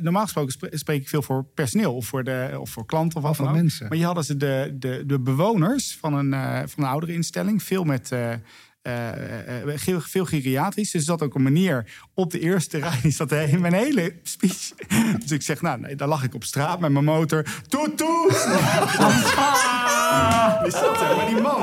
normaal gesproken spre- spreek ik veel voor personeel of voor, de, of voor klanten of wat voor dan ook. mensen. Maar hier hadden ze de, de, de bewoners van een, eh van een oudere instelling. Veel met eh, eh, veel, veel geriatrisch. Dus zat ook een manier op de eerste rij. Die zat in mijn hele speech. Dus ik zeg, nou, nee, daar lag ik op straat met mijn motor. Toet, toet! Zat er, maar die man.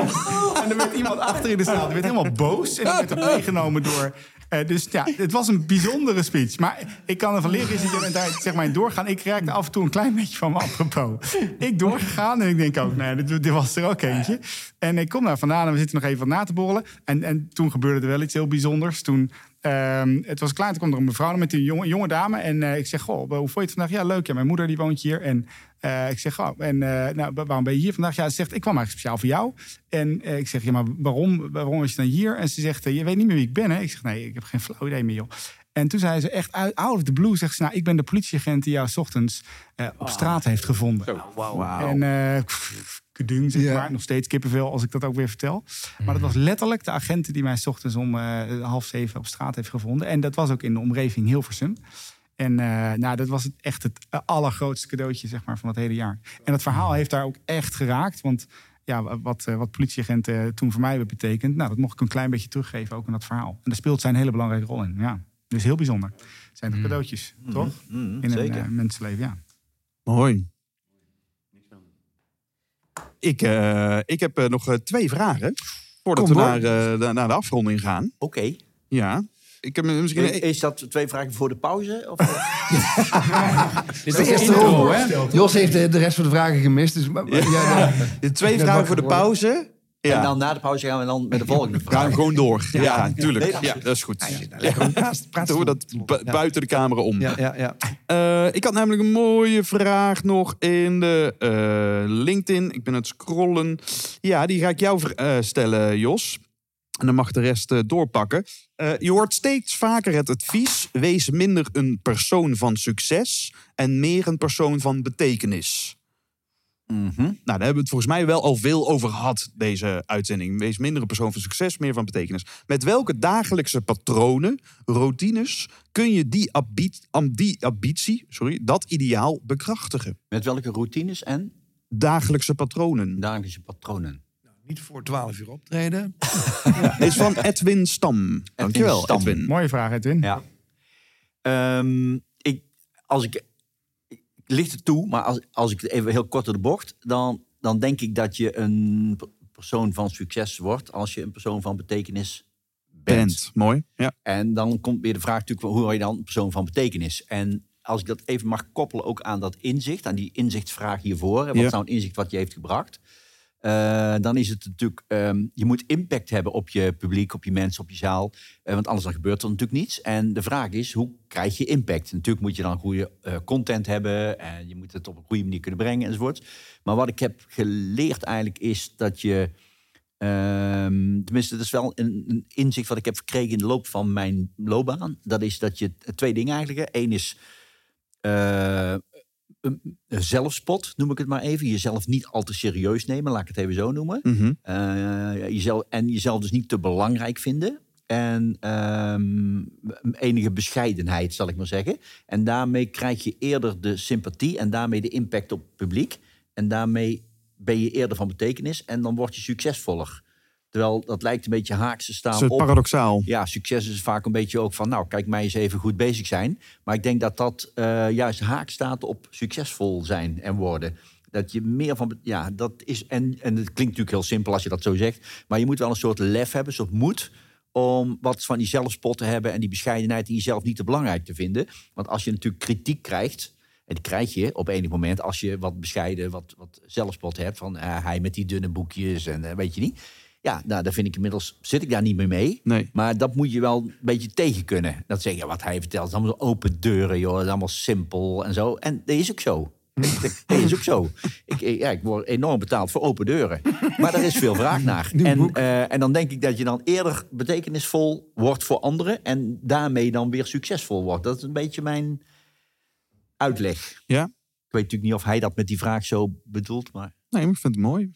En er werd iemand achter in de zaal. Die werd helemaal boos. En die werd meegenomen door... eh, dus ja, het was een bijzondere speech. Maar ik kan ervan leren, is dat je daar zeg maar doorgaan. Ik raakte af en toe een klein beetje van me apropos. Ik doorgegaan en ik denk ook, nee, dit, dit was er ook eentje. En ik kom daar vandaan en we zitten nog even wat na te borrelen. En, en toen gebeurde er wel iets heel bijzonders. Toen, ehm, het was klaar, toen kwam er een mevrouw met een jonge, jonge dame. En eh, ik zeg, goh, hoe vond je het vandaag? Ja, leuk. Ja, mijn moeder die woont hier. En eh, ik zeg, oh, en eh, nou, wa- waarom ben je hier vandaag? Ja, ze zegt, ik kwam eigenlijk speciaal voor jou. En eh, ik zeg, ja, maar waarom, waarom was je dan hier? En ze zegt, je weet niet meer wie ik ben, hè? Ik zeg, nee, ik heb geen flauw idee meer, joh. En toen zei ze echt uit out of the blue, zegt ze, nou, ik ben de politieagent die jou 's ochtends eh, op straat heeft gevonden. En eh kudung, zeg Ja. maar. Nog steeds kippenvel als ik dat ook weer vertel. Maar dat was letterlijk de agenten die mij 's ochtends om eh, half zeven op straat heeft gevonden. En dat was ook in de omgeving Hilversum. En eh, nou, dat was het echt het allergrootste cadeautje zeg maar, van het hele jaar. En het verhaal heeft daar ook echt geraakt. Want ja, wat, eh, wat politieagenten toen voor mij hebben betekend... Nou, dat mocht ik een klein beetje teruggeven ook in dat verhaal. En daar speelt zij een hele belangrijke rol in. Ja, dus heel bijzonder. Het zijn toch cadeautjes, toch? Mm, In zeker. een eh, mensenleven, ja. Mooi. Ik, eh, ik heb eh, nog eh, twee vragen. Voordat Kom we naar, de, naar de afronding gaan. Oké. Ja. Ik heb misschien... Is, is dat twee vragen voor de pauze? Of? Dit De is eerste de intro, hè? Jos heeft de, de rest van de vragen gemist. Dus, maar, maar- ja, De twee vragen voor de pauze. Ja. En dan na de pauze gaan we dan met de volgende Gaan vraag. we gewoon door. Ja, Nee, tuurlijk. dat- Ja, dat is goed. Praat, praat Doen we dat bu- Ja. buiten de camera om. Ja, ja, ja. Eh, ik had namelijk een mooie vraag nog in de eh, LinkedIn. Ik ben aan het scrollen. Ja, die ga ik jou eh, stellen, Jos. En dan mag de rest doorpakken. Je hoort steeds vaker het advies: wees minder een persoon van succes en meer een persoon van betekenis. Mhm. Nou, daar hebben we het volgens mij wel al veel over gehad, deze uitzending. Wees minder een persoon van succes, meer van betekenis. Met welke dagelijkse patronen, routines, kun je die, ambi- am- die ambitie, sorry, dat ideaal bekrachtigen? Met welke routines en Dagelijkse patronen. dagelijkse patronen? Niet voor 12 uur optreden. Is van Edwin Stam. Dankjewel, Stam. Edwin. Mooie vraag, Edwin. Ja. Ehm, ik, als ik, licht het toe, maar als, als ik het even heel kort door de bocht, dan, dan denk ik dat je een persoon van succes wordt als je een persoon van betekenis bent. Bent. Mooi. Ja. En dan komt weer de vraag natuurlijk, hoe word je dan een persoon van betekenis? En als ik dat even mag koppelen ook aan dat inzicht, aan die inzichtsvraag hiervoor. En wat Ja. is nou een inzicht wat je heeft gebracht? Eh, dan is het natuurlijk, ehm, je moet impact hebben op je publiek, op je mensen, op je zaal. Eh, want anders dan gebeurt er natuurlijk niets. En de vraag is, hoe krijg je impact? Natuurlijk moet je dan goede eh, content hebben. En je moet het op een goede manier kunnen brengen enzovoort. Maar wat ik heb geleerd eigenlijk is dat je... ehm, tenminste, dat is wel een, inzicht wat ik heb verkregen in de loop van mijn loopbaan. Dat is dat je twee dingen eigenlijk... Eén is zelfspot, noem ik het maar even. Jezelf niet al te serieus nemen, laat ik het even zo noemen. Mhm. Eh, jezelf, en jezelf dus niet te belangrijk vinden. En ehm, enige bescheidenheid, zal ik maar zeggen. En daarmee krijg je eerder de sympathie en daarmee de impact op het publiek. En daarmee ben je eerder van betekenis en dan word je succesvoller. Terwijl dat lijkt een beetje haaks te staan is het op paradoxaal. ja, succes is vaak een beetje ook van, nou, kijk mij eens even goed bezig zijn. Maar ik denk dat dat eh, juist haak staat op succesvol zijn en worden. Dat je meer van, ja, dat is, en, en het klinkt natuurlijk heel simpel als je dat zo zegt. Maar je moet wel een soort lef hebben, een soort moed om wat van die zelfspot te hebben en die bescheidenheid in jezelf niet te belangrijk te vinden. Want als je natuurlijk kritiek krijgt, en die krijg je op enig moment als je wat bescheiden, wat, wat zelfspot hebt. Van eh, hij met die dunne boekjes en eh, weet je niet. Ja, nou, daar vind ik inmiddels, zit ik daar niet meer mee. Nee. Maar dat moet je wel een beetje tegen kunnen. Dat zeg je, wat hij vertelt, is allemaal open deuren, joh. Dat is allemaal simpel en zo. En dat is ook zo. Dat is ook zo. Ik, ja, ik word enorm betaald voor open deuren. Maar er is veel vraag naar. En, eh, en dan denk ik dat je dan eerder betekenisvol wordt voor anderen... en daarmee dan weer succesvol wordt. Dat is een beetje mijn uitleg. Ja. Ik weet natuurlijk niet of hij dat met die vraag zo bedoelt, maar... Nee, maar ik vind het mooi.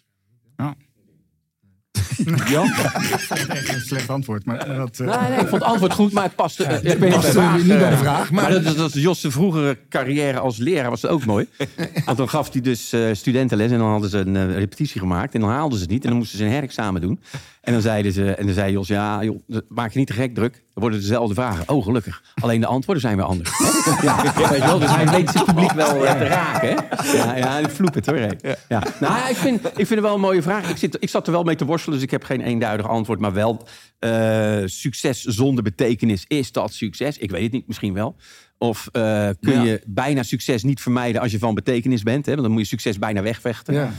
Echt een slecht antwoord. Maar dat, eh, Nee, nee, ik vond het antwoord goed, maar het paste. eh, ik weet niet, paste bij de vraag, niet bij de eh, vraag, maar- Maar dat, is- dat is Jos' vroegere carrière als leraar was dat ook mooi. Want dan gaf hij dus eh, studentenles en dan hadden ze een eh, repetitie gemaakt. En dan haalden ze het niet en dan moesten ze een herexamen doen. En dan zeiden ze, en dan zei Jos, ja, joh, maak je niet te gek druk. Dan worden dezelfde vragen. Oh, gelukkig. Alleen de antwoorden zijn weer anders. Ja, weet je wel, dus hij weet zijn publiek wel eh, te raken. Hè? Ja, ja, ik vloep het hoor. hè. Ja. Nou, ja, ik vind, ik vind het wel een mooie vraag. Ik, zit, ik zat er wel mee te worstelen, dus ik heb geen eenduidig antwoord. Maar wel, eh, succes zonder betekenis, is dat succes? Ik weet het niet, misschien wel. Of eh, kun Ja. je bijna succes niet vermijden als je van betekenis bent? Hè? Want dan moet je succes bijna wegvechten. Ja.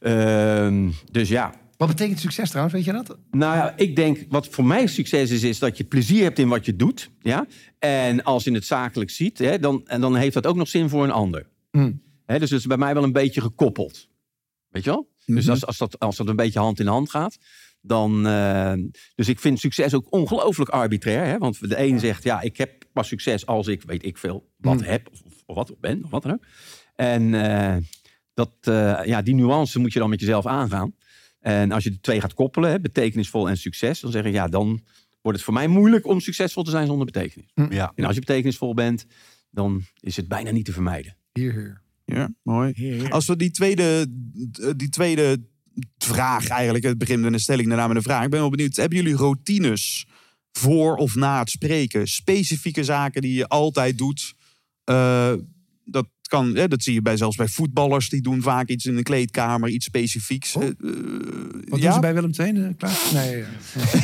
Ehm, dus ja, Wat betekent succes trouwens, weet je dat? nou ja, ik denk wat voor mij succes is, is dat je plezier hebt in wat je doet. Ja? En als je het zakelijk ziet, hè, dan, en dan heeft dat ook nog zin voor een ander. Hmm. Hè, dus het is bij mij wel een beetje gekoppeld. Weet je wel? Dus als, als, dat, als dat een beetje hand in hand gaat, dan. eh, dus ik vind succes ook ongelooflijk arbitrair. Hè? Want de een zegt, ja, ik heb pas succes als ik, weet ik veel, wat heb, of, of wat ben, of wat dan ook. En eh, dat, eh, ja, die nuance moet je dan met jezelf aangaan. En als je de twee gaat koppelen, hè, betekenisvol en succes, dan zeg je, ja, dan wordt het voor mij moeilijk om succesvol te zijn zonder betekenis. Ja. En als je betekenisvol bent, dan is het bijna niet te vermijden. Hier, hier. Ja, mooi. Als we die tweede, die tweede vraag eigenlijk, het begin met een stelling, daarna met een vraag. Ik ben wel benieuwd, hebben jullie routines voor of na het spreken? Specifieke zaken die je altijd doet? Eh, dat, kan, hè, dat zie je bij, zelfs bij voetballers, die doen vaak iets in de kleedkamer, iets specifieks. Oh. Eh, eh, Wat ja? doen ze bij Willem II? eh, Klaar? Nee,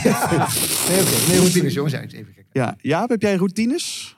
ja. nee routines, jongens. Ja, even kijken. Ja, Jaap, heb jij routines?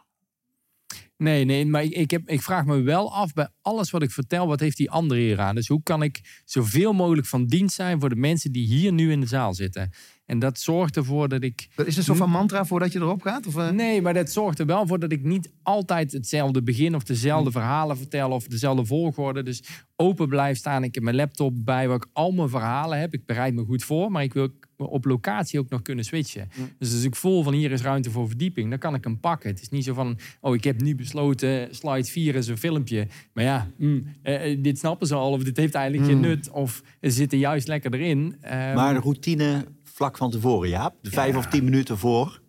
Nee, nee, maar ik, ik, heb, ik vraag me wel af bij alles wat ik vertel, wat heeft die andere hier aan? Dus hoe kan ik zoveel mogelijk van dienst zijn voor de mensen die hier nu in de zaal zitten? En dat zorgt ervoor dat ik. Dat is een soort van mantra voordat je erop gaat? Of, eh? Nee, maar dat zorgt er wel voor dat ik niet altijd hetzelfde begin of dezelfde verhalen vertel of dezelfde volgorde. Dus open blijf staan. Ik heb mijn laptop bij waar ik al mijn verhalen heb. Ik bereid me goed voor, maar ik wil op locatie ook nog kunnen switchen. Dus als ik voel van hier is ruimte voor verdieping, dan kan ik hem pakken. Het is niet zo van, oh ik heb nu besloten, slide 4 is een filmpje. Maar ja, mm, eh, eh, dit snappen ze al of dit heeft eigenlijk geen nut. Of ze zitten juist lekker erin. Ehm, Maar de routine vlak van tevoren, ja? De vijf of tien minuten voor.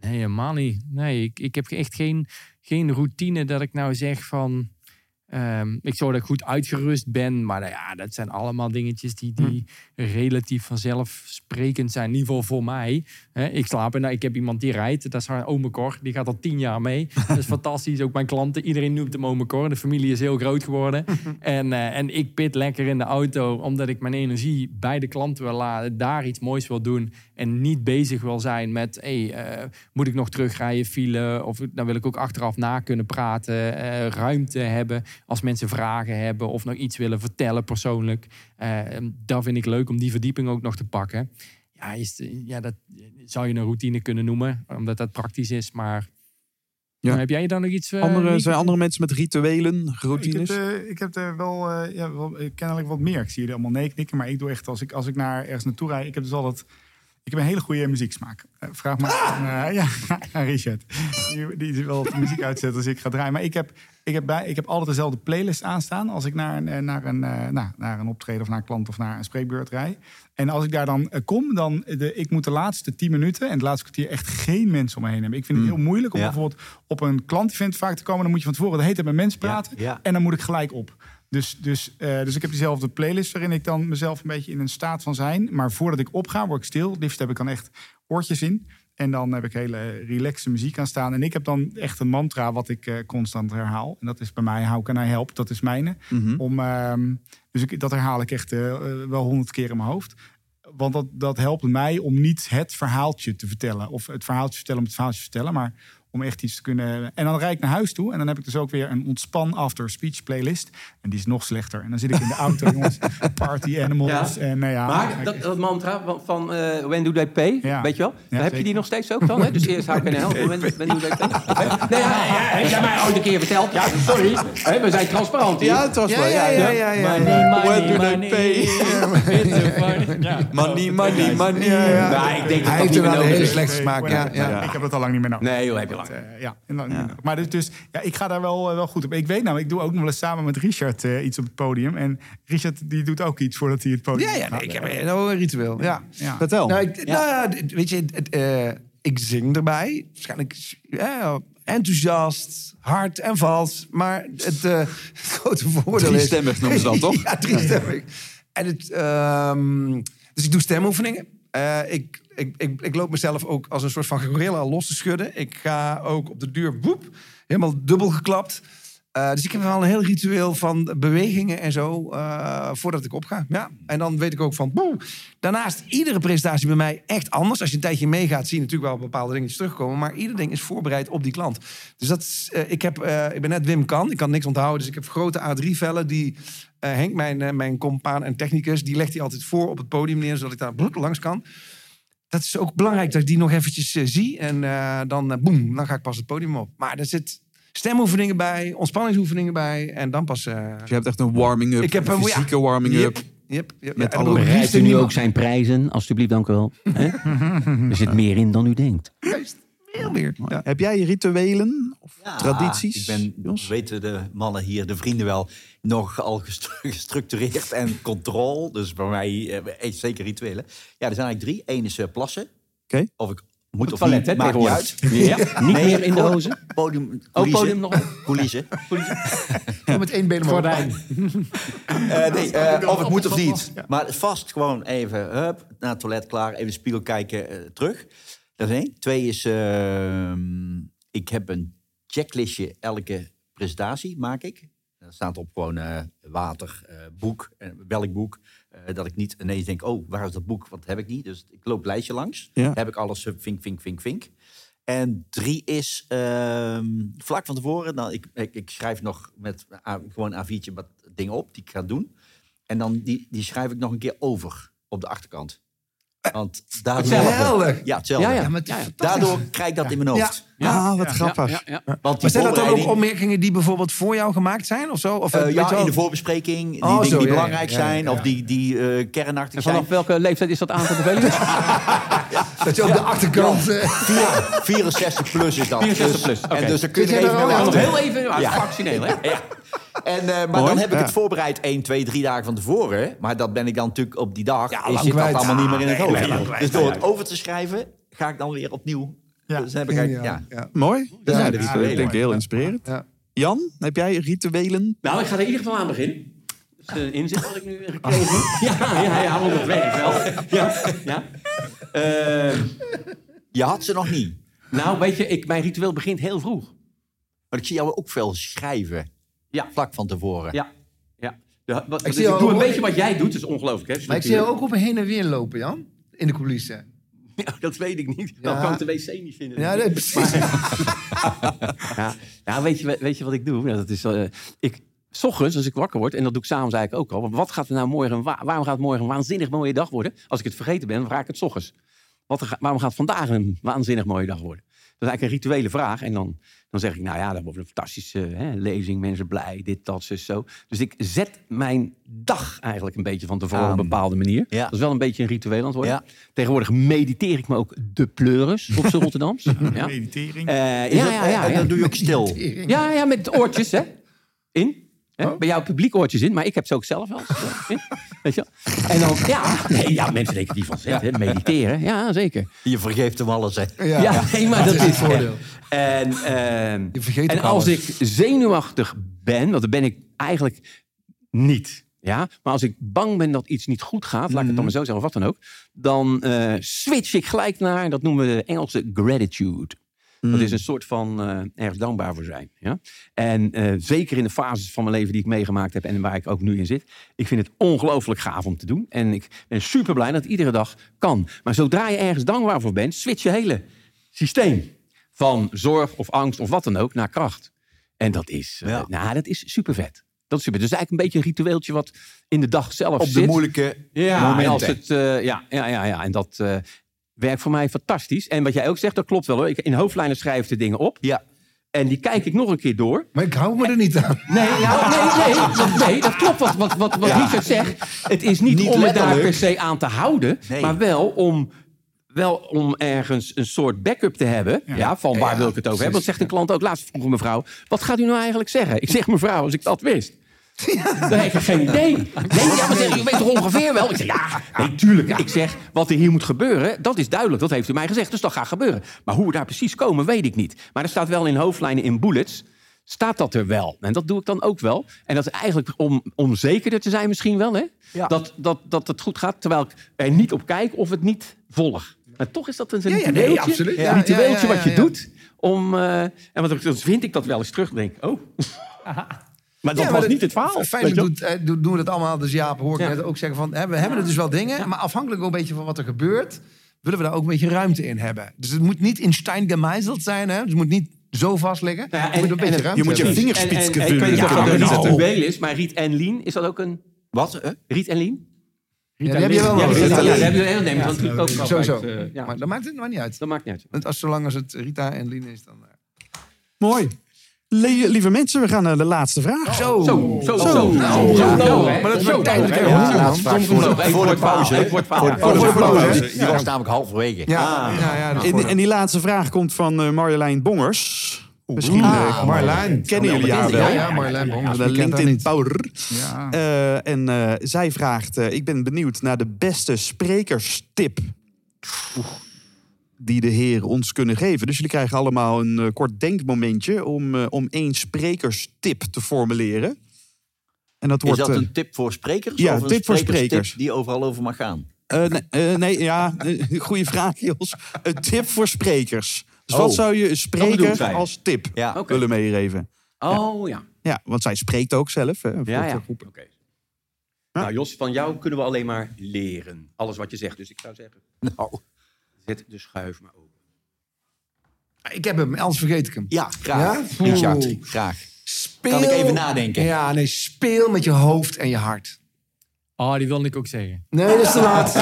Nee, helemaal niet. Nee, ik, ik heb echt geen, geen routine dat ik nou zeg van... ehm, ik zorg dat ik goed uitgerust ben. Maar nou ja, dat zijn allemaal dingetjes die, die relatief vanzelfsprekend zijn. In ieder geval voor mij. Ik slaap en nou, ik heb iemand die rijdt. Dat is haar ome Cor. Die gaat al tien jaar mee. Dat is fantastisch. Ook mijn klanten. Iedereen noemt hem ome Cor. De familie is heel groot geworden. en, eh, en ik pit lekker in de auto. Omdat ik mijn energie bij de klanten wil laden. Daar iets moois wil doen. En niet bezig wil zijn met... Hey, eh, moet ik nog terugrijden, file? Of dan wil ik ook achteraf na kunnen praten. eh, ruimte hebben als mensen vragen hebben. Of nog iets willen vertellen persoonlijk. Eh, dat vind ik leuk om die verdieping ook nog te pakken. Ja, is, ja, dat zou je een routine kunnen noemen. Omdat dat praktisch is. Maar Ja. heb jij dan nog iets... eh, Andere, zijn andere mensen met rituelen, Ik heb, routines? eh, ik heb er wel, eh, ja, wel kennelijk wat meer. Ik zie jullie allemaal nee knikken, maar ik doe echt als ik, als ik naar ergens naartoe rijd. Ik heb dus altijd. Ik heb een hele goede muzieksmaak. Vraag maar aan, eh, ja, aan Richard. Die, die wel de muziek uitzet als ik ga draaien. Maar ik heb, ik heb, bij, ik heb altijd dezelfde playlist aanstaan als ik naar een, eh, naar, een, eh, nou, naar een optreden of naar een klant of naar een spreekbeurt rijd. En als ik daar dan eh, kom, dan de, ik moet de laatste 10 minuten en het laatste kwartier echt geen mensen om me heen hebben. Ik vind het heel moeilijk om Ja. bijvoorbeeld op een klant-event vaak te komen. Dan moet je van tevoren de hele tijd met mensen praten. ja. En dan moet ik gelijk op. Dus, dus, dus ik heb diezelfde playlist waarin ik dan mezelf een beetje in een staat van zijn. Maar voordat ik opga, word ik stil. Het liefst heb ik dan echt oortjes in. En dan heb ik hele relaxe muziek aan staan. En ik heb dan echt een mantra wat ik eh, constant herhaal. En dat is bij mij How Can I Help? Dat is mijne. Om, ehm, dus ik, dat herhaal ik echt eh, eh, wel honderd keer in mijn hoofd. Want dat, dat helpt mij om niet het verhaaltje te vertellen. Of het verhaaltje vertellen om het verhaaltje te vertellen. Maar om echt iets te kunnen... En dan rijd ik naar huis toe. En dan heb ik dus ook weer een ontspan after speech playlist. En die is nog slechter. En dan zit ik in de auto, jongens. Party animals. Ja. En, nou ja, Maar dat, dat mantra van, van eh, When Do They Pay, Ja. weet je wel? Ja, heb je die nog steeds ook dan? Hè? Dus eerst How Can I Help, when, when Do They Pay. Nee, ja, ja, heb jij mij ooit een keer verteld? Ja, sorry. Hè, we zijn transparant hier. Ja, het was wel. Ja, ja, ja, ja. Money, When do they money, pay? Money, money, money. Ik denk dat Hij dat heeft niet er meer wel een hele slechte smaak. Ja, ja. Ik heb dat al lang niet meer nodig. Nee, joh, heb je lang. Eh, ja, en dan- maar dus, dus ja, ik ga daar wel, eh, wel goed op. Ik weet nou, ik doe ook nog wel eens samen met Richard eh, iets op het podium. En Richard die doet ook iets voordat hij het podium Ja, ja, gaat. nee, ik heb een ritueel. Ja. Ja. Vertel. Nou, ik, nou weet je, het, eh, ik zing erbij. Waarschijnlijk ja, enthousiast, hard en vals. Maar het, eh, het grote voordeel is... Driestemmig noemen ze dat, toch? ja, driestemmig. En het, ehm, dus ik doe stemoefeningen. Eh, ik, ik, ik, ik loop mezelf ook als een soort van gorilla los te schudden. Ik ga ook op de deur, boep, helemaal dubbel geklapt. Eh, dus ik heb wel een heel ritueel van bewegingen en zo eh, voordat ik opga. Ja. En dan weet ik ook van, boe. Daarnaast, iedere presentatie bij mij echt anders. Als je een tijdje meegaat, zie je natuurlijk wel bepaalde dingetjes terugkomen. Maar ieder ding is voorbereid op die klant. Dus dat eh, ik, heb, ik ben net Wim Kan. Ik kan niks onthouden. Dus ik heb grote A3-vellen die Henk, mijn, mijn compaan en technicus, die legt hij altijd voor op het podium neer, zodat ik daar langs kan. Dat is ook belangrijk dat ik die nog eventjes eh, zie. En eh, dan, eh, boem, dan ga ik pas het podium op. Maar er zit stemoefeningen bij, ontspanningsoefeningen bij. En dan pas... eh, Dus je hebt echt een warming-up, Ik heb een een- ja. fysieke warming-up. Yep, yep, yep. Met Ja, alle nu ook zijn prijzen? Alsjeblieft, dank u wel. Hè? Er zit meer in dan u denkt. Juist, heel. Ja. Heb jij rituelen of Ja, tradities? Ik ben, Jos? weten de mannen hier, de vrienden wel, nogal gestru- gestructureerd en controle. Dus bij mij eh, echt zeker rituelen. Ja, er zijn eigenlijk drie. Eén is eh, plassen. Oké. Of ik moet of toilet, hè, maakt niet uit. Ja, niet Nee, meer in de hozen. Podium, Oh, coulissen. podium nog. Coulissen. Ja, met één been omhoog. Gordijn. Eh, nee, eh, of het moet of niet. Maar vast gewoon even, hup, naar het toilet klaar, even spiegel kijken, eh, terug. Dat is één. Twee is, ehm, ik heb een checklistje elke presentatie, maak ik. Dat staat op gewoon eh, water, eh, boek, eh, welk boek. dat ik niet ineens denk, oh, waar is dat boek? Want dat heb ik niet. Dus ik loop het lijstje langs. Ja. Heb ik alles, vink, vink, vink, vink. En drie is ehm, vlak van tevoren. Dan, ik, ik, ik schrijf nog met gewoon een A4'tje wat dingen op die ik ga doen. En dan die, die schrijf ik nog een keer over op de achterkant. Want daardoor, ja, hetzelfde. Ja, ja. Ja, maar het is Ja, ja. fantastisch. Daardoor krijg ik dat in mijn hoofd. Ah, wat grappig. Ja, ja. Want Maar zijn dat dan ook opmerkingen die bijvoorbeeld voor jou gemaakt zijn? Of zo? Of, Eh, je ja, wel? in de voorbespreking. Die Oh, dingen zo, die ja, belangrijk ja, ja, zijn. ja. Of die, die eh, kernachtig En zijn. vanaf welke leeftijd is dat aan te bevelen? Dat je op de achterkant... eh, 64 plus is dat. 64 Dus- plus, oké. En dus dan kun je even er heel even, maar Ja. fractioneel, hè? Ja. En, eh, maar Mooi, dan heb ik ja. het voorbereid 1, 2, 3 dagen van tevoren. Maar dat ben ik dan natuurlijk op die dag. Ja, is zit dat allemaal niet meer in het Ah, hoofd. dus door het over te schrijven, ga ik dan weer opnieuw. Ja. Dus heb ik eigenlijk, ja. ja. Mooi. Dat Ja, zijn dat de is rituelen. denk ik heel inspirerend. Ja. Jan, heb jij rituelen? Nou, ik ga er in ieder geval aan beginnen. Dat is een inzicht wat ik nu gekregen heb. Ja, ja, ja, want dat werkt wel. Ja, ja. Eh, Je had ze nog niet. nou, weet je, ik, mijn ritueel begint heel vroeg. Maar ik zie jou ook veel schrijven. Ja. Vlak van tevoren. Ja, ja. De, wat, Ik ik, zie ik doe een beetje wat jij doet, dat is ongelooflijk, hè? Maar ik zie jou ook op een heen en weer lopen, Jan. In de coulissen. Ja, dat weet ik niet. Ja. Dan kan ik de wc niet vinden. Ja, nee, precies. Ja, nou, weet, je, weet je wat ik doe? Nou, dat is, eh, ik, s ochtends, als ik wakker word, en dat doe ik s'avonds eigenlijk ook al. Want wat gaat er nou morgen, wa- waarom gaat morgen een waanzinnig mooie dag worden? Als ik het vergeten ben, dan vraag ik het s ochtends. Wat er ga- waarom gaat vandaag een waanzinnig mooie dag worden? Dat is eigenlijk een rituele vraag. En dan, dan zeg ik, nou ja, dat wordt een fantastische hè, lezing, mensen blij, dit, dat, zus, zo. Dus ik zet mijn dag eigenlijk een beetje van tevoren op een bepaalde manier. Ja. Dat is wel een beetje een ritueel aan het worden. Ja. Tegenwoordig mediteer ik me ook de pleuris op z'n Rotterdams. ja. Meditering. Eh, ja, dat- ja, ja, En ja. dan doe je ook stil. Ja, ja, met oortjes, hè? In. Hè? Oh. Bij jou publiek oortjes in, maar ik heb ze ook zelf wel. Weet je wel? En dan, ja, nee, ja, mensen denken die van zet, hè? mediteren. Ja, zeker. Je vergeeft hem alles, hè. Ja. Ja, nee, maar dat, is is het voordeel. En, ehm, Je vergeet en als alles. ik zenuwachtig ben, want dat ben ik eigenlijk niet. Ja, maar als ik bang ben dat iets niet goed gaat, laat ik het dan Mhm. maar zo zeggen, of wat dan ook, dan eh, switch ik gelijk naar, dat noemen we de Engelse gratitude. Dat is een soort van eh, ergens dankbaar voor zijn. Ja? En eh, zeker in de fases van mijn leven die ik meegemaakt heb en waar ik ook nu in zit. Ik vind het ongelooflijk gaaf om te doen. En ik ben super blij dat het iedere dag kan. Maar zodra je ergens dankbaar voor bent, switch je hele systeem. Van zorg of angst of wat dan ook naar kracht. En dat is, eh, Ja. nou, dat is super vet. Dat is super. Dus eigenlijk een beetje een ritueeltje wat in de dag zelf Op zit. de moeilijke Ja, en momenten. als het, ja, ja, ja, ja. En dat werkt voor mij fantastisch. En wat jij ook zegt, dat klopt wel hoor. Ik, in hoofdlijnen schrijf ik de dingen op. Ja. En die kijk ik nog een keer door. Maar ik hou me er niet aan. Nee, ja, nee, nee, dat, nee, dat klopt wat, wat, wat, wat Richard zegt. Het is niet, Niet om het daar per se aan te houden. Nee. Maar wel om, wel om ergens een soort backup te hebben. Ja, van waar wil ik het over hebben. Dat zegt een klant ook laatst vroeg een mevrouw. Wat gaat u nou eigenlijk zeggen? Ik zeg mevrouw, als ik dat wist. Dan heb ik geen idee. Nee, ja, maar zeg, u weet toch ongeveer wel? Ik zeg, ja, nee, tuurlijk. Ik zeg, wat er hier moet gebeuren, dat is duidelijk. Dat heeft u mij gezegd, dus dat gaat gebeuren. Maar hoe we daar precies komen, weet ik niet. Maar er staat wel in hoofdlijnen, in bullets, staat dat er wel. En dat doe ik dan ook wel. En dat is eigenlijk om, om zekerder te zijn misschien wel, hè? Ja. Dat, dat, dat het goed gaat, terwijl ik er niet op kijk of het niet volg. Maar toch is dat een ja, nee, ritueeltje, absoluut. een Ja, ritueeltje ja, ja, wat je ja, ja. doet. Om, eh, en want dan vind ik dat wel eens terug. denk ik, oh... Maar dat Ja, maar was niet het verhaal. Fijn je doet, eh, doen doen we dat allemaal. Dus Jaap hoor ik Ja. net ook zeggen van... Hè, we hebben er dus wel dingen, maar afhankelijk ook een beetje van wat er gebeurt... willen we daar ook een beetje ruimte in hebben. Dus het moet niet in Stein gemeizeld zijn. Hè? Dus het moet niet zo vast liggen. Nou ja, Je moet een beetje en- ruimte je moet je vingerspits En- en- vullen. Ik weet niet of Ja, dat een nou. ritueel is, maar Riet en Lien, is dat ook een... Wat? hè? Riet en Lien? Ja, die heb je wel. Ja, en Ja, die hebben we heel ook Sowieso. eh. Maar dat maakt het maar niet uit. Dat maakt niet uit. Want als, zolang als het Rita en Lien is, dan... eh. Mooi. Lieve mensen, we gaan naar de laatste vraag. Zo. Zo, zo, zo. Zo. Nou, Ja, zo, maar dat is ook tijdelijk Voor de pauze. voor de pauze. Die was namelijk halverwege. Ja, ja, ja, dat is En, die laatste vraag komt van eh, Marjolein Bongers. Misschien eh, Ah, Marlijn. kennen jullie haar wel. Ja, Marlijn Bongers. De LinkedIn? Power. Ja. Eh, en eh, zij vraagt, eh, ik ben benieuwd naar de beste sprekerstip. Die de Heer ons kunnen geven. Dus jullie krijgen allemaal een eh, kort denkmomentje om, eh, om één sprekerstip te formuleren. En dat Is wordt. dat eh, een tip voor sprekers? Ja, of een tip voor sprekerstip sprekers. die overal over mag gaan? eh, nee, nee, ja, goede vraag, Jos. Een tip voor sprekers. Dus Oh, wat zou je een spreker als tip Ja. Willen meegeven? Oh ja. Ja, want zij spreekt ook zelf. Hè, Ja, ja. Oké. Nou, Jos, van jou kunnen we alleen maar leren. Alles wat je zegt. Dus ik zou zeggen, Nou, zet de schuif maar open. Ik heb hem, anders vergeet ik hem. ja, graag. Ja? Richard, graag. Speel... Kan ik even nadenken? Ja, nee, speel met je hoofd en je hart. Oh, die wilde ik ook zeggen. Nee, dat is te laat.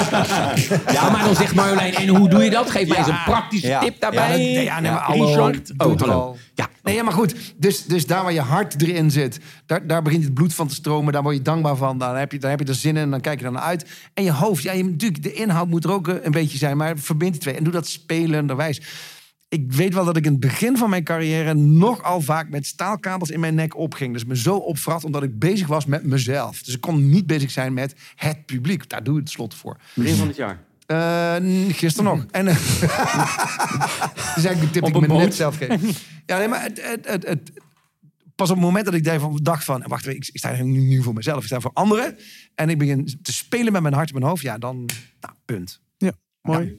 Ja, maar dan zegt Marjolein, en hoe doe je dat? Geef mij eens een praktische Ja. tip daarbij. Ja, dat- nee, ja, nee, maar. Richard. Doe Oh, het hallo. al. Ja, Nee, ja, maar goed. Dus, dus daar waar je hart erin zit, daar, daar begint het bloed van te stromen. Daar word je dankbaar van. Dan heb je, daar heb je er zin in en dan kijk je er naar uit. En je hoofd, ja, je, natuurlijk, de inhoud moet er ook eh, een beetje zijn. Maar verbind die twee en doe dat spelenderwijs. Ik weet wel dat ik in het begin van mijn carrière nogal vaak met staalkabels in mijn nek opging. Dus me zo opvrat omdat ik bezig was met mezelf. Dus ik kon niet bezig zijn met het publiek. Daar doe je het slot voor. begin van het jaar. Eh, gisteren nog. En, eh, dus eigenlijk een tip die Op ik me net zelf geef. Ja, nee, maar het, het, het, het- pas op het moment dat ik daarvan dacht van... wacht even, ik, ik sta hier nu voor mezelf, ik sta voor anderen. En ik begin te spelen met mijn hart en mijn hoofd. Ja, dan, nou, punt. Mooi.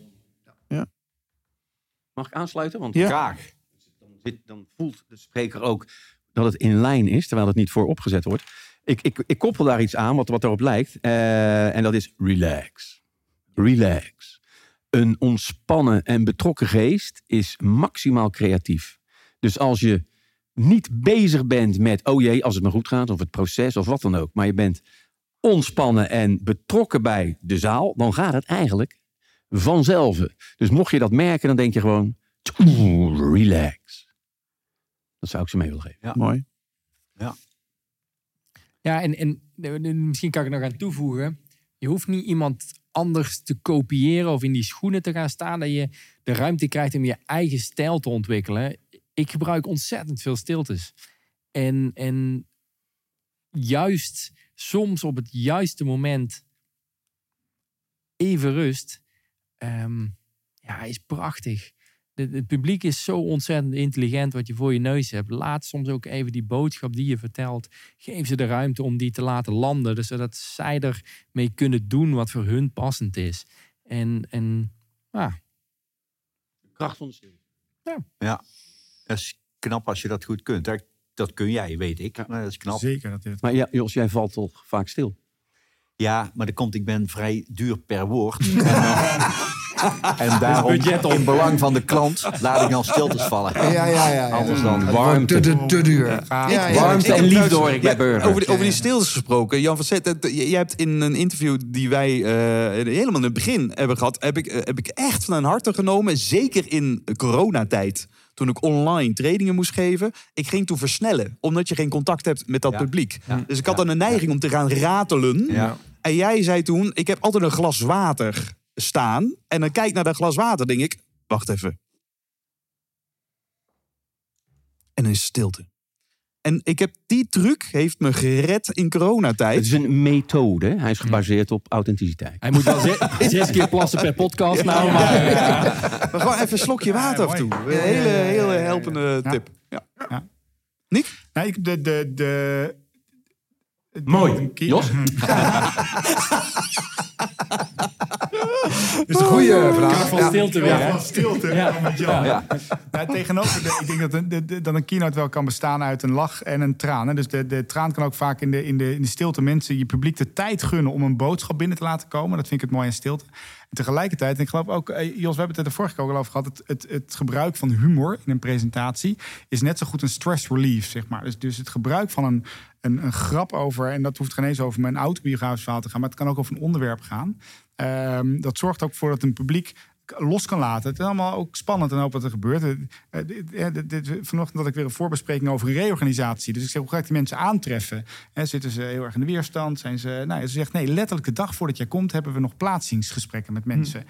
Mag ik aansluiten? Want Ja. Graag. dan, dan voelt de spreker ook dat het in lijn is, terwijl het niet voor opgezet wordt. Ik, ik, ik koppel daar iets aan wat, wat erop lijkt. eh, en dat is relax. Relax. Een ontspannen en betrokken geest is maximaal creatief. Dus als je niet bezig bent met, oh jee, als het maar goed gaat, of het proces, of wat dan ook, maar je bent ontspannen en betrokken bij de zaal, dan gaat het eigenlijk vanzelf. Dus mocht je dat merken, dan denk je gewoon, "Oeh, relax. Dat zou ik ze mee willen geven. Mooi. Ja, en, en eh, misschien kan ik er nog aan toevoegen. Je hoeft niet iemand anders te kopiëren of in die schoenen te gaan staan. Dat je de ruimte krijgt om je eigen stijl te ontwikkelen. Ik gebruik ontzettend veel stiltes. En, en juist soms op het juiste moment even rust. Ehm, ja, is prachtig. De- Het publiek is zo ontzettend intelligent wat je voor je neus hebt. Laat soms ook even die boodschap die je vertelt. Geef ze de ruimte om die te laten landen. Dus zodat zij ermee kunnen doen wat voor hun passend is. En, en ja, Kracht van de stilte. Dat is knap als je dat goed kunt. Dat, dat kun jij, weet ik. Maar dat is knap. Zeker dat dit. Maar ja, Jos, jij valt toch vaak stil? Ja, maar dat komt, ik ben vrij duur per woord. En, dan- en daarom, in belang van de klant, laat ik dan stiltes vallen. Ja, ja, ja. ja. Anders dan warmte. Te, te, te duur. Ja, ja, Warmte en liefde hoor ik bij Burger. Over die, over die stiltes gesproken. Jan van Zet, jij hebt in een interview die wij eh, helemaal in het begin hebben gehad... Heb ik, eh, heb ik echt van een harte genomen. Zeker in coronatijd. Toen ik online trainingen moest geven. Ik ging toen versnellen. Omdat je geen contact hebt met dat Ja. publiek. Ja. Dus ik had dan een neiging om te gaan ratelen. En jij zei toen, ik heb altijd een glas water staan. En dan kijk ik naar dat glas water, denk ik, wacht even. En is stilte. En ik heb die truc heeft me gered in Het coronatijd. is een methode. Hij is gebaseerd op authenticiteit. hij moet wel zes, zes keer plassen per podcast nou. Maar, Maar gewoon even een slokje water af en toe. Een hele, hele helpende tip. Ja. Nou, ik, de, de, de, Mooi. Jos? Dat is een goede vraag. van stilte weer, Ja, van stilte. Ja. van met Jan. Nou, tegenover, de- ik denk dat een, de- de- dat een keynote wel kan bestaan uit een lach en een traan. Hè. Dus de, de traan kan ook vaak in de, in, de, in de stilte mensen je publiek de tijd gunnen om een boodschap binnen te laten komen. Dat vind ik het mooi aan stilte. En tegelijkertijd, en ik geloof ook, eh, Jos, we hebben het er de vorige keer ook al over gehad. Het, het, het gebruik van humor in een presentatie is net zo goed een stress relief, zeg maar. Dus, dus het gebruik van een, een, een grap over, en dat hoeft geen eens over mijn autobiografisch verhaal te gaan, maar het kan ook over een onderwerp gaan. Ehm, dat zorgt ook voor dat een publiek los kan laten. Het is allemaal ook spannend en hoop wat er gebeurt. Eh, eh, dit- eh, Vanochtend had ik weer een voorbespreking over een reorganisatie. Dus ik zeg, hoe ga ik die mensen aantreffen? Zitten ze heel erg in de weerstand? Zijn ze, nou, ze zegt, nee, letterlijk de dag voordat jij komt... hebben we nog plaatsingsgesprekken met mensen.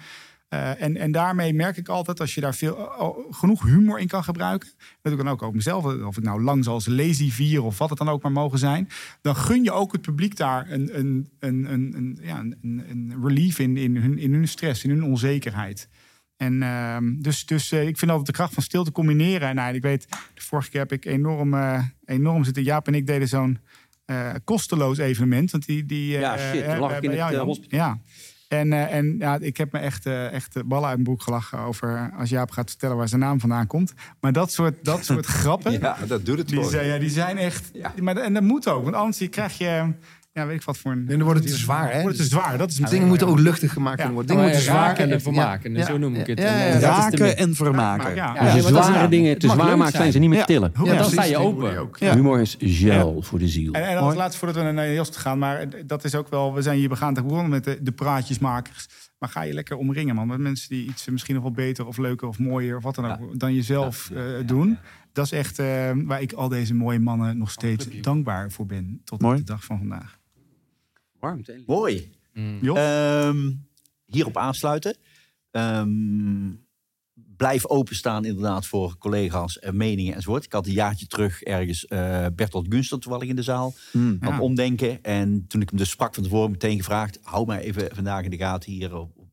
Eh, en, en daarmee merk ik altijd, als je daar veel, oh, genoeg humor in kan gebruiken... dat doe ik dan ook over mezelf, of ik nou lang zoals lazy vier... of wat het dan ook maar mogen zijn... dan gun je ook het publiek daar een, een, een, een, een, ja, een, een- relief in, in, hun, in hun stress, in hun onzekerheid. En ehm, dus, dus eh, ik vind altijd de kracht van stilte combineren. Nou, ik weet, de vorige keer heb ik enorm, eh, enorm zitten. Jaap en ik deden zo'n eh, kosteloos evenement. Want die, die, eh, Ja, shit, eh, lag ik in het, eh. Ja. En, eh, en ja, ik heb me echt, eh, echt ballen uit mijn broek gelachen over als Jaap gaat vertellen waar zijn naam vandaan komt. Maar dat soort, dat soort grappen, Ja, dat doet het die, zijn, ja, die zijn echt. Maar, en dat moet ook, want anders krijg je, ja, weet ik wat voor een. En dan wordt het te zwaar, hè? Wordt het te zwaar, dat is Dingen moeten ook luchtig gemaakt worden. Dingen Maar moeten zwaar raken en vermaken, Ja. zo noem ik het. Ja, ja, En, eh, Raken vermaken. Ja, is- zware dingen te zwaar maakt, zijn. ze niet meer tillen. Ja, Ja, dan sta je open. Humor is gel voor de ziel. En, en als laatste voordat we naar Jos te gaan, maar dat is ook wel, we zijn hier begaan te begonnen met de, de praatjesmakers. Maar ga je lekker omringen, man, met mensen die iets misschien nog wel beter of leuker of mooier of wat dan ook dan jezelf eh, doen. Dat is echt eh, waar ik al deze mooie mannen nog steeds dankbaar voor ben tot Mooi. de dag van vandaag. Warmte. Mooi. Jos? Ehm, hierop aansluiten. Ehm, blijf openstaan inderdaad voor collega's en meningen enzovoort. Ik had een jaartje terug ergens eh Bertolt Gunster toevallig in de zaal. Aan het Ja. omdenken. En toen ik hem dus sprak van tevoren meteen gevraagd... hou mij even vandaag in de gaten hier op, op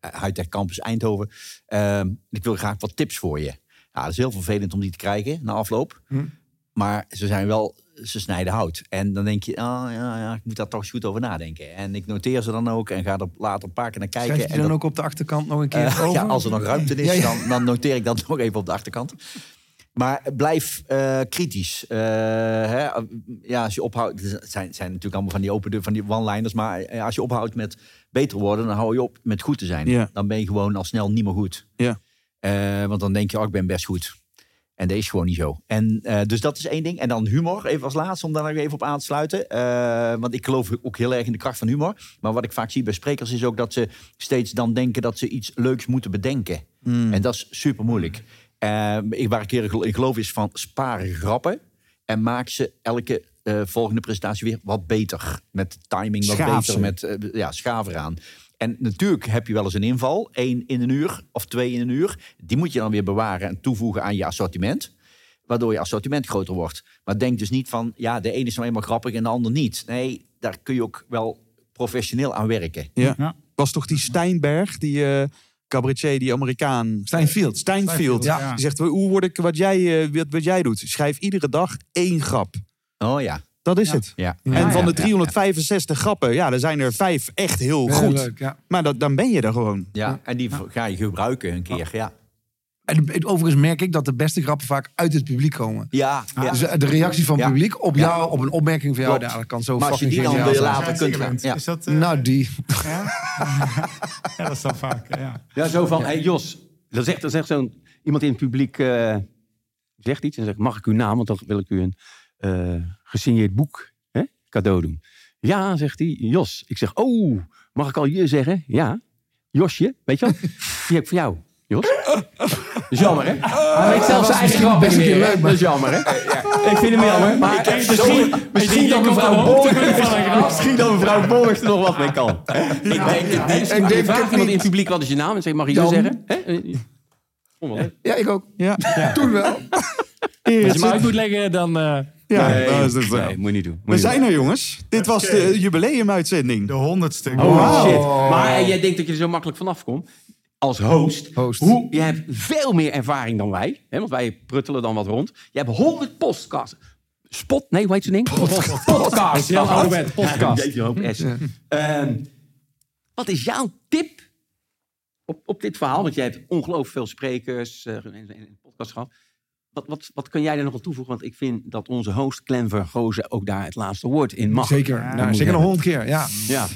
eh, Hightech Campus Eindhoven. Ehm, ik wil graag wat tips voor je. Ja, dat is heel vervelend om die te krijgen na afloop. Maar ze zijn wel, ze snijden hout. En dan denk je, oh, ja, ja, ik moet daar toch eens goed over nadenken. En ik noteer ze dan ook en ga er later een paar keer naar kijken. Schrijf je en dan dat- ook op de achterkant nog een keer eh, over? ja, als er nog ruimte is, Ja, ja. Dan, dan noteer ik dat nog even op de achterkant. Maar blijf eh, kritisch. Eh, hè, ja, als je ophoudt, het zijn, zijn natuurlijk allemaal van die open deur, van die one-liners. Maar als je ophoudt met beter worden, dan hou je op met goed te zijn. Dan ben je gewoon al snel niet meer goed. Ja. Want dan denk je, oh, ik ben best goed. En dat is gewoon niet zo. En, eh, dus dat is één ding. En dan humor, even als laatste, om daar nog even op aan te sluiten. Eh, want ik geloof ook heel erg in de kracht van humor. Maar wat ik vaak zie bij sprekers is ook dat ze steeds dan denken dat ze iets leuks moeten bedenken. En dat is super moeilijk. Eh, ik, waar ik in geloof is van spaar grappen. En maak ze elke eh, volgende presentatie weer wat beter. Met timing wat beter. Met eh, ja, schaaf eraan. En natuurlijk heb je wel eens een inval. één in een uur of twee in een uur. Die moet je dan weer bewaren en toevoegen aan je assortiment. Waardoor je assortiment groter wordt. Maar denk dus niet van, ja, de ene is nou eenmaal grappig en de ander niet. Nee, daar kun je ook wel professioneel aan werken. Ja. Ja. Was toch die Steinberg, die eh cabaretier, die Amerikaan? Steinfield. Steinfield. ja. Die zegt, hoe word ik wat jij, eh, wat, wat jij doet? Schrijf iedere dag één grap. Oh ja, Dat is het. ja. En van de 365 grappen, ja, er zijn er vijf echt heel Ja, goed. leuk, ja. Maar dat, dan ben je er gewoon. Ja, en die ga je gebruiken een keer. Ja, En overigens merk ik dat de beste grappen vaak uit het publiek komen. ja, ja. Dus de reactie van het Ja. publiek op jou, op een opmerking van jou, Klopt. ja, dat kan zo Maar als je die dan weer zijn. later kunt bent, gaan. Ja. Is dat, eh, Nou, die. ja? ja, dat is dan vaak. Ja. Ja, zo van, hey Jos, dan zegt, dan zegt zo'n iemand in het publiek, eh, zegt iets en zegt, mag ik uw naam, want dan wil ik u een eh, gesigneerd boek hè, cadeau doen. Ja, zegt hij, Jos. Ik zeg, oh, mag ik al je zeggen? Ja, Josje, weet je wel? Die heb ik voor jou, Jos. Dat is jammer, hè? Hij weet zelfs zijn eigen grap best een keer leuk, Dat is jammer, hè? Ik vind hem jammer, maar misschien, misschien dat mevrouw Borg, misschien dat mevrouw er nog wat mee kan. Ik denk het niet. Ik denk het in het publiek, wat is je naam? En zeg, mag je je zeggen? Hè? Eh, Kom maar. Ja, ik ook. Ja. Toen wel. Als je me uit moet leggen, dan... eh, Ja, Nee, dat is het nee, moet je niet doen. Moet We zijn er, jongens. Dit was de jubileumuitzending. De honderdste. Oh, shit. Maar en jij denkt dat je er zo makkelijk vanaf komt. Als host. Host. Hoe, je hebt veel meer ervaring dan wij. Hè, want wij pruttelen dan wat rond. Je hebt 100 podcasts. Spot, nee, hoe heet zo'n ding? Podcast. Heel ouderwet, podcast. Hoop S. Ehm, wat is jouw tip op, op dit verhaal? Want jij hebt ongelooflijk veel sprekers eh, in, in de podcast gehad. Wat, wat, wat kun jij er nog aan toevoegen? Want ik vind dat onze host Clem Vergozen ook daar het laatste woord in mag. Zeker. Ja, nou, zeker nog honderd keer, ja. Ja.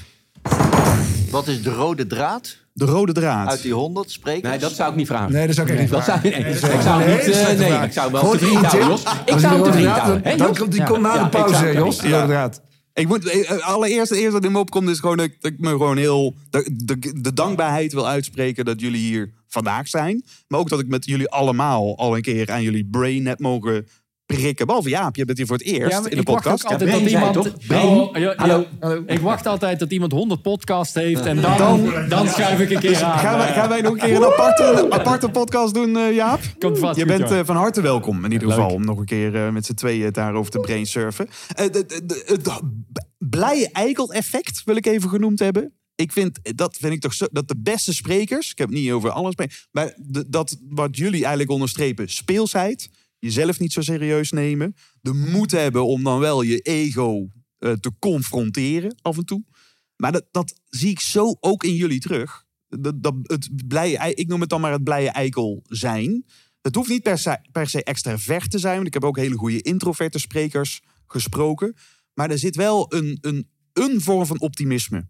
Wat is de rode draad De rode draad. uit die 100 sprekers? Nee, dat zou ik niet vragen. Nee, dat zou ik echt niet vragen. zou, nee, dat ik zou Nee, niet... dat is eh, nee, waar. ik zou wel Gewoon te vriend één houden, tip. Jos. Ik zou te rode vriend draad- houden. Dan komt die Ja. komt na Ja, de ik zou pauze, Jos. Ja, houden. inderdaad. Ik moet, eh, allereerst, het eerste dat in me opkomt is gewoon dat ik, dat ik me gewoon heel de, de, de dankbaarheid wil uitspreken dat jullie hier vandaag zijn. Maar ook dat ik met jullie allemaal al een keer aan jullie brain heb mogen prikken. Behalve Jaap, je bent hier voor het eerst Ja, in de wacht podcast. altijd dat iemand... toch? Oh, ja, ja. Hallo. Ik wacht altijd dat iemand 100 podcasts heeft en dan, dan, schuif ik een keer aan. Gaan wij, gaan wij nog een keer een aparte, aparte podcast doen, eh, Jaap? Komt vast Je goed, bent eh, van harte welkom in ieder geval om nog een keer eh, met z'n tweeën daarover te brainssurfen. Eh, de- de- de- Het blije eikel-effect wil ik even genoemd hebben. Ik vind, dat vind ik toch zo, dat de beste sprekers, ik heb het niet over alles, maar dat wat jullie eigenlijk onderstrepen, speelsheid, jezelf niet zo serieus nemen, de moed hebben om dan wel je ego eh, te confronteren af en toe. Maar dat, dat zie ik zo ook in jullie terug. Dat, dat, het blije, ik noem het dan maar het blije eikel zijn. Het hoeft niet per se, per se extravert te zijn. Want ik heb ook hele goede introverte sprekers gesproken. Maar er zit wel een, een, een vorm van optimisme.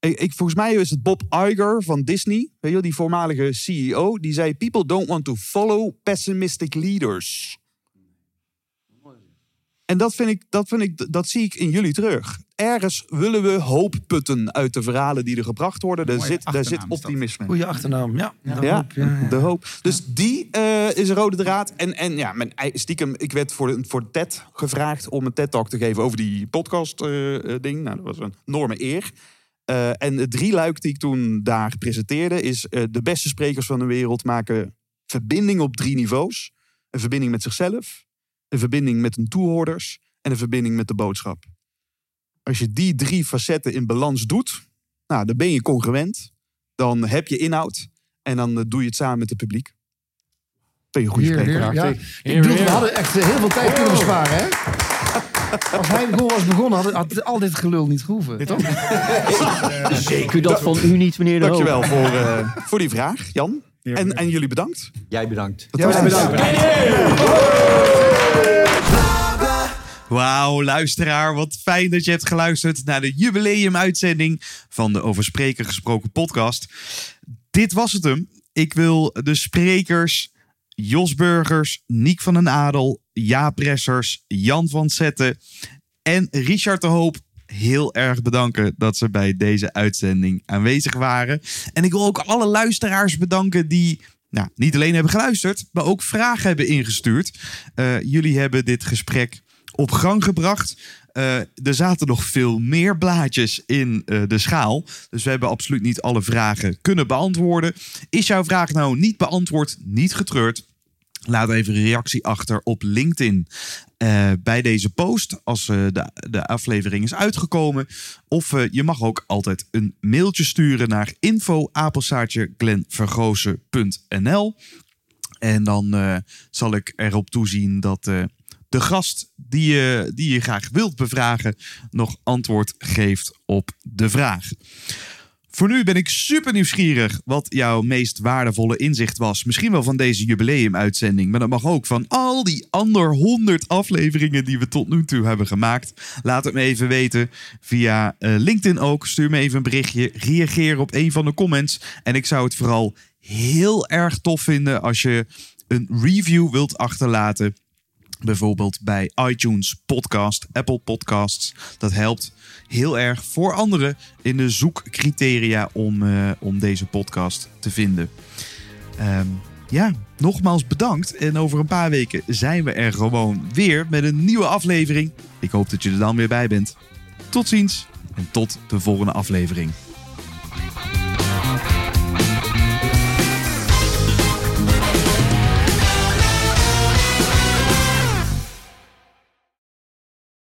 Ik, ik- volgens mij is het Bob Iger van Disney, weet je, wel, die voormalige CEO, die zei: People don't want to follow pessimistic leaders. En dat, vind ik, dat, vind ik, dat zie ik in jullie terug. Ergens willen we hoop putten uit de verhalen die er gebracht worden. Daar zit, daar zit optimisme. Goeie achternaam, ja. De Ja, hoop, ja, ja. de hoop. Dus die eh, is een rode draad. En, en ja, mijn, stiekem, ik werd voor, de, voor TED gevraagd om een TED-talk te geven over die podcast-ding. nou, dat was een enorme eer. Eh, en de drie luik die ik toen daar presenteerde is... eh, de beste sprekers van de wereld maken verbinding op drie niveaus. Een verbinding met zichzelf, een verbinding met hun toehoorders... en een verbinding met de boodschap. Als je die drie facetten in balans doet, nou, dan ben je congruent. Dan heb je inhoud. En dan eh, doe je het samen met het publiek. Ben je een goede spreker. heer, ja. Prachtig. Ik bedoel, we hadden echt heel veel tijd kunnen besparen, hè? Als hij gewoon was begonnen, had, had al dit gelul niet gehoeven. Toch? Zeker dat van u niet, meneer de. Dankjewel voor, eh, voor die vraag, Jan. En, en jullie bedankt. Jij bedankt. Ja, bedankt. Wauw, luisteraar, wat fijn dat je hebt geluisterd naar de jubileumuitzending van de Over Spreken Gesproken podcast. Dit was het hem. Ik wil de sprekers Jos Burgers, Niek van den Adel, Jaap Ressers, Jan van Zetten en Richard de Hoop heel erg bedanken dat ze bij deze uitzending aanwezig waren. En ik wil ook alle luisteraars bedanken die nou, niet alleen hebben geluisterd, maar ook vragen hebben ingestuurd. Eh, jullie hebben dit gesprek op gang gebracht. Eh, er zaten nog veel meer blaadjes in eh, de schaal. Dus we hebben absoluut niet alle vragen kunnen beantwoorden. Is jouw vraag nou niet beantwoord, niet getreurd? Laat even een reactie achter op LinkedIn eh, bij deze post als eh, de, de aflevering is uitgekomen. Of eh, je mag ook altijd een mailtje sturen naar info@glenvergozen.nl En dan zal ik erop toezien dat de gast die je, die je graag wilt bevragen nog antwoord geeft op de vraag. Voor nu ben ik super nieuwsgierig wat jouw meest waardevolle inzicht was. Misschien wel van deze jubileumuitzending, maar dat mag ook van al die ander honderd afleveringen die we tot nu toe hebben gemaakt. Laat het me even weten via eh, LinkedIn ook. Stuur me even een berichtje, reageer op een van de comments. En ik zou het vooral heel erg tof vinden als je een review wilt achterlaten Bijvoorbeeld bij iTunes Podcast, Apple Podcasts. Dat helpt heel erg voor anderen in de zoekcriteria om, eh, om deze podcast te vinden. Ehm, ja, nogmaals bedankt. En over een paar weken zijn we er gewoon weer met een nieuwe aflevering. Ik hoop dat je er dan weer bij bent. Tot ziens en tot de volgende aflevering.